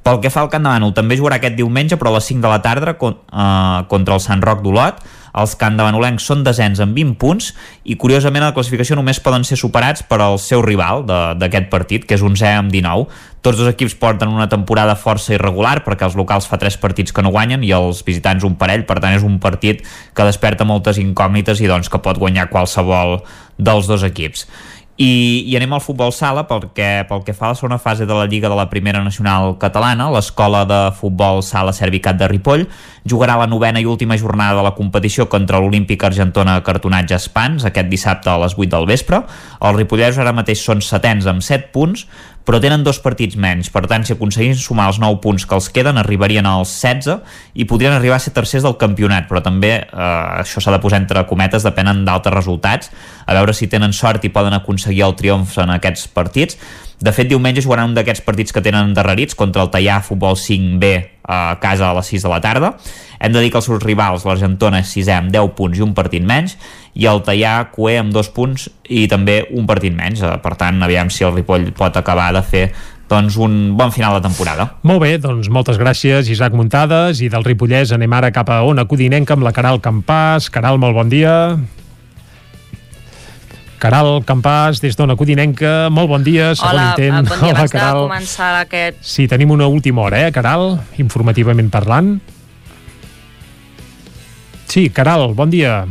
Pel que fa al Camp de Bànol, també jugarà aquest diumenge, però a les 5 de la tarda con, eh, contra el Sant Roc d'Olot. Els Camp de Banolencs són desens amb 20 punts i, curiosament, a la classificació només poden ser superats per al seu rival d'aquest partit, que és un 11 amb 19. Tots dos equips porten una temporada força irregular perquè els locals fa tres partits que no guanyen i els visitants un parell, per tant és un partit que desperta moltes incògnites i doncs que pot guanyar qualsevol dels dos equips. I, i anem al futbol sala perquè pel que fa a la segona fase de la Lliga de la Primera Nacional Catalana, l'escola de futbol sala Servicat de Ripoll jugarà la novena i última jornada de la competició contra l'Olímpic Argentona Cartonatge Espans aquest dissabte a les 8 del vespre. Els ripollesos ara mateix són setens amb 7 punts, però tenen dos partits menys. Per tant, si aconseguissin sumar els 9 punts que els queden, arribarien als 16 i podrien arribar a ser tercers del campionat, però també eh, això s'ha de posar entre cometes, depenen d'altres resultats, a veure si tenen sort i poden aconseguir el triomf en aquests partits. De fet, diumenge jugaran un d'aquests partits que tenen endarrerits contra el Tallà Futbol 5B a casa a les 6 de la tarda. Hem de dir que els seus rivals, l'Argentona és 6è amb 10 punts i un partit menys, i el Tallà Cué amb 2 punts i també un partit menys. Eh, Per tant, aviam si el Ripoll pot acabar de fer doncs, un bon final de temporada. Molt bé, doncs moltes gràcies, Isaac Muntades, i del Ripollès anem ara cap a Ona Codinenca amb la Caral Campàs. Caral, molt bon dia. Caral Campàs, des d'Ona Codinenca, molt bon dia, segon Hola, intent. eh, bon dia. Hola, Abans de Caral. començar aquest... Sí, tenim una última hora, eh, Caral, informativament parlant. Sí, Caral, bon dia.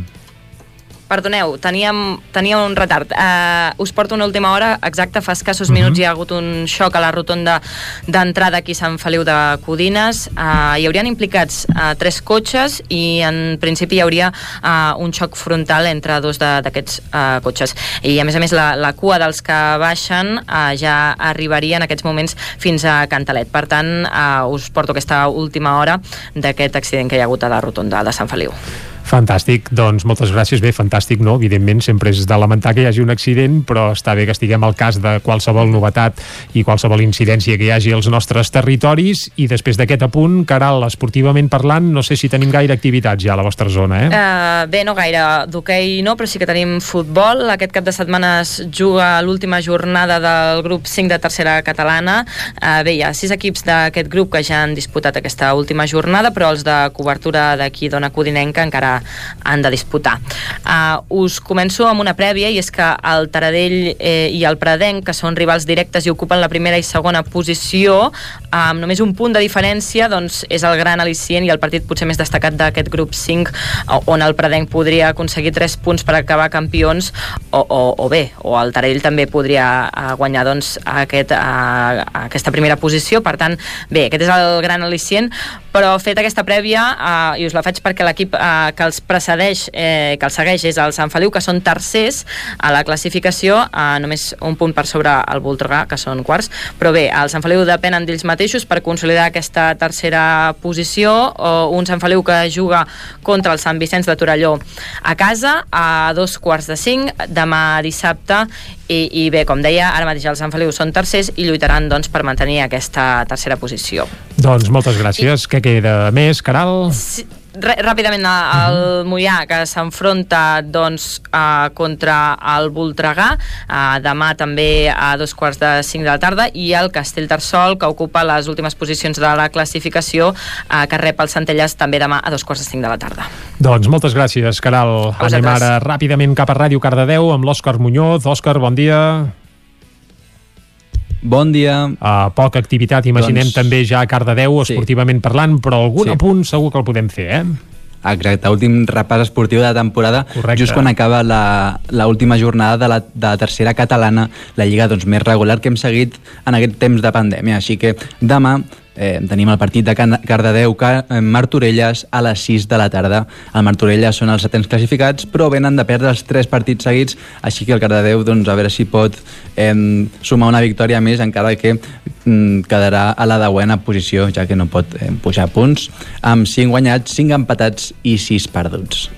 Perdoneu, teníem, tenia un retard. Uh, us porto una última hora, exacte, fa escassos uh -huh. minuts hi ha hagut un xoc a la rotonda d'entrada aquí a Sant Feliu de Codines. Uh, hi haurien implicats uh, tres cotxes i en principi hi hauria uh, un xoc frontal entre dos d'aquests uh, cotxes. I a més a més la, la cua dels que baixen uh, ja arribaria en aquests moments fins a Cantalet. Per tant, uh, us porto aquesta última hora d'aquest accident que hi ha hagut a la rotonda de Sant Feliu. Fantàstic, doncs moltes gràcies. Bé, fantàstic, no? Evidentment, sempre és de lamentar que hi hagi un accident, però està bé que estiguem al cas de qualsevol novetat i qualsevol incidència que hi hagi als nostres territoris. I després d'aquest apunt, Caral, esportivament parlant, no sé si tenim gaire activitats ja a la vostra zona, eh? Uh, bé, no gaire. D'hoquei no, però sí que tenim futbol. Aquest cap de setmana es juga l'última jornada del grup 5 de tercera catalana. Uh, bé, hi ha sis equips d'aquest grup que ja han disputat aquesta última jornada, però els de cobertura d'aquí d'Ona Codinenca encara han de disputar. Uh, us començo amb una prèvia i és que el Taradell eh, i el Pradenc, que són rivals directes i ocupen la primera i segona posició, amb només un punt de diferència, doncs és el gran al·licient i el partit potser més destacat d'aquest grup 5, on el Pradenc podria aconseguir 3 punts per acabar campions, o, o, o bé, o el Taradell també podria uh, guanyar doncs, aquest, uh, aquesta primera posició, per tant, bé, aquest és el gran al·licient, però fet aquesta prèvia, uh, i us la faig perquè l'equip uh, que els precedeix, eh, que els segueix és el Sant Feliu, que són tercers a la classificació, eh, només un punt per sobre el Voltregà, que són quarts, però bé, el Sant Feliu depenen d'ells mateixos per consolidar aquesta tercera posició, o un Sant Feliu que juga contra el Sant Vicenç de Torelló a casa, a dos quarts de cinc, demà dissabte, i, i bé, com deia, ara mateix el Sant Feliu són tercers i lluitaran doncs, per mantenir aquesta tercera posició. Doncs moltes gràcies. I... Què queda més, Caral? Sí, ràpidament el Mollà que s'enfronta doncs, uh, contra el Voltregà uh, demà també a dos quarts de cinc de la tarda i el Castellterçol que ocupa les últimes posicions de la classificació uh, que rep el Centelles també demà a dos quarts de cinc de la tarda. Doncs moltes gràcies Caral. Anem ara ràpidament cap a Ràdio Cardedeu amb l'Òscar Muñoz. Òscar, bon dia Bon dia. Uh, poca activitat, imaginem doncs... també ja a Cardedeu, esportivament sí. parlant, però algun sí. apunt segur que el podem fer, eh? Exacte, últim repàs esportiu de la temporada, Correcte. just quan acaba l'última jornada de la, de la tercera catalana, la lliga doncs, més regular que hem seguit en aquest temps de pandèmia. Així que demà Eh, tenim el partit de Cardedeu eh, Martorelles a les 6 de la tarda. El Martorelles són els setents classificats, però venen de perdre els tres partits seguits, així que el Cardedeu, doncs, a veure si pot eh, sumar una victòria més, encara que mm, quedarà a la deuena posició, ja que no pot eh, pujar punts, amb 5 guanyats, 5 empatats i 6 perduts.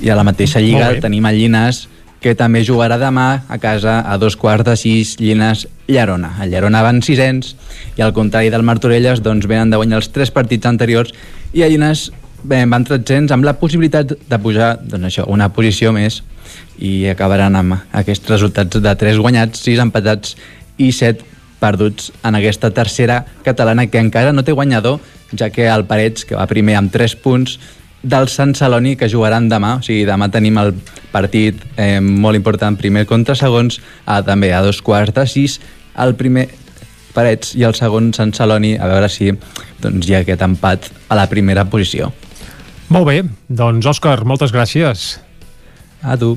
I a la mateixa lliga tenim el Llinas, que també jugarà demà a casa a dos quarts de sis Llines Llerona. El Llerona van sisens i al contrari del Martorelles doncs venen de guanyar els tres partits anteriors i a Llines van tretzents amb la possibilitat de pujar doncs això, una posició més i acabaran amb aquests resultats de tres guanyats, sis empatats i set perduts en aquesta tercera catalana que encara no té guanyador ja que el Parets, que va primer amb 3 punts, del Sant Celoni que jugaran demà, o sigui, demà tenim el partit eh, molt important primer contra segons, a, també a dos quarts de sis, el primer Parets i el segon Sant Celoni, a veure si doncs, hi ha aquest empat a la primera posició. Molt bé, doncs Òscar, moltes gràcies. A tu.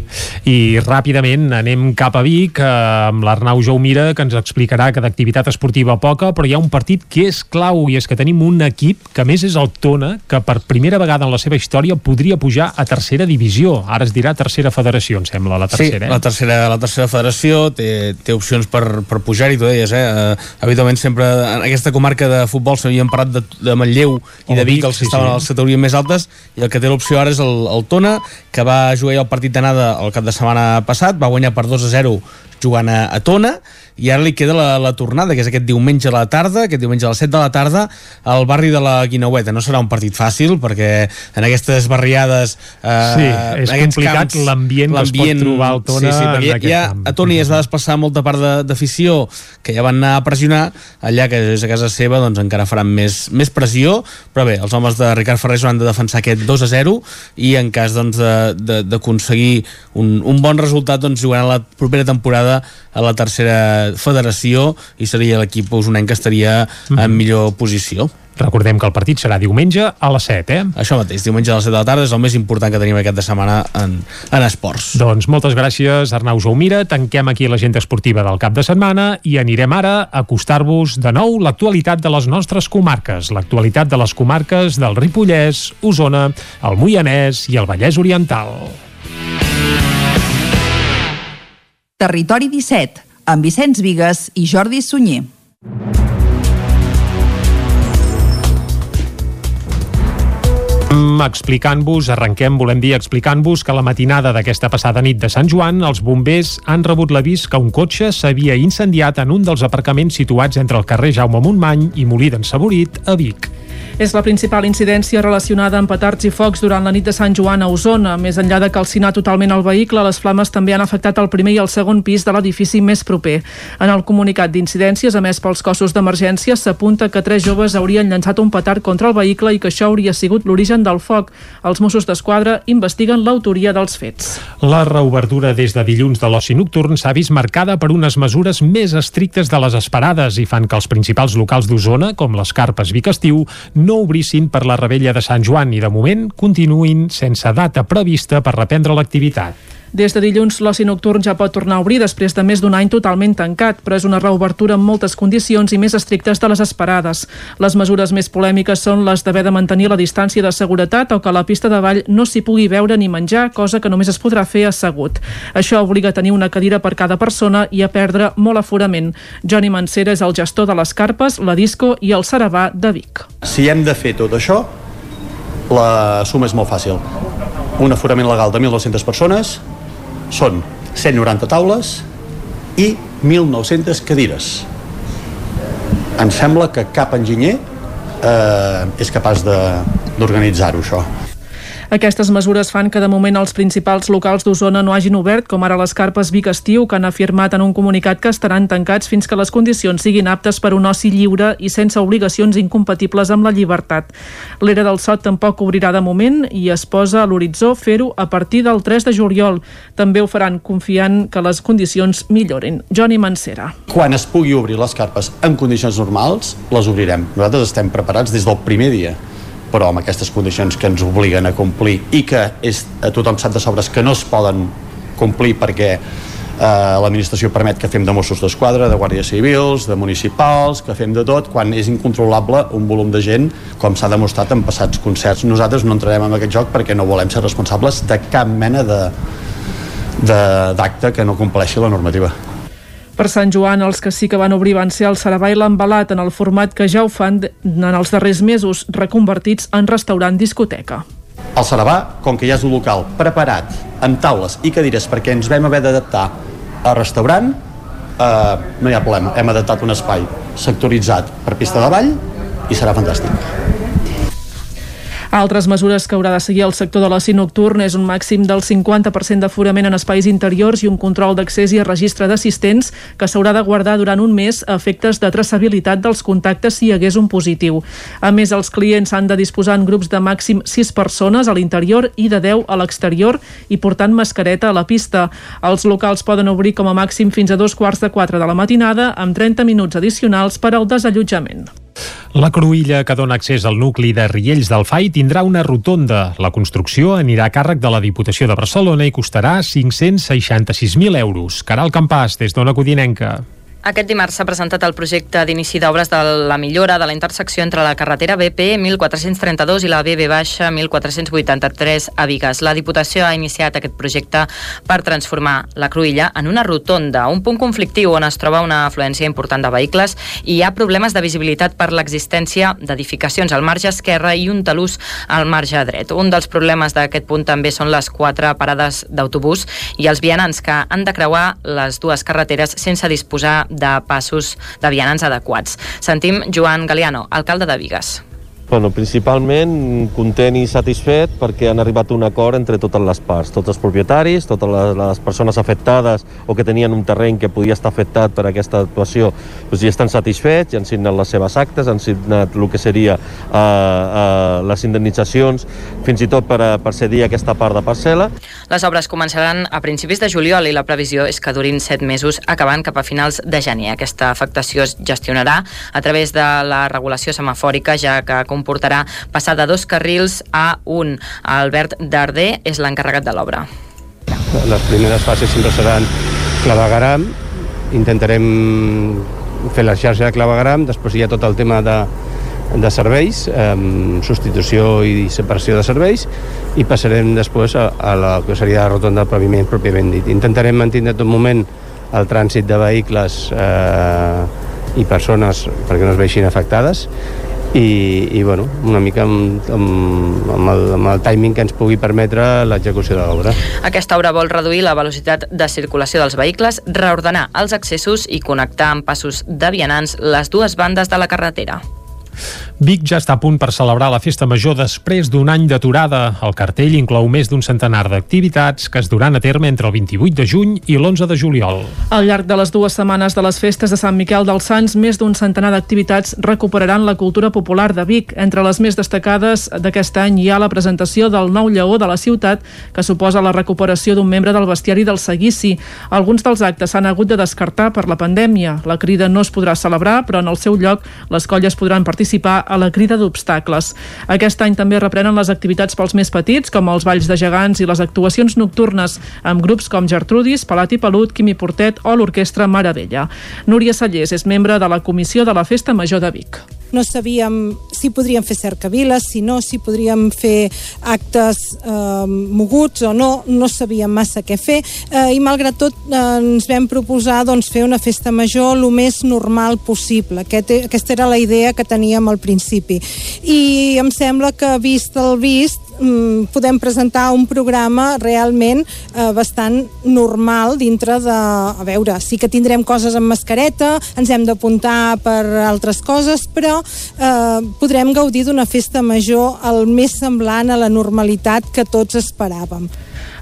I ràpidament anem cap a Vic eh, amb l'Arnau Jaumira que ens explicarà que d'activitat esportiva poca però hi ha un partit que és clau i és que tenim un equip que més és el Tona que per primera vegada en la seva història podria pujar a tercera divisió ara es dirà tercera federació em sembla la tercera, sí, eh? la tercera, la tercera federació té, té opcions per, per pujar-hi tu deies, eh? Uh, habitualment sempre en aquesta comarca de futbol s'havien parlat de, de Manlleu i oh, de Vic, els que sí, estaven sí. a les categories més altes i el que té l'opció ara és el, el Tona que va jugar el partit d'anada el cap de setmana passat, va guanyar per 2 a 0 jugant a, a Tona i ara li queda la, la tornada, que és aquest diumenge a la tarda, aquest diumenge a les 7 de la tarda, al barri de la Guinaueta. No serà un partit fàcil, perquè en aquestes barriades... Eh, sí, és complicat l'ambient que es pot trobar al Tona. Sí, sí, perquè ja, a Tona ja es va desplaçar molta part d'afició que ja van anar a pressionar, allà que és a casa seva doncs encara faran més, més pressió, però bé, els homes de Ricard Ferrer han de defensar aquest 2 a 0 i en cas doncs, d'aconseguir un, un bon resultat doncs jugaran la propera temporada a la tercera federació i seria l'equip usonenc que estaria en mhm. millor posició. Recordem que el partit serà diumenge a les 7, eh? Això mateix, diumenge a les 7 de la tarda és el més important que tenim aquest de setmana en, en esports. Doncs moltes gràcies, Arnau Jaumira. Tanquem aquí l'agenda esportiva del cap de setmana i anirem ara a acostar-vos de nou l'actualitat de les nostres comarques, l'actualitat de les comarques del Ripollès, Osona, el Moianès i el Vallès Oriental. Territori 17, amb Vicenç Vigues i Jordi Sunyer. explicant-vos, arrenquem, volem dir, explicant-vos que la matinada d'aquesta passada nit de Sant Joan, els bombers han rebut l'avís que un cotxe s'havia incendiat en un dels aparcaments situats entre el carrer Jaume Montmany i Molí d'en Saborit, a Vic. És la principal incidència relacionada amb petards i focs durant la nit de Sant Joan a Osona. Més enllà de calcinar totalment el vehicle, les flames també han afectat el primer i el segon pis de l'edifici més proper. En el comunicat d'incidències emès pels cossos d'emergència s'apunta que tres joves haurien llançat un petard contra el vehicle i que això hauria sigut l'origen del foc. Els Mossos d'Esquadra investiguen l'autoria dels fets. La reobertura des de dilluns de l'oci nocturn s'ha vist marcada per unes mesures més estrictes de les esperades i fan que els principals locals d'Osona, com les Carpes Vic Estiu, no no obrissin per la rebella de Sant Joan i de moment continuïn sense data prevista per reprendre l'activitat. Des de dilluns, l'oci nocturn ja pot tornar a obrir després de més d'un any totalment tancat, però és una reobertura amb moltes condicions i més estrictes de les esperades. Les mesures més polèmiques són les d'haver de mantenir la distància de seguretat o que a la pista de ball no s'hi pugui veure ni menjar, cosa que només es podrà fer assegut. Això obliga a tenir una cadira per cada persona i a perdre molt aforament. Johnny Mancera és el gestor de les carpes, la disco i el Saravà de Vic. Si hem de fer tot això, la suma és molt fàcil. Un aforament legal de 1.200 persones, són 190 taules i 1.900 cadires. Em sembla que cap enginyer eh, és capaç d'organitzar-ho, això. Aquestes mesures fan que de moment els principals locals d'Osona no hagin obert, com ara les carpes Vic Estiu, que han afirmat en un comunicat que estaran tancats fins que les condicions siguin aptes per un oci lliure i sense obligacions incompatibles amb la llibertat. L'era del Sot tampoc obrirà de moment i es posa a l'horitzó fer-ho a partir del 3 de juliol. També ho faran confiant que les condicions millorin. Johnny Mancera. Quan es pugui obrir les carpes en condicions normals, les obrirem. Nosaltres estem preparats des del primer dia però amb aquestes condicions que ens obliguen a complir i que és, a tothom sap de sobres que no es poden complir perquè eh, l'administració permet que fem de Mossos d'Esquadra, de Guàrdies Civils, de municipals, que fem de tot, quan és incontrolable un volum de gent, com s'ha demostrat en passats concerts. Nosaltres no entrarem en aquest joc perquè no volem ser responsables de cap mena de d'acte que no compleixi la normativa. Per Sant Joan, els que sí que van obrir van ser el Saravà i l'Embalat en el format que ja ho fan en els darrers mesos, reconvertits en restaurant discoteca. El Saravà, com que ja és un local preparat amb taules i cadires perquè ens vam haver d'adaptar a restaurant, eh, no hi ha problema. Hem adaptat un espai sectoritzat per pista de ball i serà fantàstic. Altres mesures que haurà de seguir el sector de l'oci nocturn és un màxim del 50% d'aforament en espais interiors i un control d'accés i registre d'assistents que s'haurà de guardar durant un mes a efectes de traçabilitat dels contactes si hi hagués un positiu. A més, els clients han de disposar en grups de màxim 6 persones a l'interior i de 10 a l'exterior i portant mascareta a la pista. Els locals poden obrir com a màxim fins a dos quarts de 4 de la matinada amb 30 minuts addicionals per al desallotjament. La cruïlla que dona accés al nucli de Riells del Fai tindrà una rotonda. La construcció anirà a càrrec de la Diputació de Barcelona i costarà 566.000 euros. Caral Campàs, des d'Ona Codinenca. Aquest dimarts s'ha presentat el projecte d'inici d'obres de la millora de la intersecció entre la carretera BP 1432 i la BB baixa 1483 a Vigues. La Diputació ha iniciat aquest projecte per transformar la Cruïlla en una rotonda, un punt conflictiu on es troba una afluència important de vehicles i hi ha problemes de visibilitat per l'existència d'edificacions al marge esquerre i un talús al marge dret. Un dels problemes d'aquest punt també són les quatre parades d'autobús i els vianants que han de creuar les dues carreteres sense disposar de passos de vianants adequats. Sentim Joan Galiano, alcalde de Vigues Bueno, principalment content i satisfet perquè han arribat a un acord entre totes les parts, tots els propietaris, totes les, les persones afectades o que tenien un terreny que podia estar afectat per aquesta actuació, doncs ja estan satisfets, ja han signat les seves actes, han signat el que seria uh, uh, les indemnitzacions, fins i tot per, a, per cedir aquesta part de parcel·la. Les obres començaran a principis de juliol i la previsió és que durin set mesos, acabant cap a finals de gener. Aquesta afectació es gestionarà a través de la regulació semafòrica, ja que comportarà passar de dos carrils a un. Albert Darder és l'encarregat de l'obra. Les primeres fases sempre seran clavegaram, intentarem fer la xarxa de clavegaram, després hi ha tot el tema de, de serveis, eh, substitució i separació de serveis, i passarem després a, a la que seria la rotonda de paviment pròpiament dit. Intentarem mantenir tot moment el trànsit de vehicles eh, i persones perquè no es veixin afectades i, i bueno, una mica amb, amb, amb, el, amb el timing que ens pugui permetre l'execució de l'obra. Aquesta obra vol reduir la velocitat de circulació dels vehicles, reordenar els accessos i connectar amb passos de vianants les dues bandes de la carretera. Vic ja està a punt per celebrar la festa major després d'un any d'aturada. El cartell inclou més d'un centenar d'activitats que es duran a terme entre el 28 de juny i l'11 de juliol. Al llarg de les dues setmanes de les festes de Sant Miquel dels Sants, més d'un centenar d'activitats recuperaran la cultura popular de Vic. Entre les més destacades d'aquest any hi ha la presentació del nou lleó de la ciutat, que suposa la recuperació d'un membre del bestiari del Seguici. Alguns dels actes s'han hagut de descartar per la pandèmia. La crida no es podrà celebrar, però en el seu lloc les colles podran participar a la crida d'obstacles. Aquest any també reprenen les activitats pels més petits, com els balls de gegants i les actuacions nocturnes, amb grups com Gertrudis, Palat i Pelut, Quimi Portet o l'Orquestra Maravella. Núria Sallés és membre de la Comissió de la Festa Major de Vic no sabíem si podríem fer cercaviles, si no, si podríem fer actes eh, moguts o no, no sabíem massa què fer eh, i malgrat tot eh, ens vam proposar doncs, fer una festa major el més normal possible. Aquest, aquesta era la idea que teníem al principi. I em sembla que vist el vist podem presentar un programa realment eh, bastant normal dintre de... A veure, sí que tindrem coses amb mascareta, ens hem d'apuntar per altres coses, però eh, podrem gaudir d'una festa major el més semblant a la normalitat que tots esperàvem.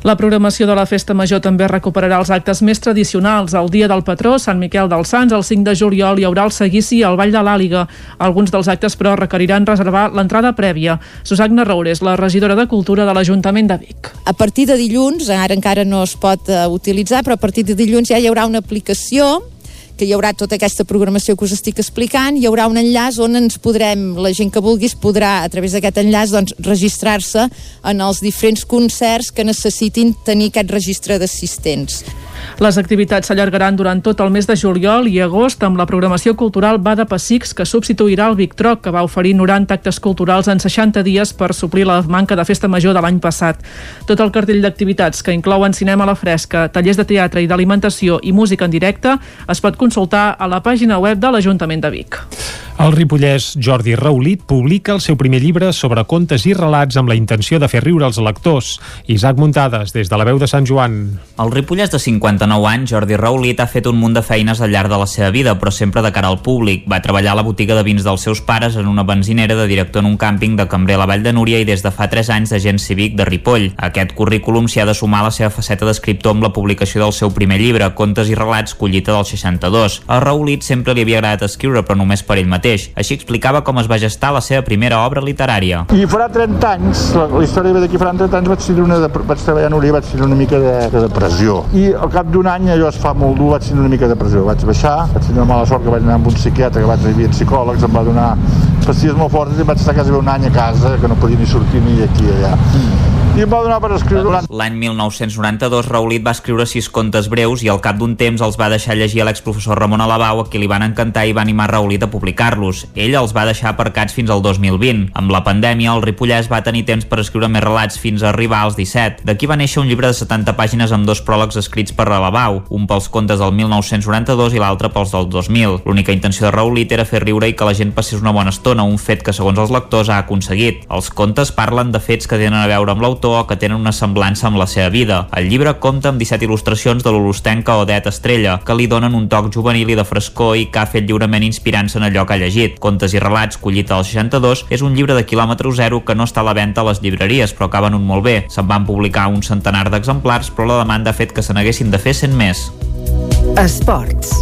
La programació de la Festa Major també recuperarà els actes més tradicionals. El dia del patró, Sant Miquel dels Sants, el 5 de juliol hi haurà el seguici al Vall de l'Àliga. Alguns dels actes, però, requeriran reservar l'entrada prèvia. Susagna Roures, la regidora de Cultura de l'Ajuntament de Vic. A partir de dilluns, ara encara no es pot uh, utilitzar, però a partir de dilluns ja hi haurà una aplicació que hi haurà tota aquesta programació que us estic explicant, hi haurà un enllaç on ens podrem, la gent que vulguis podrà a través d'aquest enllaç doncs, registrar-se en els diferents concerts que necessitin tenir aquest registre d'assistents. Les activitats s'allargaran durant tot el mes de juliol i agost amb la programació cultural Bada Pessics que substituirà el Victroc, que va oferir 90 actes culturals en 60 dies per suplir la manca de festa major de l'any passat. Tot el cartell d'activitats que inclouen cinema a la fresca, tallers de teatre i d'alimentació i música en directe es pot consultar a la pàgina web de l'Ajuntament de Vic. El ripollès Jordi Raulit publica el seu primer llibre sobre contes i relats amb la intenció de fer riure els lectors. Isaac Muntades, des de la veu de Sant Joan. El ripollès de 59 anys, Jordi Raulit, ha fet un munt de feines al llarg de la seva vida, però sempre de cara al públic. Va treballar a la botiga de vins dels seus pares en una benzinera de director en un càmping de Cambrer a la Vall de Núria i des de fa 3 anys d'agent cívic de Ripoll. A aquest currículum s'hi ha de sumar la seva faceta d'escriptor amb la publicació del seu primer llibre, Contes i relats, collita del 62. A Raulit sempre li havia agradat escriure, però només per ell mateix mateix. Així explicava com es va gestar la seva primera obra literària. I farà 30 anys, la, la història ve d'aquí farà 30 anys, vaig, una de, vaig treballar a Núria, vaig tenir una mica de, de depressió. I al cap d'un any, allò es fa molt dur, vaig tenir una mica de depressió. Vaig baixar, vaig tenir una mala sort que vaig anar amb un psiquiatre, que vaig havia psicòlegs, em va donar pastilles molt fortes i vaig estar quasi un any a casa, que no podia ni sortir ni aquí allà. Mm i em va donar per escriure. L'any 1992, Raulit va escriure sis contes breus i al cap d'un temps els va deixar llegir a l'exprofessor Ramon Alabau, a qui li van encantar i va animar Raulit a publicar-los. Ell els va deixar aparcats fins al 2020. Amb la pandèmia, el Ripollès va tenir temps per escriure més relats fins a arribar als 17. D'aquí va néixer un llibre de 70 pàgines amb dos pròlegs escrits per Alabau, un pels contes del 1992 i l'altre pels del 2000. L'única intenció de Raulit era fer riure i que la gent passés una bona estona, un fet que, segons els lectors, ha aconseguit. Els contes parlen de fets que tenen a veure amb l'autor pastor o que tenen una semblança amb la seva vida. El llibre compta amb 17 il·lustracions de l'holostenca Odet Estrella, que li donen un toc juvenil i de frescor i que ha fet lliurement inspirant-se en allò que ha llegit. Contes i relats, collit al 62, és un llibre de quilòmetre zero que no està a la venda a les llibreries, però que venut molt bé. Se'n van publicar un centenar d'exemplars, però la demanda ha fet que se n'haguessin de fer 100 més. Esports.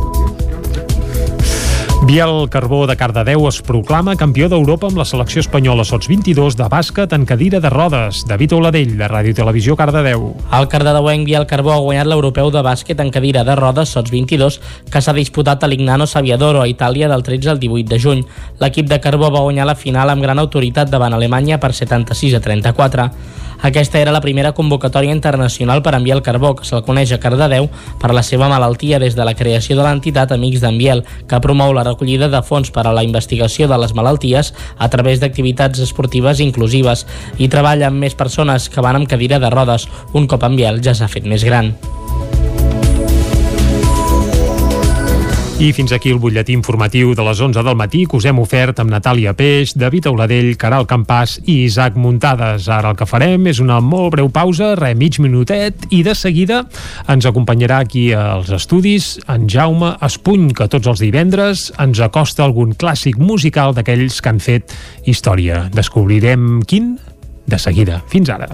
Biel Carbó de Cardedeu es proclama campió d'Europa amb la selecció espanyola sots 22 de bàsquet en cadira de rodes. David Oladell, de Ràdio Televisió Cardedeu. El cardedeuenc Biel Carbó ha guanyat l'europeu de bàsquet en cadira de rodes sots 22 que s'ha disputat a l'Ignano Saviadoro a Itàlia del 13 al 18 de juny. L'equip de Carbó va guanyar la final amb gran autoritat davant Alemanya per 76 a 34. Aquesta era la primera convocatòria internacional per enviar el carbó, que se'l coneix a Cardedeu per la seva malaltia des de la creació de l'entitat Amics d'en Biel, que promou la recollida de fons per a la investigació de les malalties a través d'activitats esportives inclusives i treballa amb més persones que van amb cadira de rodes. Un cop en Biel ja s'ha fet més gran. I fins aquí el butlletí informatiu de les 11 del matí que us hem ofert amb Natàlia Peix, David Auladell, Caral Campàs i Isaac Muntades. Ara el que farem és una molt breu pausa, re, mig minutet, i de seguida ens acompanyarà aquí als estudis en Jaume Espuny, que tots els divendres ens acosta algun clàssic musical d'aquells que han fet història. Descobrirem quin de seguida. Fins ara.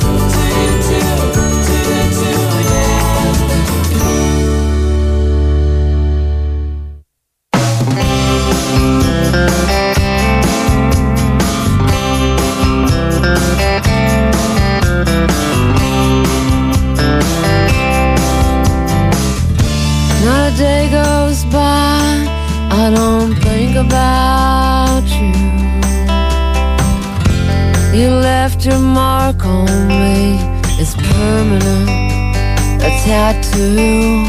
Tattoo.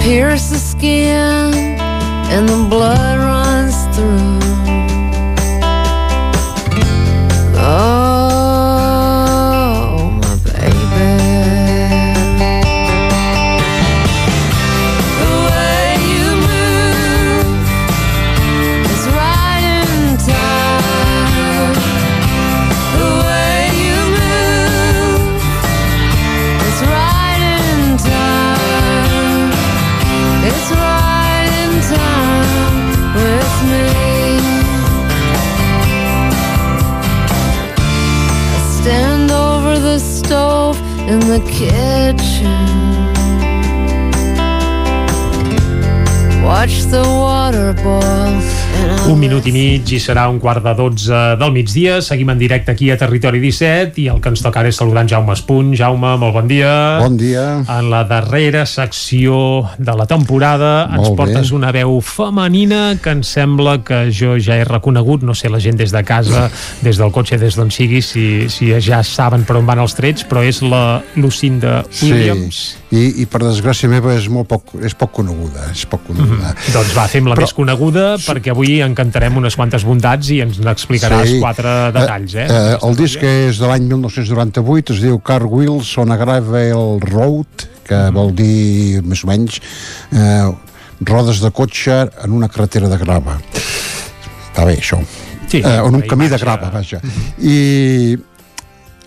Pierce the skin, and the blood runs through. The kitchen. Watch the water boil. Un minut i mig i serà un quart de 12 del migdia. Seguim en directe aquí a Territori 17 i el que ens toca ara és saludar en Jaume Espuny. Jaume, molt bon dia. Bon dia. En la darrera secció de la temporada Molt ens bé. portes una veu femenina que em sembla que jo ja he reconegut, no sé la gent des de casa, des del cotxe, des d'on sigui, si, si ja saben per on van els trets, però és la Lucinda Williams. Sí, i, i per desgràcia meva és molt poc, és poc coneguda, és poc coneguda. Doncs va, fem la Però- més coneguda perquè avui encantarem unes quantes bondats i ens n'explicaràs quatre detalls, eh? eh el disc és de l'any 1998, es diu Car Wheels on a Gravel Road, que Mhm. vol dir, més o menys, eh, rodes de cotxe en una carretera de grava. Està bé, això. Sí, eh, en un camí de imatge. grava, vaja. I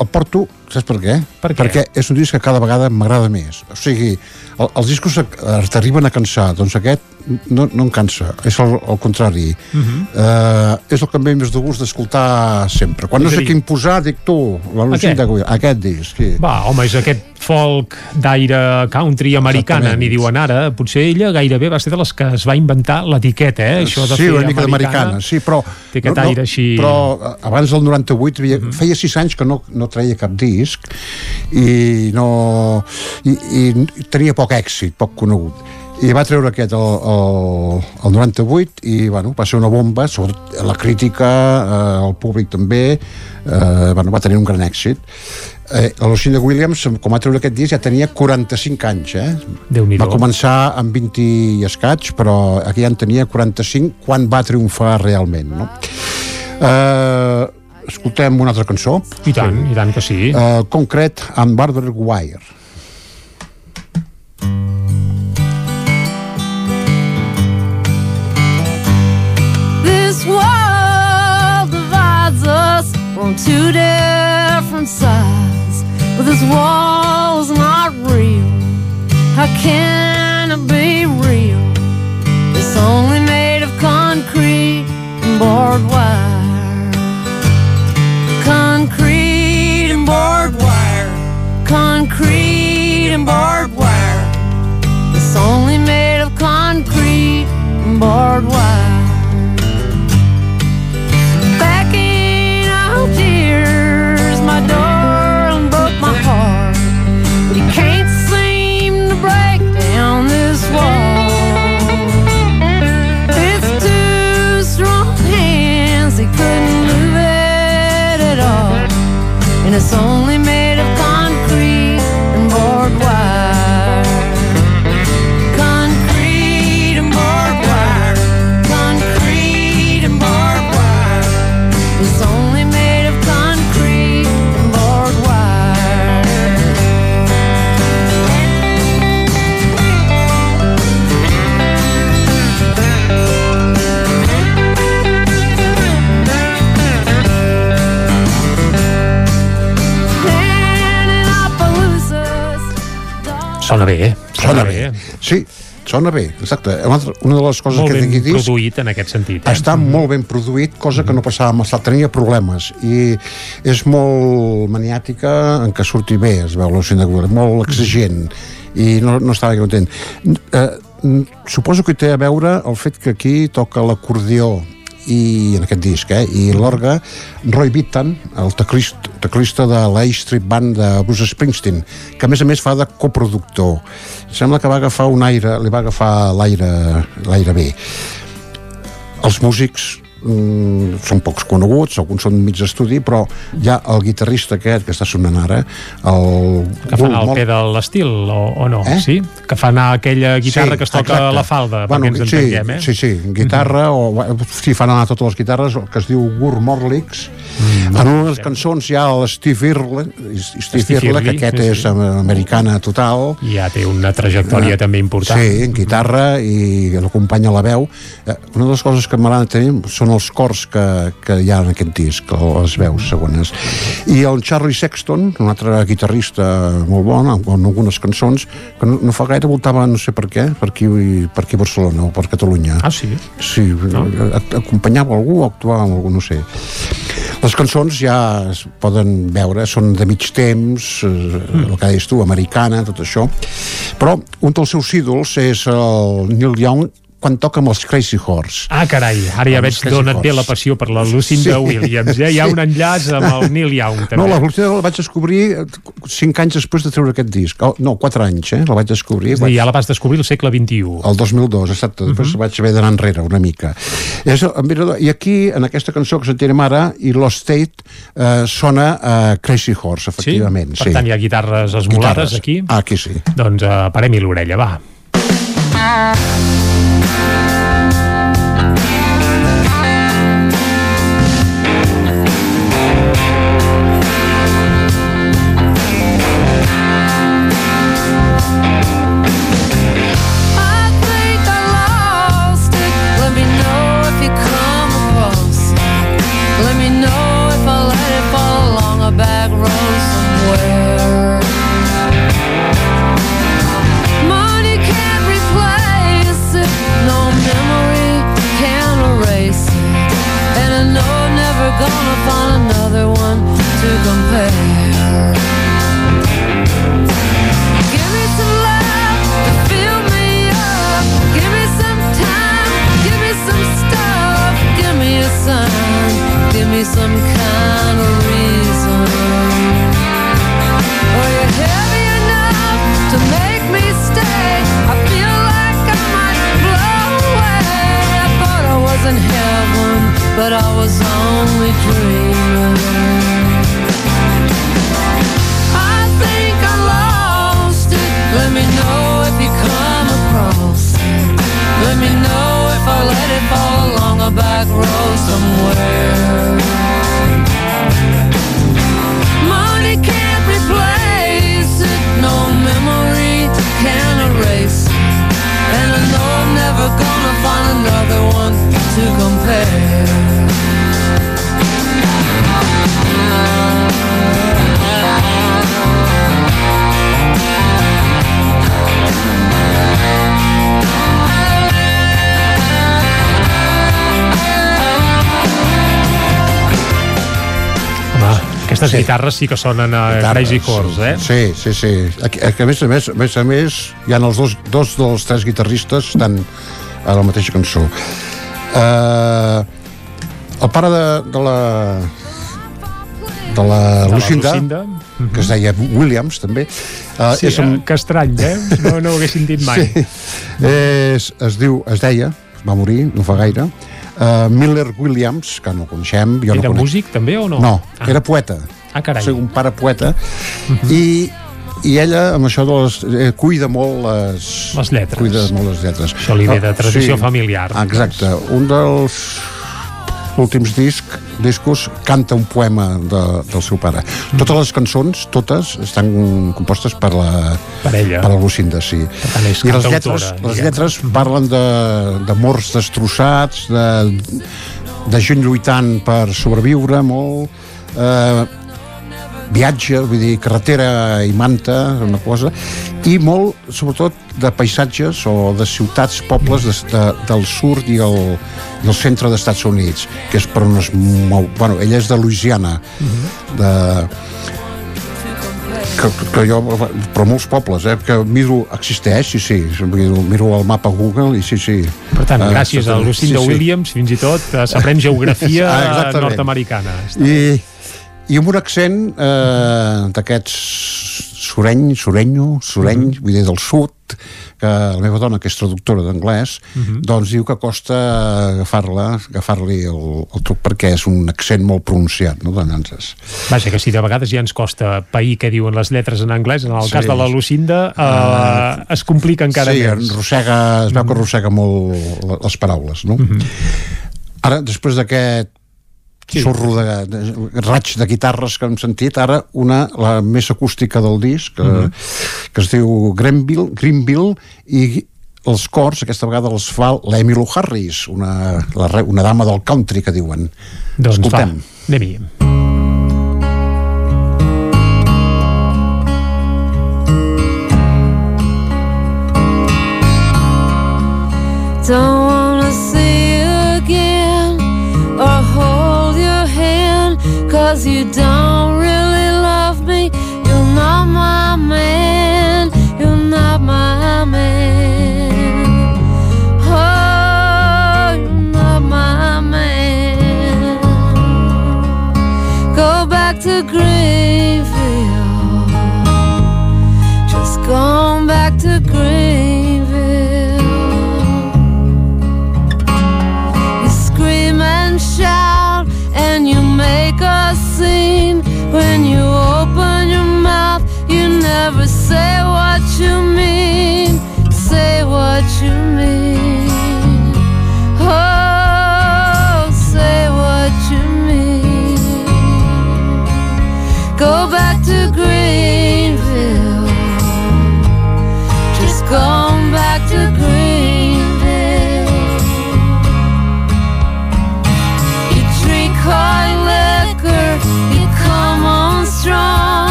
el porto, saps per què? Per què? Perquè és un disc que cada vegada m'agrada més. O sigui, el, els discos eh, t'arriben a cansar, doncs aquest no, no em cansa, és el, el contrari. Uh -huh. Uh, és el que em ve més de gust d'escoltar sempre. Quan no És a sé dir- quin posar, dic tu, la Lucinda Aquest? Guia, aquest disc, sí. Va, home, és aquest folk d'aire country americana, n'hi diuen ara. Potser ella gairebé va ser de les que es va inventar l'etiqueta, eh? Això de sí, fer una mica d'americana, sí, però... Té aquest aire així... Però eh, abans del 98 havia, Mhm. feia sis anys que no, no treia cap disc i no... I, i tenia poc èxit, poc conegut. i va treure aquest el, el, el 98 i bueno, va ser una bomba sobretot la crítica, eh, el públic també eh, bueno, va tenir un gran èxit eh, la Lucinda Williams com va treure aquest disc ja tenia 45 anys eh? va començar amb 20 i escaig però aquí ja en tenia 45 quan va triomfar realment no? eh, escoltem una altra cançó i tant, i tant que sí eh, concret amb Barbara Wire This world divides us on two different sides. But this wall's not real. How can it be real? It's only made of concrete and barbed wire. Concrete and barbed wire. It's only made of concrete and barbed wire. Backing out tears, my darling broke my heart. But he can't seem to break down this wall. It's too strong hands, he couldn't move it at all. And it's only Sona bé, eh? Sona bé. Sí, sona bé, exacte. Una, altra, una de les coses Molt que té aquí disc produït en aquest sentit. Eh? està molt ben produït, cosa que no passava amb l'estat, tenia problemes i és molt maniàtica en què surti bé, es veu la Aguilera, molt exigent i no, no estava content. Eh, mm, suposo que té a veure el fet que aquí toca l'acordió i en aquest disc, eh? i l'orga Roy Bittan, el teclista, teclista de la Street Band de Bruce Springsteen, que a més a més fa de coproductor. Sembla que va agafar un aire, li va agafar l'aire l'aire bé. Els músics mm, són pocs coneguts, alguns són mig d'estudi, però hi ha el guitarrista aquest que està sonant ara, el... Que fan el P de l'estil, o, o no? Eh? Sí? Que fan aquella guitarra Sí, que es toca exacte. a la falda, bueno, perquè ens sí, entenguem, eh? Sí, sí, guitarra, o sí, fan anar totes les guitarres, el que es diu Gur Morlix. Mm, en una de les cançons hi ha el Steve Irle, Steve, Steve Irle, que aquest sí, és sí. americana total. Ja té una trajectòria també important. Sí, en guitarra i l'acompanya la veu. Eh, Una de les coses que m'agrada tenir són els cors que, que hi ha en aquest disc, les veus segones. I el Charlie Sexton, un altre guitarrista molt bon, amb amb algunes cançons, que no, no fa gaire voltava, no sé per què, per aquí, per aquí a Barcelona o per Catalunya. Ah, sí? Sí, no? acompanyava algú o actuava amb algú, no sé. Les cançons ja es poden veure, són de mig temps, eh, el que deies tu, americana, tot això, però un dels seus ídols és el Neil Young quan toca amb els Crazy Horse. Ah, carai, ara ja veig d'on et ve la passió per la Lucinda Sí. Williams. Eh? Hi ha un enllaç amb el Neil Young, també. No, la Lucinda la vaig descobrir eh, cinc anys després de treure aquest disc. Oh, no, quatre anys, eh? La vaig descobrir. És a dir, ja la vas descobrir al segle XXI. El 2002, exacte. Després vaig haver d'anar enrere una mica. És, el mirador- I aquí, en aquesta cançó que sentirem ara, i Lost State, eh, sona a Crazy Horse, efectivament. Per tant, hi ha guitarres esmolades Guitarres. aquí. Ah, aquí sí. Doncs uh, parem-hi l'orella, va. I Thank you. Aquestes sí. guitarres sí que sonen a Guitarres, Crazy Horse, eh? Sí, sí, sí. Aquí, a, més a més, a més a més, hi ha els dos, dos dels tres guitarristes estan a la mateixa cançó. Uh, el pare de, de la de la la Lucinda, Lucinda. que es deia Williams també uh, Sí, eh, que estrany, eh? No, no ho haguessin dit mai. Sí. És, es diu, es deia, va morir no fa gaire, uh, Miller Williams, que no coneixem. Jo Era no conec. músic també o no? No, Ah. era poeta. Ah, carai. O sigui, un pare poeta. I, I ella, amb això de les, eh, cuida molt les... Les lletres. Cuida molt les lletres. Això li ve de tradició familiar. Exacte. Un dels últims disc, discos canta un poema de, del seu pare. Mm. Totes les cançons, totes, estan compostes per la, Per ella. per la Lucinda, sí. tant, I les lletres, les diguem. lletres parlen de- d'amors de, destrossats, de, de gent lluitant per sobreviure molt, eh, viatge, vull dir, carretera i manta, una cosa, i molt, sobretot, de paisatges o de ciutats, pobles de, de, del sud i el, i el centre dels Estats Units, que és per on es mou... Bueno, ella és de Louisiana, de, que, que jo, però molts pobles, eh, que miro, existeix, sí, sí, miro, miro el mapa Google i sí, sí. Per tant, Eh, gràcies a Lucinda sí, sí. Williams, fins i tot eh, s'aprèn geografia Ah, nord-americana. I, i amb un accent eh, d'aquests sureny, surenyo, sureny, Mhm. vull dir, del sud, que la meva dona, que és traductora d'anglès, Mhm. doncs diu que costa agafar-la, agafar-li el, el truc perquè és un accent molt pronunciat, no, de nanses. Vaja, que si de vegades ja ens costa pair què diuen les lletres en anglès, en el Sí. cas de la Lucinda eh, Ah. es complica encara sí, més. arrossega, es veu que arrossega molt le- les paraules, no? Ara, després d'aquest sí. xorro de, de, raig de guitarres que hem sentit, ara una, la més acústica del disc, que, Mhm. que es diu Greenville, Greenville i els cors, aquesta vegada els fa l'Emily Harris, una, la, una dama del country, que diuen. Doncs Escoltem. va, anem-hi. Don't cause you don't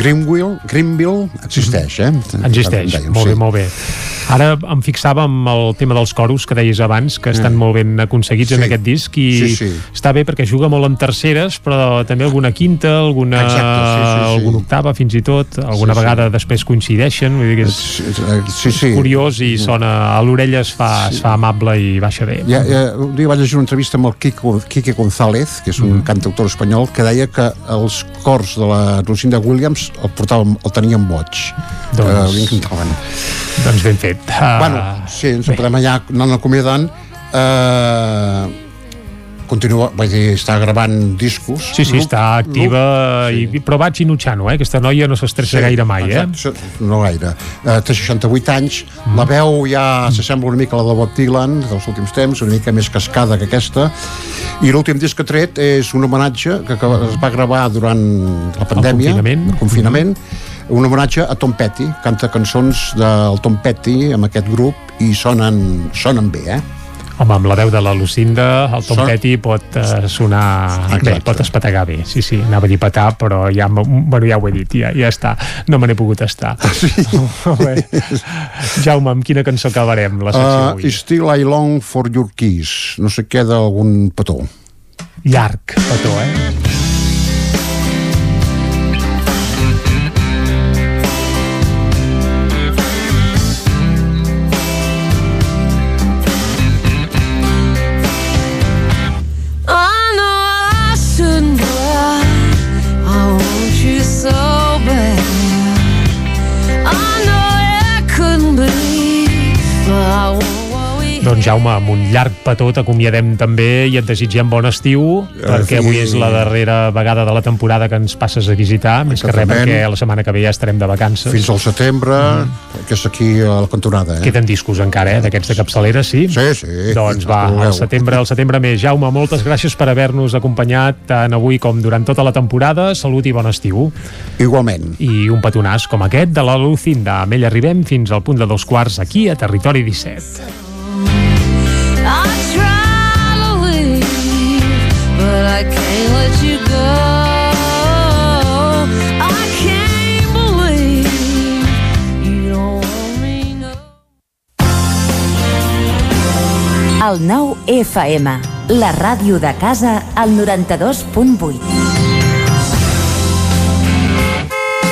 Greenville, Greenville existeix, eh? Existeix, Dèiem, molt sí. bé, molt bé. Ara em fixava amb el tema dels coros que deies abans, que estan Mm. molt ben aconseguits en Sí. aquest disc i Sí, sí. està bé perquè juga molt en terceres, però també alguna quinta, alguna, Exacte, sí, sí, sí. alguna octava fins i tot, alguna Sí, sí. vegada després coincideixen, vull dir que és, sí, sí. és curiós i sona a l'orella es, fa, es fa amable i baixa bé. Ja, ja, un dia vaig llegir una entrevista amb el Quico, Quique González, que és un cantautor espanyol, que deia que els cors de la Lucinda Williams el, portàvem, el teníem boig. Doncs- Eh, li encantaven. Doncs ben fet. Uh, Bueno, sí, ens podem allà anant acomiadant. Eh, continua, vull dir, està gravant discos. Sí, sí, està activa, i, però vaig inutxant eh? Aquesta noia no s'estressa sí, gaire mai, eh? exacte, No gaire. Eh, té 68 anys, mm. la veu ja s'assembla una mica a la de Bob Dylan dels últims temps, una mica més cascada que aquesta, i l'últim disc que ha tret és un homenatge que, que es va gravar durant la pandèmia, el confinament, el confinament un homenatge a Tom Petty, canta cançons del Tom Petty amb aquest grup i sonen, sonen bé, eh? Home, amb la veu de la Lucinda, el Tom Son- Petty pot uh, sonar... Exacte. Bé, pot espetegar bé, sí, sí, anava a dir petar, però ja, bueno, ja ho he dit, ja, ja està, no me n'he pogut estar. Sí. Jaume, amb quina cançó acabarem la secció Uh, avui? Still I long for your kiss. No sé què d'algun petó. Llarg, petó, eh? Doncs Jaume, amb un llarg petó t'acomiadem també i et desitgem bon estiu perquè avui és la darrera vegada de la temporada que ens passes a visitar més que res perquè la setmana que ve ja estarem de vacances Fins al setembre, mm. que és aquí a la cantonada. Eh? Queden discos encara, eh, d'aquests de capçalera, sí? Sí, sí. Doncs va, al setembre, al setembre més. Jaume, moltes gràcies per haver-nos acompanyat tant avui com durant tota la temporada. Salut i bon estiu. Igualment. I un petonàs com aquest de la Lucinda. Amb ell arribem fins al punt de dos quarts aquí a Territori 17. El nou FM, la ràdio de casa, al 92.8.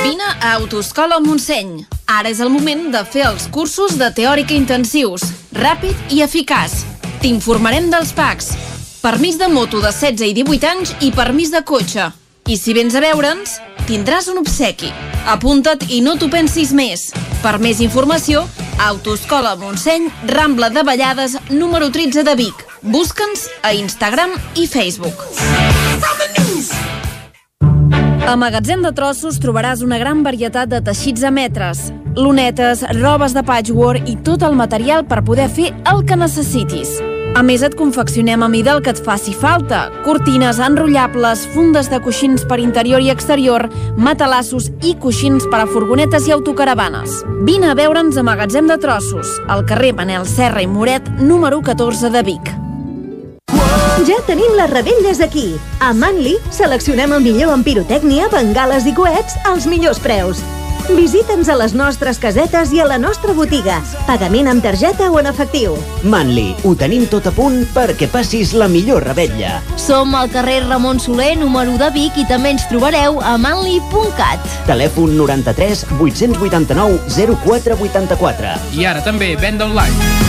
Vine a Autoscola Montseny. Ara és el moment de fer els cursos de teòrica intensius, ràpid i eficaç. T'informarem dels PACs, permís de moto de 16 i 18 anys i permís de cotxe. I si vens a veure'ns, tindràs un obsequi. Apunta't i no t'ho pensis més. Per més informació, Autoscola Montseny, Rambla de Vallades, número 13 de Vic. Busca'ns a Instagram i Facebook. A Magatzem de Trossos trobaràs una gran varietat de teixits a metres, lunetes, robes de patchwork i tot el material per poder fer el que necessitis. A més, et confeccionem a mida el que et faci falta. Cortines enrotllables, fundes de coixins per interior i exterior, matalassos i coixins per a furgonetes i autocaravanes. Vine a veure'ns a Magatzem de Trossos, al carrer Manel Serra i Moret, número 14 de Vic. Ja tenim les rebelles aquí. A Manli seleccionem el millor en pirotècnia, bengales i coets als millors preus. Visita'ns a les nostres casetes i a la nostra botiga. Pagament amb targeta o en efectiu. Manli, ho tenim tot a punt perquè passis la millor rebetlla. Som al carrer Ramon Soler, número de Vic, i també ens trobareu a manli.cat. Telèfon 93 889 0484. I ara també venda online.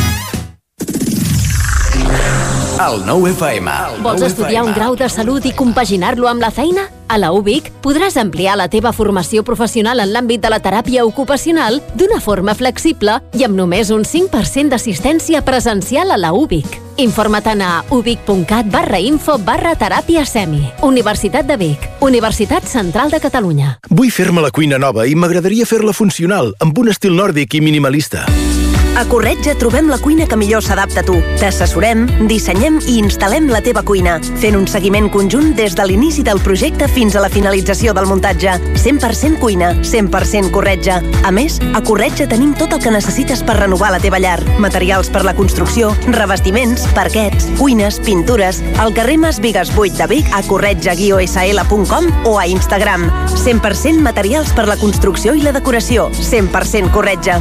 El nou FM. Vols estudiar un grau de salut i compaginar-lo amb la feina? A la UBIC podràs ampliar la teva formació professional en l'àmbit de la teràpia ocupacional d'una forma flexible i amb només un 5% d'assistència presencial a la UBIC. Informa't a ubic.cat barra info barra teràpia semi. Universitat de Vic. Universitat Central de Catalunya. Vull fer-me la cuina nova i m'agradaria fer-la funcional, amb un estil nòrdic i minimalista. A Corretja trobem la cuina que millor s'adapta a tu. T'assessorem, dissenyem i instal·lem la teva cuina, fent un seguiment conjunt des de l'inici del projecte fins a la finalització del muntatge. 100% cuina, 100% Corretja. A més, a Corretja tenim tot el que necessites per renovar la teva llar. Materials per la construcció, revestiments, parquets, cuines, pintures... Al carrer Mas Vigues 8 de Vic a corretja-sl.com o a Instagram. 100% materials per la construcció i la decoració. 100% Corretja.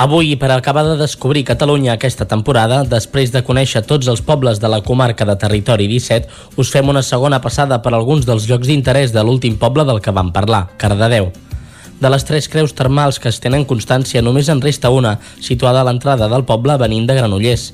Avui, per acabar de descobrir Catalunya aquesta temporada, després de conèixer tots els pobles de la comarca de Territori 17, us fem una segona passada per alguns dels llocs d'interès de l'últim poble del que vam parlar, Cardedeu. De les tres creus termals que es tenen constància, només en resta una, situada a l'entrada del poble venint de Granollers.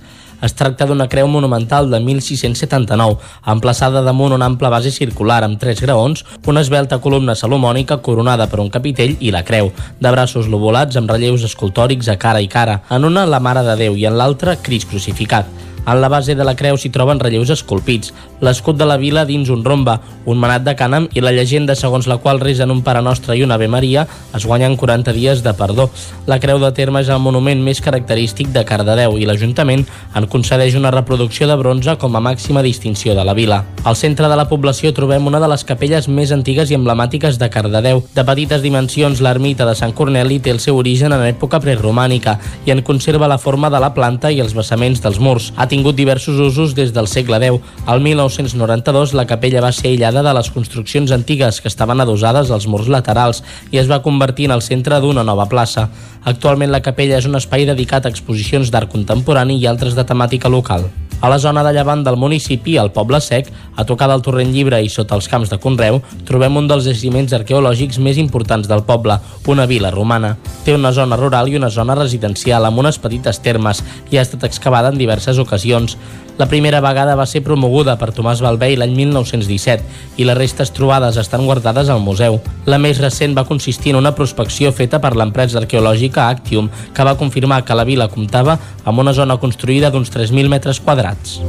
Es tracta d'una creu monumental de 1679, emplaçada damunt una ampla base circular amb tres graons, una esbelta columna salomònica coronada per un capitell i la creu, de braços lobulats amb relleus escultòrics a cara i cara, en una la Mare de Déu i en l'altra Crist crucificat. En la base de la creu s'hi troben relleus esculpits, l'escut de la vila dins un rombe, un manat de cànem i la llegenda segons la qual resen un Pare Nostre i una Ave Maria es guanyen 40 dies de perdó. La creu de terme és el monument més característic de Cardedeu i l'Ajuntament en concedeix una reproducció de bronze com a màxima distinció de la vila. Al centre de la població trobem una de les capelles més antigues i emblemàtiques de Cardedeu. De petites dimensions, l'ermita de Sant Corneli té el seu origen en època preromànica i en conserva la forma de la planta i els vessaments dels murs. Ha tingut diversos usos des del segle X. Al 1992 la capella va ser aïllada de les construccions antigues que estaven adossades als murs laterals i es va convertir en el centre d'una nova plaça. Actualment la capella és un espai dedicat a exposicions d'art contemporani i altres de temàtica local. A la zona de llevant del municipi, al Poble Sec, a tocar del Torrent Llibre i sota els camps de Conreu, trobem un dels jaciments arqueològics més importants del poble, una vila romana. Té una zona rural i una zona residencial amb unes petites termes i ha estat excavada en diverses ocasions. La primera vegada va ser promoguda per Tomàs Balvei l'any 1917 i les restes trobades estan guardades al museu. La més recent va consistir en una prospecció feta per l'empresa arqueològica Actium, que va confirmar que la vila comptava amb una zona construïda d'uns 3.000 metres quadrats.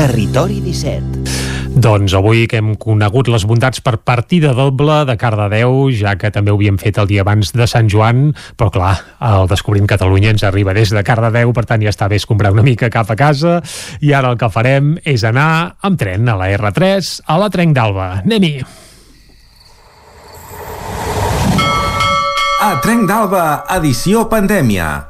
Territori 17. Doncs avui que hem conegut les bondats per partida doble de Cardedeu, ja que també ho havíem fet el dia abans de Sant Joan, però clar, el Descobrint Catalunya ens arriba des de Cardedeu, per tant ja està bé escombrar una mica cap a casa, i ara el que farem és anar amb tren a la R3 a la Trenc d'Alba. Anem-hi! A Trenc d'Alba, edició pandèmia.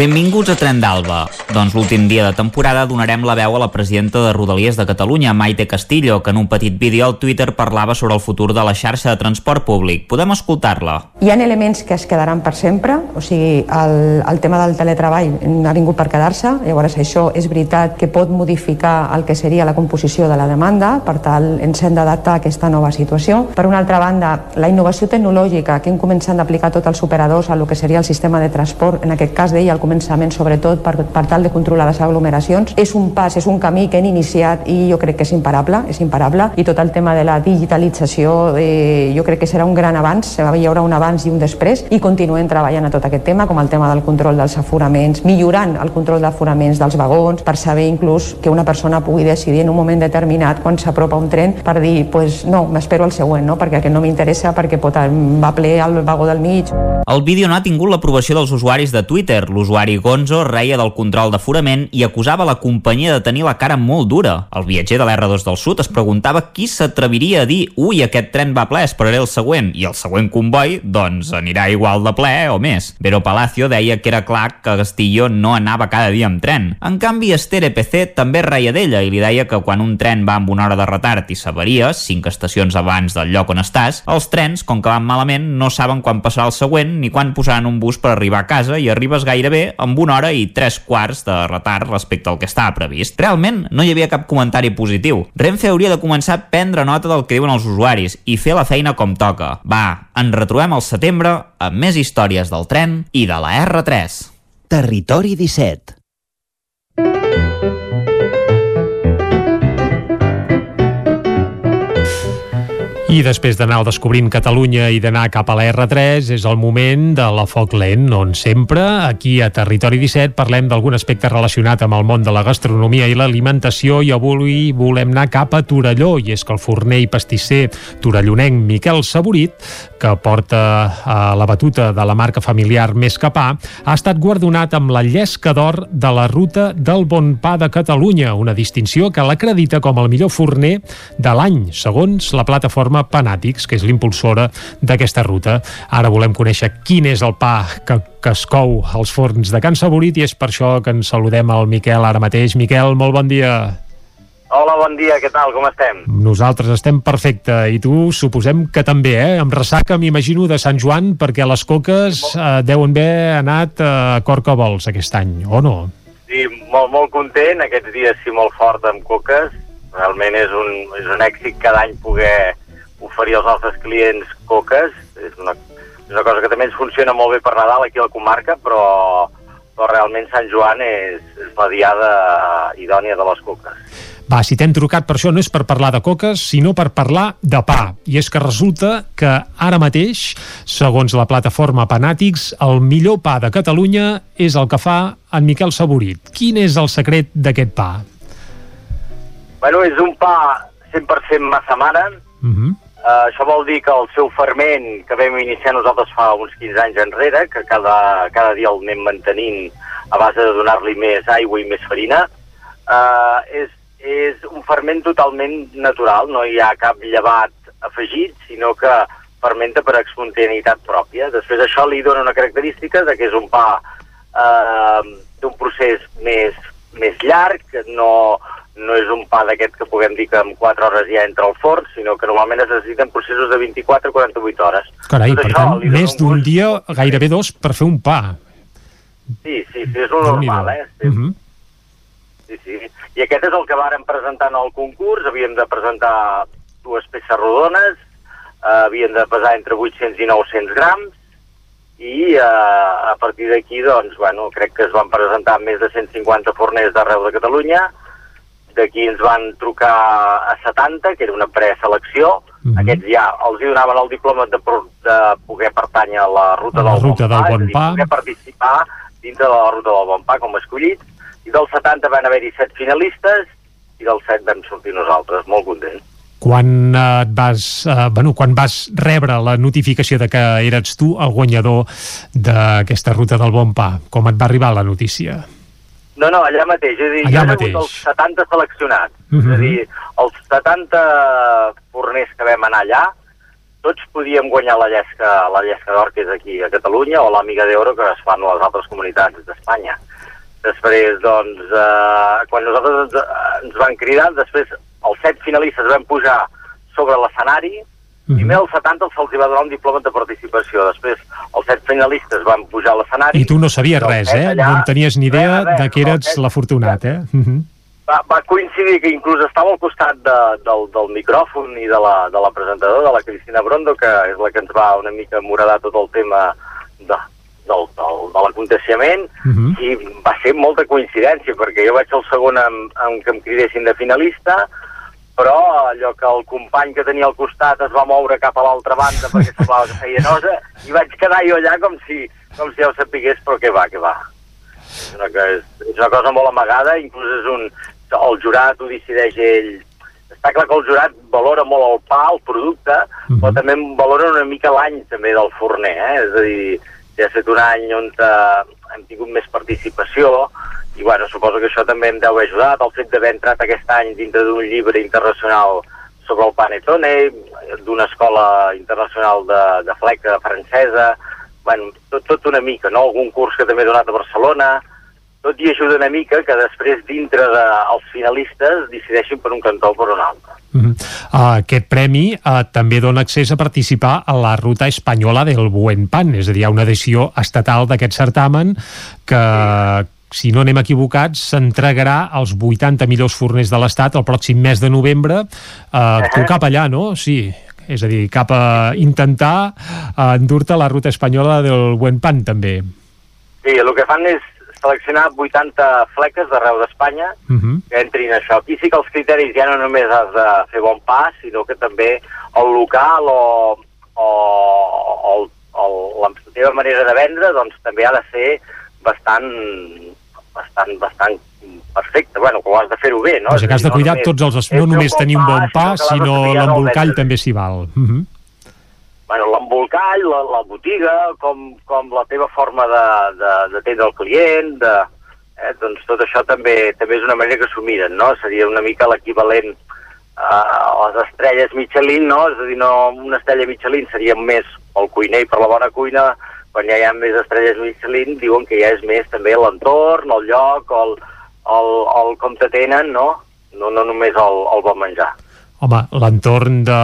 Benvinguts a Tren d'Alba. Doncs l'últim dia de temporada donarem la veu a la presidenta de Rodalies de Catalunya, Maite Castillo, que en un petit vídeo al Twitter parlava sobre el futur de la xarxa de transport públic. Podem escoltar-la. Hi ha elements que es quedaran per sempre, o sigui, el, el tema del teletreball ha vingut per quedar-se, llavors això és veritat que pot modificar el que seria la composició de la demanda, per tal ens hem d'adaptar a aquesta nova situació. Per una altra banda, la innovació tecnològica que hem començat a aplicar tots els operadors a lo que seria el sistema de transport, en aquest cas deia al començament sobretot per, per tal de controlar les aglomeracions, és un pas, és un camí que hem iniciat i jo crec que és imparable, és imparable, i tot el tema de la digitalització eh, jo crec que serà un gran avanç, hi haurà un abans i un després, i continuem treballant a tot aquest tema, com el tema del control dels aforaments, millorant el control d'aforaments dels vagons, per saber inclús que una persona pugui decidir en un moment determinat quan s'apropa un tren per dir, pues, no, m'espero el següent, no? perquè aquest no m'interessa perquè pot, va ple al vagó del mig. El vídeo no ha tingut l'aprovació dels usuaris de Twitter. L'usuari Gonzo reia del control d'aforament i acusava la companyia de tenir la cara molt dura. El viatger de l'R2 del Sud es preguntava qui s'atreviria a dir ui, aquest tren va ple, esperaré el següent, i el següent comboi, doncs, anirà igual de ple o més. Vero Palacio deia que era clar que Castillo no anava cada dia amb tren. En canvi, Esther EPC també reia d'ella i li deia que quan un tren va amb una hora de retard i s'avaria, cinc estacions abans del lloc on estàs, els trens, com que van malament, no saben quan passarà el següent ni quan posaran un bus per arribar a casa i arribes gairebé amb una hora i tres quarts de retard respecte al que estava previst. Realment no hi havia cap comentari positiu. Renfe hauria de començar a prendre nota del que diuen els usuaris i fer la feina com toca. Va, ens retrobem al setembre amb més històries del tren i de la R3. Territori 17. I després d'anar descobrint Catalunya i d'anar cap a la R3 és el moment de la Foc Lent, on sempre, aquí a Territori 17, parlem d'algun aspecte relacionat amb el món de la gastronomia i l'alimentació i avui volem anar cap a Torelló i és que el forner i pastisser torellonenc Miquel Saborit, que porta a la batuta de la marca familiar Més que Pa, ha estat guardonat amb la llesca d'or de la ruta del Bon Pa de Catalunya, una distinció que l'acredita com el millor forner de l'any, segons la plataforma Panàtics, que és l'impulsora d'aquesta ruta. Ara volem conèixer quin és el pa que, que es cou als forns de Can Saborit i és per això que ens saludem al Miquel ara mateix. Miquel, molt bon dia. Hola, bon dia, què tal, com estem? Nosaltres estem perfecte i tu suposem que també, eh? Amb ressaca, m'imagino, de Sant Joan, perquè les coques eh, deuen haver anat a Corcovols aquest any, o no? Sí, molt, molt content, aquests dies sí molt fort amb coques, realment és un, és un èxit cada any poder oferir als nostres clients coques, és una, és una cosa que també ens funciona molt bé per Nadal aquí a la comarca, però, però realment Sant Joan és, és la diada idònia de les coques. Va, si t'hem trucat per això no és per parlar de coques, sinó per parlar de pa. I és que resulta que ara mateix, segons la plataforma Panàtics, el millor pa de Catalunya és el que fa en Miquel Saborit. Quin és el secret d'aquest pa? Bueno, és un pa 100% massa mare, Uh -huh. Uh, això vol dir que el seu ferment, que vam iniciar nosaltres fa uns 15 anys enrere, que cada, cada dia el anem mantenint a base de donar-li més aigua i més farina, uh, és, és un ferment totalment natural, no hi ha cap llevat afegit, sinó que fermenta per espontaneïtat pròpia. Després això li dona una característica de que és un pa uh, d'un procés més, més llarg, no, no és un pa d'aquest que puguem dir que en 4 hores ja entra al forn, sinó que normalment es necessiten processos de 24 a 48 hores. Carai, Tot per això tant, més un d'un gust- dia, gairebé dos, per fer un pa. Sí, sí, sí, és lo normal, eh? Sí, Uh -huh. sí, sí. I aquest és el que vàrem presentar en el concurs, havíem de presentar dues peces rodones, eh, havien de pesar entre 800 i 900 grams, i eh, a partir d'aquí, doncs, bueno, crec que es van presentar més de 150 forners d'arreu de Catalunya, d'aquí ens van trucar a 70, que era una preselecció, Mhm. aquests ja els hi donaven el diploma de, de poder pertànyer a la ruta A la del ruta Bon del Bon Pa. poder participar dintre de la ruta del Bon Pa com a escollits, i dels 70 van haver-hi 7 finalistes, i dels 7 vam sortir nosaltres, molt contents. Quan eh, et vas, eh, bueno, quan vas rebre la notificació de que eres tu el guanyador d'aquesta ruta del Bon Pa, com et va arribar la notícia? No, no, allà mateix, és a dir, Allà hi ha mateix. hagut els 70 seleccionats, és Mhm. a dir, els 70 forners que vam anar allà, tots podíem guanyar la llesca, la llesca d'or que és aquí a Catalunya o l'Amiga d'Euro que es fan a les altres comunitats d'Espanya. Després, doncs, eh, quan nosaltres ens, ens van cridar, després els set finalistes vam pujar sobre l'escenari, primer als 70 se'ls va donar un diploma de participació, després els set finalistes van pujar a l'escenari, I tu no sabies res, eh? allà- No en tenies ni idea res, de que eres l'afortunat, eh? Uh -huh. va, va coincidir que inclús estava al costat de, del, del micròfon i de la, de la presentadora, de la Cristina Brondo, que és la que ens va una mica moradar tot el tema de, del, del, de l'aconteixement, Mhm. i va ser molta coincidència, perquè jo vaig el segon en, en que em cridessin de finalista, però allò que el company que tenia al costat es va moure cap a l'altra banda perquè semblava que feia nosa, i vaig quedar jo allà com si, com si ja ho sapigués, però què va, què va. És una, cosa, és una cosa molt amagada, inclús és un... El jurat ho decideix ell. Està clar que el jurat valora molt el pa, el producte, però també valora una mica l'any també del forner, eh? És a dir, ja ha estat un any on eh, hem tingut més participació i bueno, suposo que això també em deu ajudat, el fet d'haver entrat aquest any dintre d'un llibre internacional sobre el panettone, d'una escola internacional de, de fleca francesa, bueno, tot, tot una mica, no? Algun curs que també he donat a Barcelona, tot hi ajuda una mica que després dintre dels finalistes decideixin per un cantó o per un altre. Uh -huh. uh, aquest premi uh, també dona accés a participar a la ruta espanyola del Buen Pan, és a dir, hi ha una edició estatal d'aquest certamen que, si no anem equivocats, s'entregarà als 80 millors forners de l'Estat el pròxim mes de novembre. Uh, tu cap allà, no? Sí, és a dir, cap a intentar uh, endur-te la ruta espanyola del Buen Pan, també. Sí, el que fan és seleccionar 80 fleques d'arreu d'Espanya Uh -huh. que entrin a això. Aquí sí que els criteris ja no només has de fer bon pas, sinó que també el local o, o, o, o la manera de vendre doncs també ha de ser bastant bastant, bastant perfecte. Bueno, que ho has de fer-ho bé, no? O sigui que has de cuidar només- tots els... No només tenir un bon pa, sinó de l'embolcall també s'hi val. Uh -huh. bueno, l'embolcall, la, la botiga, com, com la teva forma de- de- d'atendre el client, de, eh, doncs tot això també també és una manera que s'ho miren, no? Seria una mica l'equivalent a les estrelles Michelin, no? És a dir, no, una estrella Michelin seria més el cuiner i per la bona cuina, quan ja hi ha més estrelles Michelin, diuen que ja és més també l'entorn, el lloc, el, el, el com t'atenen, no? No, no només el, el bon menjar. Home, l'entorn de...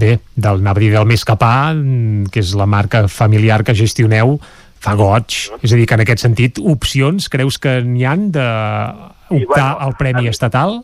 bé, del, a dir del Més Capà, mm, que és la marca familiar que gestioneu, fa goig. És a dir, que en aquest sentit, opcions, creus que n'hi han de optar al Premi Estatal?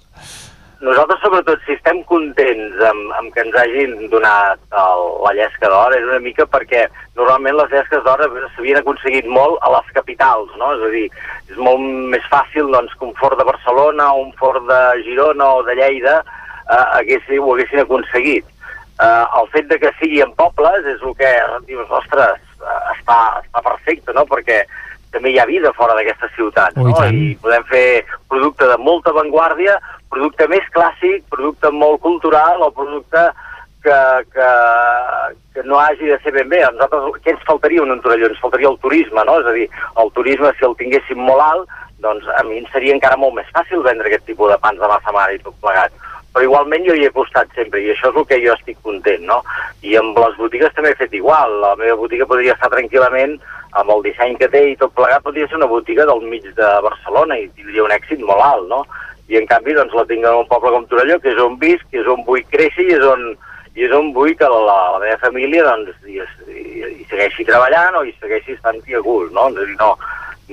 Nosaltres, sobretot, si estem contents amb, amb que ens hagin donat el, la llesca d'or, és una mica perquè normalment les llesques d'or s'havien aconseguit molt a les capitals, no? És a dir, és molt més fàcil doncs, que un fort de Barcelona o un fort de Girona o de Lleida eh, haguessin, ho haguessin aconseguit. Eh, el fet de que sigui en pobles és el que dius, ostres, eh, està, està perfecte, no? Perquè també hi ha vida fora d'aquesta ciutat, Oh, i no? tant. I podem fer producte de molta avantguàrdia, producte més clàssic, producte molt cultural o producte que, que, que no hagi de ser ben bé. A nosaltres, què ens faltaria un Torelló? Ens faltaria el turisme, no? És a dir, el turisme, si el tinguéssim molt alt, doncs a mi em seria encara molt més fàcil vendre aquest tipus de pans de massa mare i tot plegat. Però igualment jo hi he costat sempre i això és el que jo estic content, no? I amb les botigues també he fet igual. La meva botiga podria estar tranquil·lament amb el disseny que té i tot plegat podria ser una botiga del mig de Barcelona i tindria un èxit molt alt, no? I en canvi doncs la tinc en un poble com Torelló, que és on visc, que és on vull créixer i és on, i és on vull que la, la meva família doncs, hi, hi, segueixi treballant o hi segueixi estant a gust, no? És a dir, no,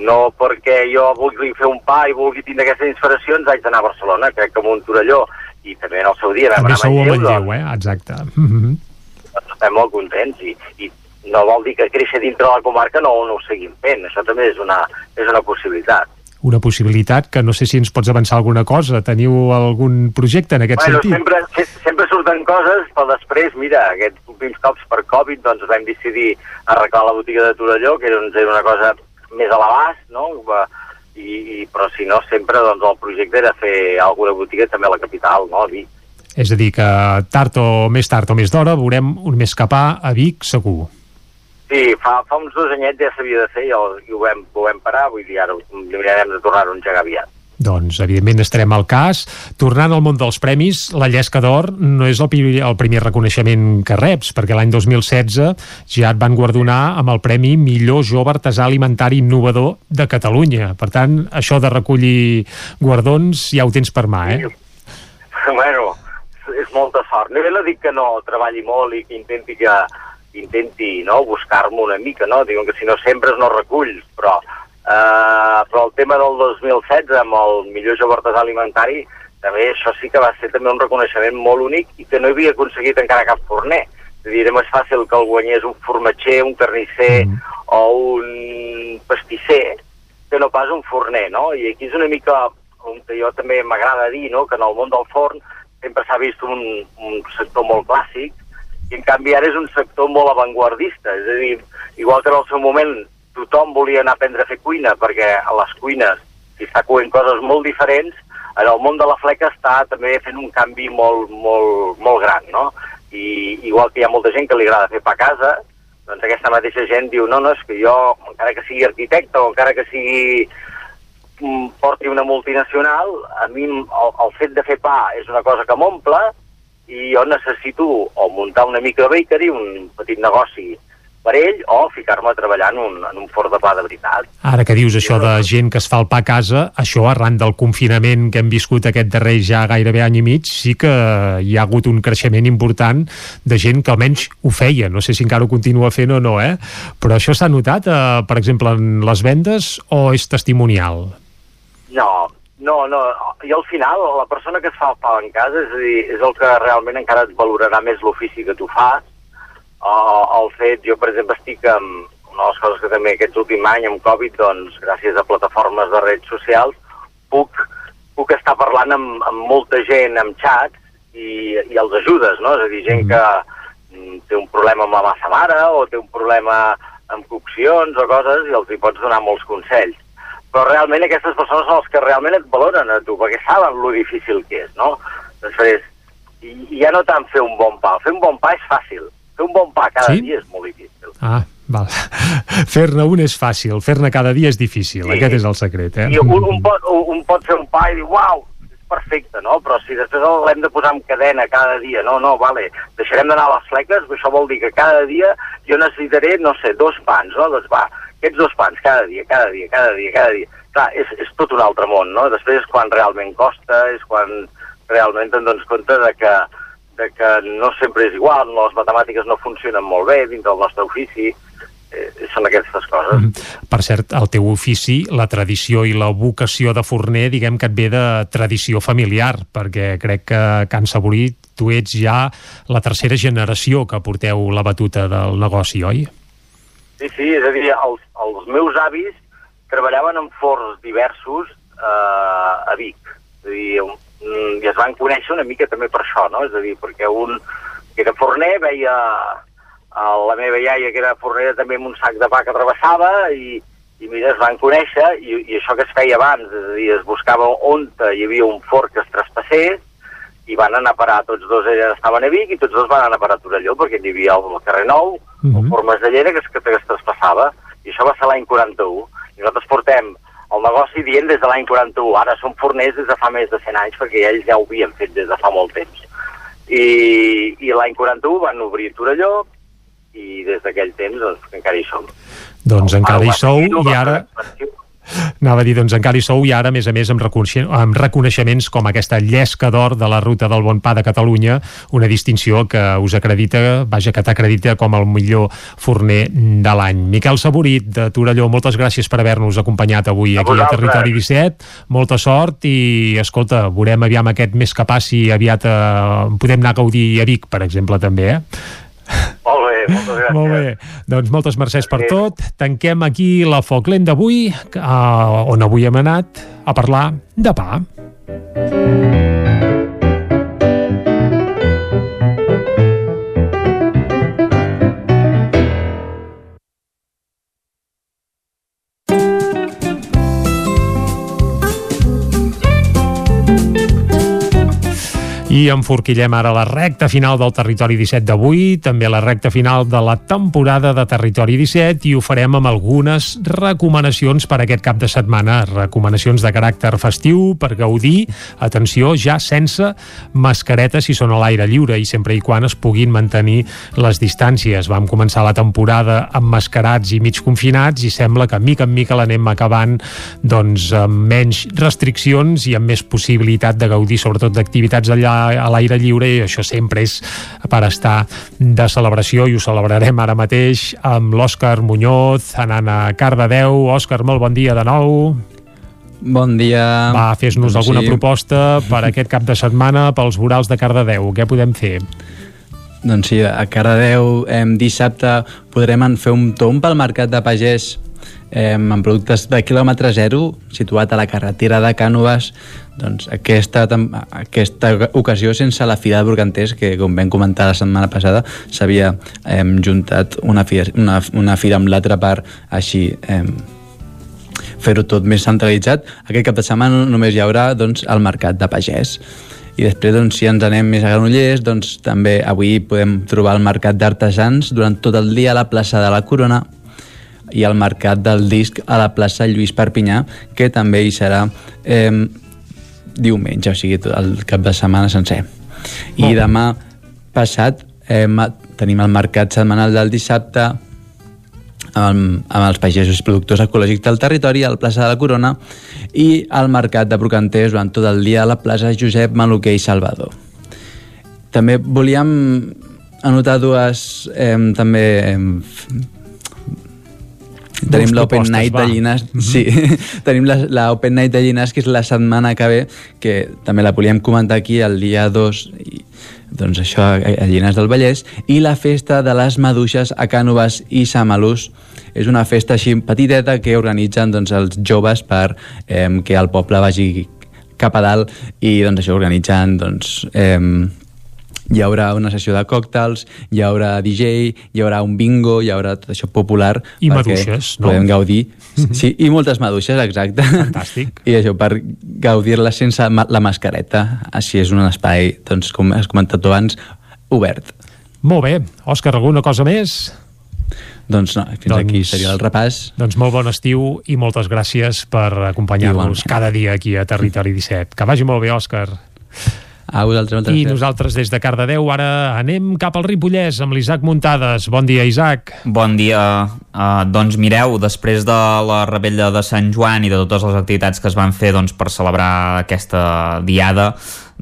no perquè jo vulgui fer un pa i vulgui tindre aquestes inspiracions haig d'anar a Barcelona, crec que amb un Torelló i també en el seu dia vam També anar a sou a Manlleu, Manlleu, eh? Exacte. -huh. doncs estem molt contents i, i no vol dir que créixer dintre de la comarca no, no ho seguim fent, això també és una, és una possibilitat. Una possibilitat que no sé si ens pots avançar alguna cosa. Teniu algun projecte en aquest bueno, sentit? sempre, se- sempre surten coses, però després, mira, aquests últims cops per Covid, doncs vam decidir arreglar la botiga de Torelló, que doncs, era una cosa més a l'abast, no? I, i, però si no, sempre doncs, el projecte era fer alguna botiga també a la capital, no? A Vic. És a dir, que tard o més tard o més d'hora veurem un més capà a Vic segur. Sí, fa, fa uns dos anyets ja s'havia de fer i, el, i ho, vam, ho vam parar, vull dir, ara mirarem de tornar-ho a engegar aviat. Doncs, evidentment, estarem al cas. Tornant al món dels premis, la Llesca d'Or no és el, el primer reconeixement que reps, perquè l'any 2016 ja et van guardonar amb el Premi Millor Jove Artesà Alimentari Innovador de Catalunya. Per tant, això de recollir guardons ja ho tens per mà, eh? bueno, és molta sort. No, no dic que no treballi molt i que intenti que intenti no, buscar-me una mica, no? Diuen que si no sempre no reculls, però, eh, però el tema del 2016 amb el millor jove artesà alimentari també això sí que va ser també un reconeixement molt únic i que no havia aconseguit encara cap forner. És dir, era més fàcil que el guanyés un formatger, un carnisser mm. o un pastisser que no pas un forner, no? I aquí és una mica on que jo també m'agrada dir, no?, que en el món del forn sempre s'ha vist un, un sector molt clàssic i en canvi ara és un sector molt avantguardista, és a dir, igual que en el seu moment tothom volia anar a aprendre a fer cuina perquè a les cuines s'hi està coent coses molt diferents, en el món de la fleca està també fent un canvi molt, molt, molt gran, no? I igual que hi ha molta gent que li agrada fer pa a casa, doncs aquesta mateixa gent diu, no, no, és que jo, encara que sigui arquitecte o encara que sigui mm, porti una multinacional, a mi el, el fet de fer pa és una cosa que m'omple i jo necessito o muntar una microbakery, un petit negoci per ell, o ficar-me a treballar en un, en un forn de pa de veritat. Ara que dius això de gent que es fa el pa a casa, això arran del confinament que hem viscut aquest darrer ja gairebé any i mig, sí que hi ha hagut un creixement important de gent que almenys ho feia. No sé si encara ho continua fent o no, eh? Però això s'ha notat, eh, per exemple, en les vendes o és testimonial? No, no, no. I al final, la persona que es fa el pa en casa és, a dir, és el que realment encara et valorarà més l'ofici que tu fas. Uh, el fet, jo per exemple estic amb, una de les coses que també aquest últim any amb Covid, doncs, gràcies a plataformes de redes socials, puc, puc estar parlant amb, amb molta gent, amb xats, i, i els ajudes, no? És a dir, gent que mm, té un problema amb la massa mare o té un problema amb coccions o coses i els hi pots donar molts consells. Però realment aquestes persones són els que realment et valoren a tu, perquè saben lo difícil que és, no? Després, i, i ja no tant fer un bon pa. Fer un bon pa és fàcil. Fer un bon pa cada Sí? dia és molt difícil. Ah, val. Fer-ne un és fàcil, fer-ne cada dia és difícil. Sí. Aquest és el secret, eh? I un, un, pot, un pot fer un pa i dir, uau, és perfecte, no? Però si després l'hem de posar en cadena cada dia, no, no, vale, deixarem d'anar a les fleques, això vol dir que cada dia jo necessitaré, no sé, dos pans, no? Doncs va, aquests dos pans cada dia, cada dia, cada dia, cada dia. Clar, és, és tot un altre món, no? Després és quan realment costa, és quan realment te'n dones compte de que, de que no sempre és igual, no, les matemàtiques no funcionen molt bé dins del nostre ofici, eh, són aquestes coses. Per cert, el teu ofici, la tradició i la vocació de forner, diguem que et ve de tradició familiar, perquè crec que Can Saborí tu ets ja la tercera generació que porteu la batuta del negoci, oi? Sí, sí, és a dir, els, els meus avis treballaven en forns diversos eh, a Vic. És a dir, mm, i es van conèixer una mica també per això, no? És a dir, perquè un que era forner veia a la meva iaia que era fornera també amb un sac de pa que travessava i, i mira, es van conèixer i, i això que es feia abans, és a dir, es buscava on hi havia un forn que es traspassés i van anar a parar, tots dos eren, estaven a Vic i tots dos van anar a parar a Torelló perquè hi havia el carrer Nou, el forn Masdellera que es, que es traspassava. I això va ser l'any 41 i nosaltres portem el negoci dient des de l'any 41 ara som forners des de fa més de 100 anys perquè ells ja ho havien fet des de fa molt temps i, i l'any 41 van obrir Torelló i des d'aquell temps doncs, encara hi som Doncs encara hi sou i ara... fer l'expansió. Anava a dir, doncs encara hi sou i ara, a més a més, amb, amb reconeixements com aquesta llesca d'or de la Ruta del Bon Pa de Catalunya, una distinció que us acredita, vaja, que t'acredita com el millor forner de l'any. Miquel Saborit, de Torelló, moltes gràcies per haver-nos acompanyat avui aquí a. Territori 17. Molta sort i, escolta, veurem aviam aquest mes que passi aviat eh, podem anar a gaudir a Vic, per exemple, també, eh? Molt bé, moltes gràcies. Molt bé, doncs moltes mercès per tot. Tanquem aquí la Foc Lent d'avui, eh, on avui hem anat a parlar de pa. I enforquillem ara la recta final del Territori 17 d'avui, també la recta final de la temporada de Territori 17 i ho farem amb algunes recomanacions per aquest cap de setmana, recomanacions de caràcter festiu per gaudir, atenció, ja sense mascareta si són a l'aire lliure i sempre i quan es puguin mantenir les distàncies. Vam començar la temporada amb mascarats i mig confinats i sembla que mica en mica l'anem acabant doncs amb menys restriccions i amb més possibilitat de gaudir sobretot d'activitats allà a l'aire lliure i això sempre és per estar de celebració i ho celebrarem ara mateix amb l'Òscar Muñoz anant a Cardedeu. Òscar, molt bon dia de nou. Bon dia. Va, fes-nos Doncs alguna sí. proposta per aquest cap de setmana pels vorals de Cardedeu. Què podem fer? Doncs sí, a Cardedeu eh, dissabte podrem fer un tomb pel mercat de pagès eh, amb productes de quilòmetre zero situat a la carretera de Cànoves doncs aquesta, aquesta ocasió sense la Fira de Brocanters que com vam comentar la setmana passada s'havia eh, juntat una, fira, una, una fira amb l'altra part així eh, fer-ho tot més centralitzat. Aquest cap de setmana només hi haurà doncs, el mercat de pagès. I després, doncs, si ens anem més a Granollers, doncs, també avui podem trobar el mercat d'artesans durant tot el dia a la plaça de la Corona i el mercat del disc a la plaça Lluís Perpinyà, que també hi serà eh, diumenge, o sigui, el cap de setmana sencer. I demà passat eh, tenim el mercat setmanal del dissabte amb, amb els pagesos productors ecològics del territori a la plaça de la Corona i al mercat de Brocanters durant tot el dia a la plaça Josep Maluquer i Salvador. També volíem anotar dues eh, també eh, Tenim l'Open Night va. de Llinars, Mhm. sí, tenim la, la Open Night de Llinars, que és la setmana que ve, que també la volíem comentar aquí el dia 2, i, doncs això, a, a Llinars del Vallès, i la festa de les maduixes a Cànoves i Samalús. És una festa així petiteta que organitzen doncs, els joves per eh, que el poble vagi cap a dalt i doncs això organitzen doncs, eh, hi haurà una sessió de còctels, hi haurà DJ, hi haurà un bingo, hi haurà tot això popular I maduixes, no? podem gaudir. Sí, i moltes maduixes, exacte. Fantàstic. I això, per gaudir-la sense la mascareta. Així és un espai, doncs, com has comentat abans, obert. Molt bé. Òscar, alguna cosa més? Doncs no, fins Doncs- aquí seria el repàs. Doncs molt bon estiu i moltes gràcies per acompanyar-nos cada dia aquí a Territori 17. Que vagi molt bé, Òscar. A vosaltres, moltes I gràcies. nosaltres des de Cardedeu ara anem cap al Ripollès amb l'Isaac Muntades. Bon dia, Isaac. Bon dia. Uh, doncs mireu, després de la rebella de Sant Joan i de totes les activitats que es van fer doncs, per celebrar aquesta diada,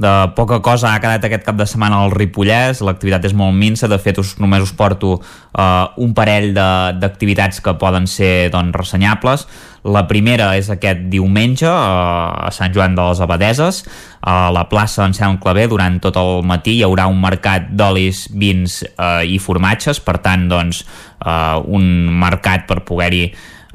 de poca cosa ha quedat aquest cap de setmana al Ripollès, l'activitat és molt minsa, de fet us, només us porto uh, un parell d'activitats que poden ser doncs, ressenyables. La primera és aquest diumenge uh, a Sant Joan de les Abadeses, a la plaça Anselm Clavé durant tot el matí hi haurà un mercat d'olis, vins eh, i formatges, per tant doncs eh, un mercat per poder-hi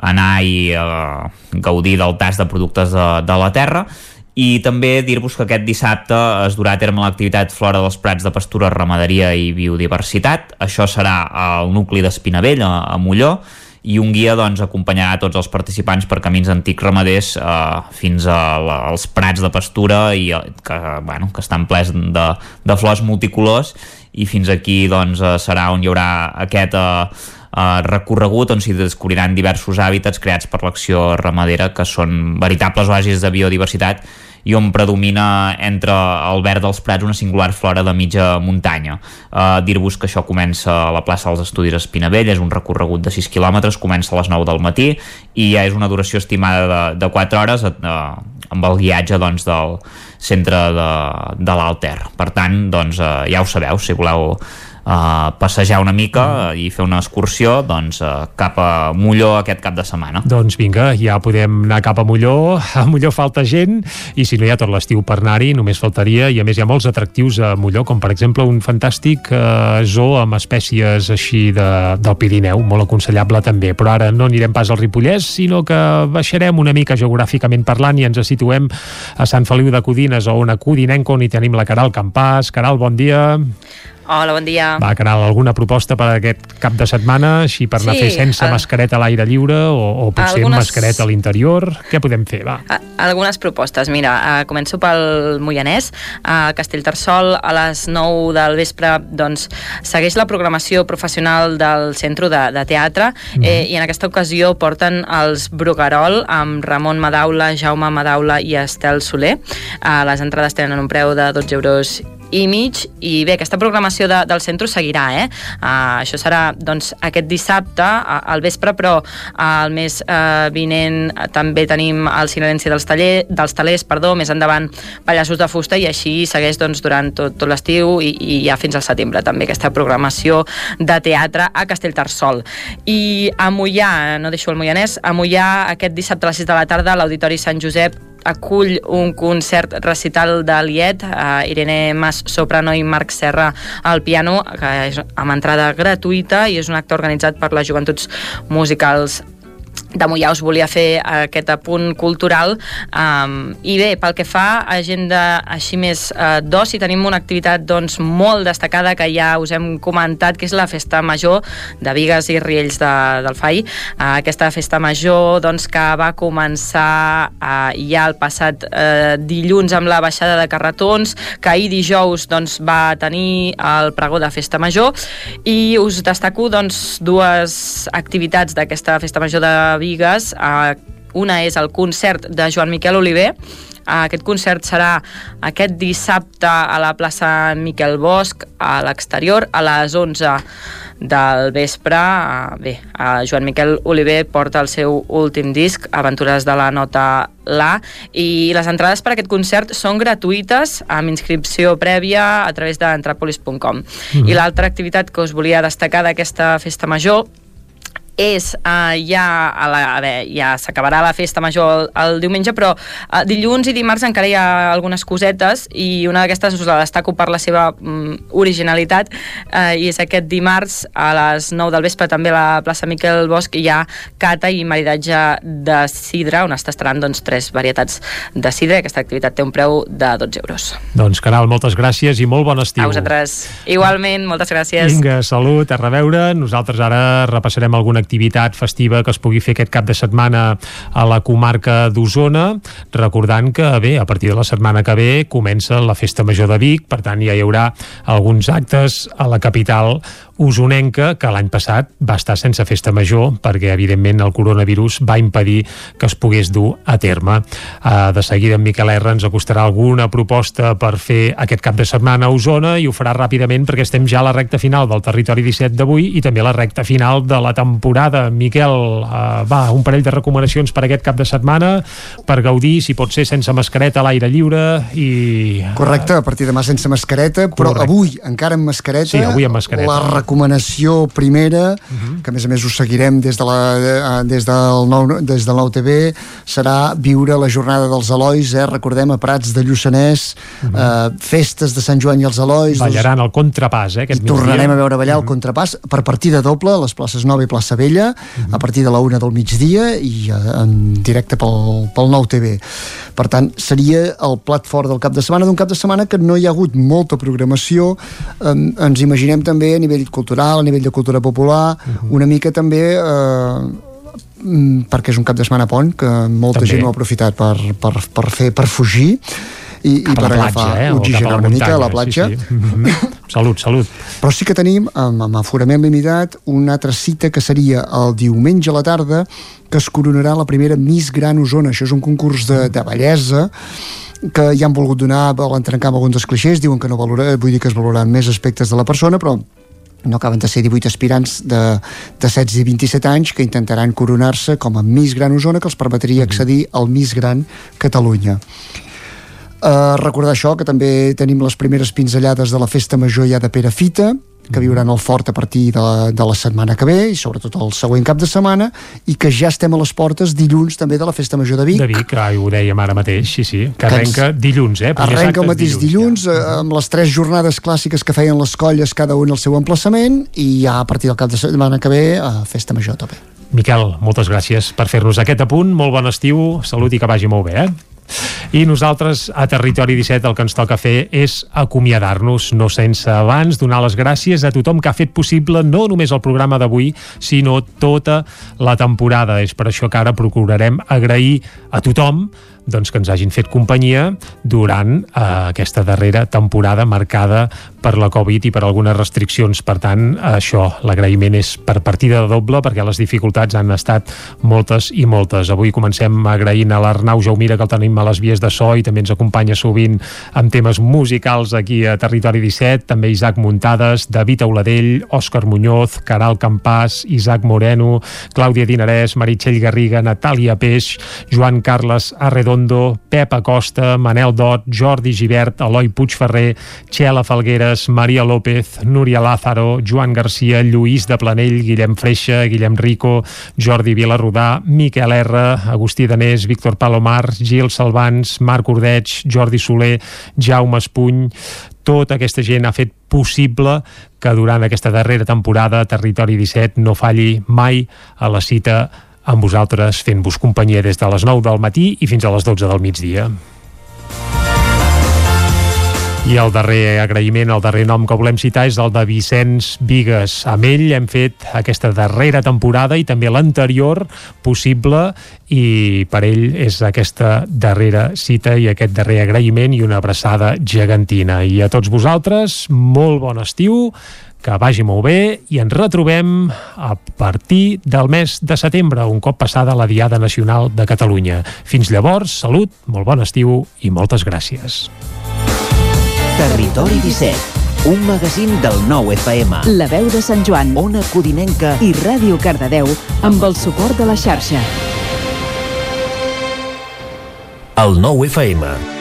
anar i eh, gaudir del tas de productes de, de la terra i també dir-vos que aquest dissabte es durà a terme l'activitat Flora dels Prats de Pastura, Ramaderia i Biodiversitat. Això serà al nucli d'Espinavell, a, a Molló, i un guia doncs, acompanyarà tots els participants per camins antics ramaders eh, fins a la, als prats de pastura i, eh, que, bueno, que estan plens de, de flors multicolors i fins aquí doncs, eh, serà on hi haurà aquest eh, eh, recorregut on s'hi descobriran diversos hàbitats creats per l'acció ramadera que són veritables oasis de biodiversitat i on predomina entre el verd dels prats una singular flora de mitja muntanya. Uh, Dir-vos que això comença a la plaça dels Estudis Espinavell, és un recorregut de 6 quilòmetres, comença a les 9 del matí i ja és una duració estimada de, de 4 hores uh, amb el guiatge doncs, del centre de, de l'Alter. Per tant, doncs, uh, ja ho sabeu, si voleu uh, passejar una mica i fer una excursió doncs, uh, cap a Molló aquest cap de setmana. Doncs vinga, ja podem anar cap a Molló. A Molló falta gent i si no hi ha tot l'estiu per anar-hi, només faltaria. I a més hi ha molts atractius a Molló, com per exemple un fantàstic eh, zoo amb espècies així de, del Pirineu, molt aconsellable també. Però ara no anirem pas al Ripollès, sinó que baixarem una mica geogràficament parlant i ens situem a Sant Feliu de Codines, o una codinenca on hi tenim la Caral Campàs. Caral, bon dia. Hola, bon dia. Va, Caral, alguna proposta per aquest cap de setmana, així per anar Sí, a fer sense eh, mascareta a l'aire lliure o, o potser algunes- amb mascareta a l'interior? Què podem fer, va? A- Algunes propostes. Mira, uh, començo pel Moianès. A Castellterçol, a les 9 del vespre, doncs, segueix la programació professional del Centre de, de Teatre Mhm. eh, i en aquesta ocasió porten els Brugarol amb Ramon Madaula, Jaume Madaula i Estel Soler. Uh, les entrades tenen un preu de 12 euros i mig i bé, aquesta programació de, del centre seguirà, eh? Uh, això serà doncs, aquest dissabte uh, al vespre, però uh, el mes uh, vinent uh, també tenim el silenci dels, taller, dels talers, perdó, més endavant pallassos de fusta i així segueix doncs, durant tot, tot l'estiu i, i ja fins al setembre també aquesta programació de teatre a Castellterçol. I a Mollà, no deixo el Moianès, a Mollà aquest dissabte a les 6 de la tarda a l'Auditori Sant Josep acull un concert recital de Liet, uh, Irene Mas soprano i Marc Serra al piano, que és amb entrada gratuïta i és un acte organitzat per les joventuts musicals de Mollà us volia fer aquest apunt cultural um, i bé, pel que fa a agenda així més uh, d'oci, tenim una activitat doncs, molt destacada que ja us hem comentat, que és la Festa Major de Vigues i Riells de, del FAI. Uh, aquesta Festa Major doncs, que va començar uh, ja el passat uh, dilluns amb la baixada de carretons, que ahir dijous doncs, va tenir el pregó de Festa Major i us destaco doncs, dues activitats d'aquesta Festa Major de Vigues. Uh, una és el concert de Joan Miquel Oliver, aquest concert serà aquest dissabte a la plaça Miquel Bosch, a l'exterior, a les 11 del vespre. Eh, Bé, eh, Joan Miquel Oliver porta el seu últim disc, Aventures de la nota La, i les entrades per a aquest concert són gratuïtes, amb inscripció prèvia a través d'entrapolis.com. Mhm. I l'altra activitat que us volia destacar d'aquesta festa major és eh, ja, a la, a veure, ja s'acabarà la festa major el, el diumenge, però eh, dilluns i dimarts encara hi ha algunes cosetes i una d'aquestes us la destaco per la seva mm, originalitat eh, i és aquest dimarts a les 9 del vespre també a la plaça Miquel Bosch hi ha cata i maridatge de sidra on es tastaran doncs, tres varietats de sidra aquesta activitat té un preu de 12 euros. Doncs, Caral, moltes gràcies i molt bon estiu. A vosaltres. Igualment, moltes gràcies. Vinga, salut, a reveure. Nosaltres ara repassarem alguna activitat festiva que es pugui fer aquest cap de setmana a la comarca d'Osona, recordant que, bé, a partir de la setmana que ve comença la Festa Major de Vic, per tant ja hi haurà alguns actes a la capital usonenca que l'any passat va estar sense festa major perquè evidentment el coronavirus va impedir que es pogués dur a terme. Uh, de seguida en Miquel R ens acostarà alguna proposta per fer aquest cap de setmana a Osona i ho farà ràpidament perquè estem ja a la recta final del territori 17 d'avui i també a la recta final de la temporada. Miquel, uh, va, un parell de recomanacions per aquest cap de setmana per gaudir, si pot ser sense mascareta a l'aire lliure i... Correcte, a partir de demà sense mascareta, però Correcte. avui encara amb mascareta. Sí, avui amb mascareta. La recomanació primera, uh -huh. que a més a més us seguirem des, de la, eh, des, del nou, des del nou TV, serà viure la jornada dels Elois, eh? recordem, a Prats de Lluçanès, uh -huh. eh, festes de Sant Joan i els Elois. Ballaran el contrapàs, eh, aquest I tornarem a veure ballar uh -huh. el contrapàs per partida doble a les places Nova i Plaça Vella, uh -huh. a partir de la una del migdia i eh, en directe pel, pel nou TV. Per tant, seria el plat fort del cap de setmana, d'un cap de setmana que no hi ha hagut molta programació, eh, ens imaginem també a nivell cultural, a nivell de cultura popular, uh -huh. una mica també eh, mm, perquè és un cap de setmana pont que molta També. gent ho ha aprofitat per, per, per fer per fugir i, i Cap a per agafar platja, eh? oxigen una mica a la platja sí, sí. Mhm. salut, salut però sí que tenim amb, amb aforament limitat una altra cita que seria el diumenge a la tarda que es coronarà la primera Miss Gran Osona això és un concurs de, de bellesa que ja han volgut donar, volen trencar amb alguns dels clixés, diuen que no valora, vull dir que es valoraran més aspectes de la persona, però no acaben de ser 18 aspirants de, de 16 i 27 anys que intentaran coronar-se com a Miss Gran Osona que els permetria accedir al Miss Gran Catalunya. Uh, recordar això, que també tenim les primeres pinzellades de la festa major ja de Perafita, que viuran al fort a partir de la, de la setmana que ve i sobretot el següent cap de setmana i que ja estem a les portes dilluns també de la festa major de Vic de Vic, ai, ho dèiem ara mateix, sí, sí, que Que ens- arrenca dilluns, eh? Arrenca el mateix dilluns, dilluns eh, amb les tres jornades clàssiques que feien les colles cada un al seu emplaçament i ja a partir del cap de setmana que ve a Festa Major també. Miquel, moltes gràcies per fer-nos aquest apunt, molt bon estiu, salut i que vagi molt bé, eh? I nosaltres, a Territori 17, el que ens toca fer és acomiadar-nos, no sense abans donar les gràcies a tothom que ha fet possible no només el programa d'avui, sinó tota la temporada. És per això que ara procurarem agrair a tothom doncs, que ens hagin fet companyia durant eh, aquesta darrera temporada marcada per la Covid i per algunes restriccions. Per tant, això, l'agraïment és per partida de doble perquè les dificultats han estat moltes i moltes. Avui comencem agraint a l'Arnau Jaumira que el tenim a les vies de so i també ens acompanya sovint amb temes musicals aquí a Territori 17, també Isaac Muntades, David Auladell, Òscar Muñoz, Caral Campàs, Isaac Moreno, Clàudia Dinarès, Meritxell Garriga, Natàlia Peix, Joan Carles Arredondo, Pep Acosta, Manel Dot, Jordi Givert, Eloi Puigferrer, Txela Falgueres, Maria López, Núria Lázaro, Joan Garcia, Lluís de Planell, Guillem Freixa, Guillem Rico, Jordi Vilarrodà, Miquel R, Agustí Danés, Víctor Palomar, Gil Salvans, Marc Ordeig, Jordi Soler, Jaume Espuny, tota aquesta gent ha fet possible que durant aquesta darrera temporada Territori 17 no falli mai a la cita amb vosaltres fent-vos companyia des de les 9 del matí i fins a les 12 del migdia. I el darrer agraïment, el darrer nom que volem citar és el de Vicenç Vigues. Amb ell hem fet aquesta darrera temporada i també l'anterior possible i per ell és aquesta darrera cita i aquest darrer agraïment i una abraçada gegantina. I a tots vosaltres, molt bon estiu, que vagi molt bé i ens retrobem a partir del mes de setembre, un cop passada la Diada Nacional de Catalunya. Fins llavors, salut, molt bon estiu i moltes gràcies. Territori 17, un magazín del nou FM. La veu de Sant Joan, Ona Codinenca i Ràdio Cardedeu amb el suport de la xarxa. El nou FM.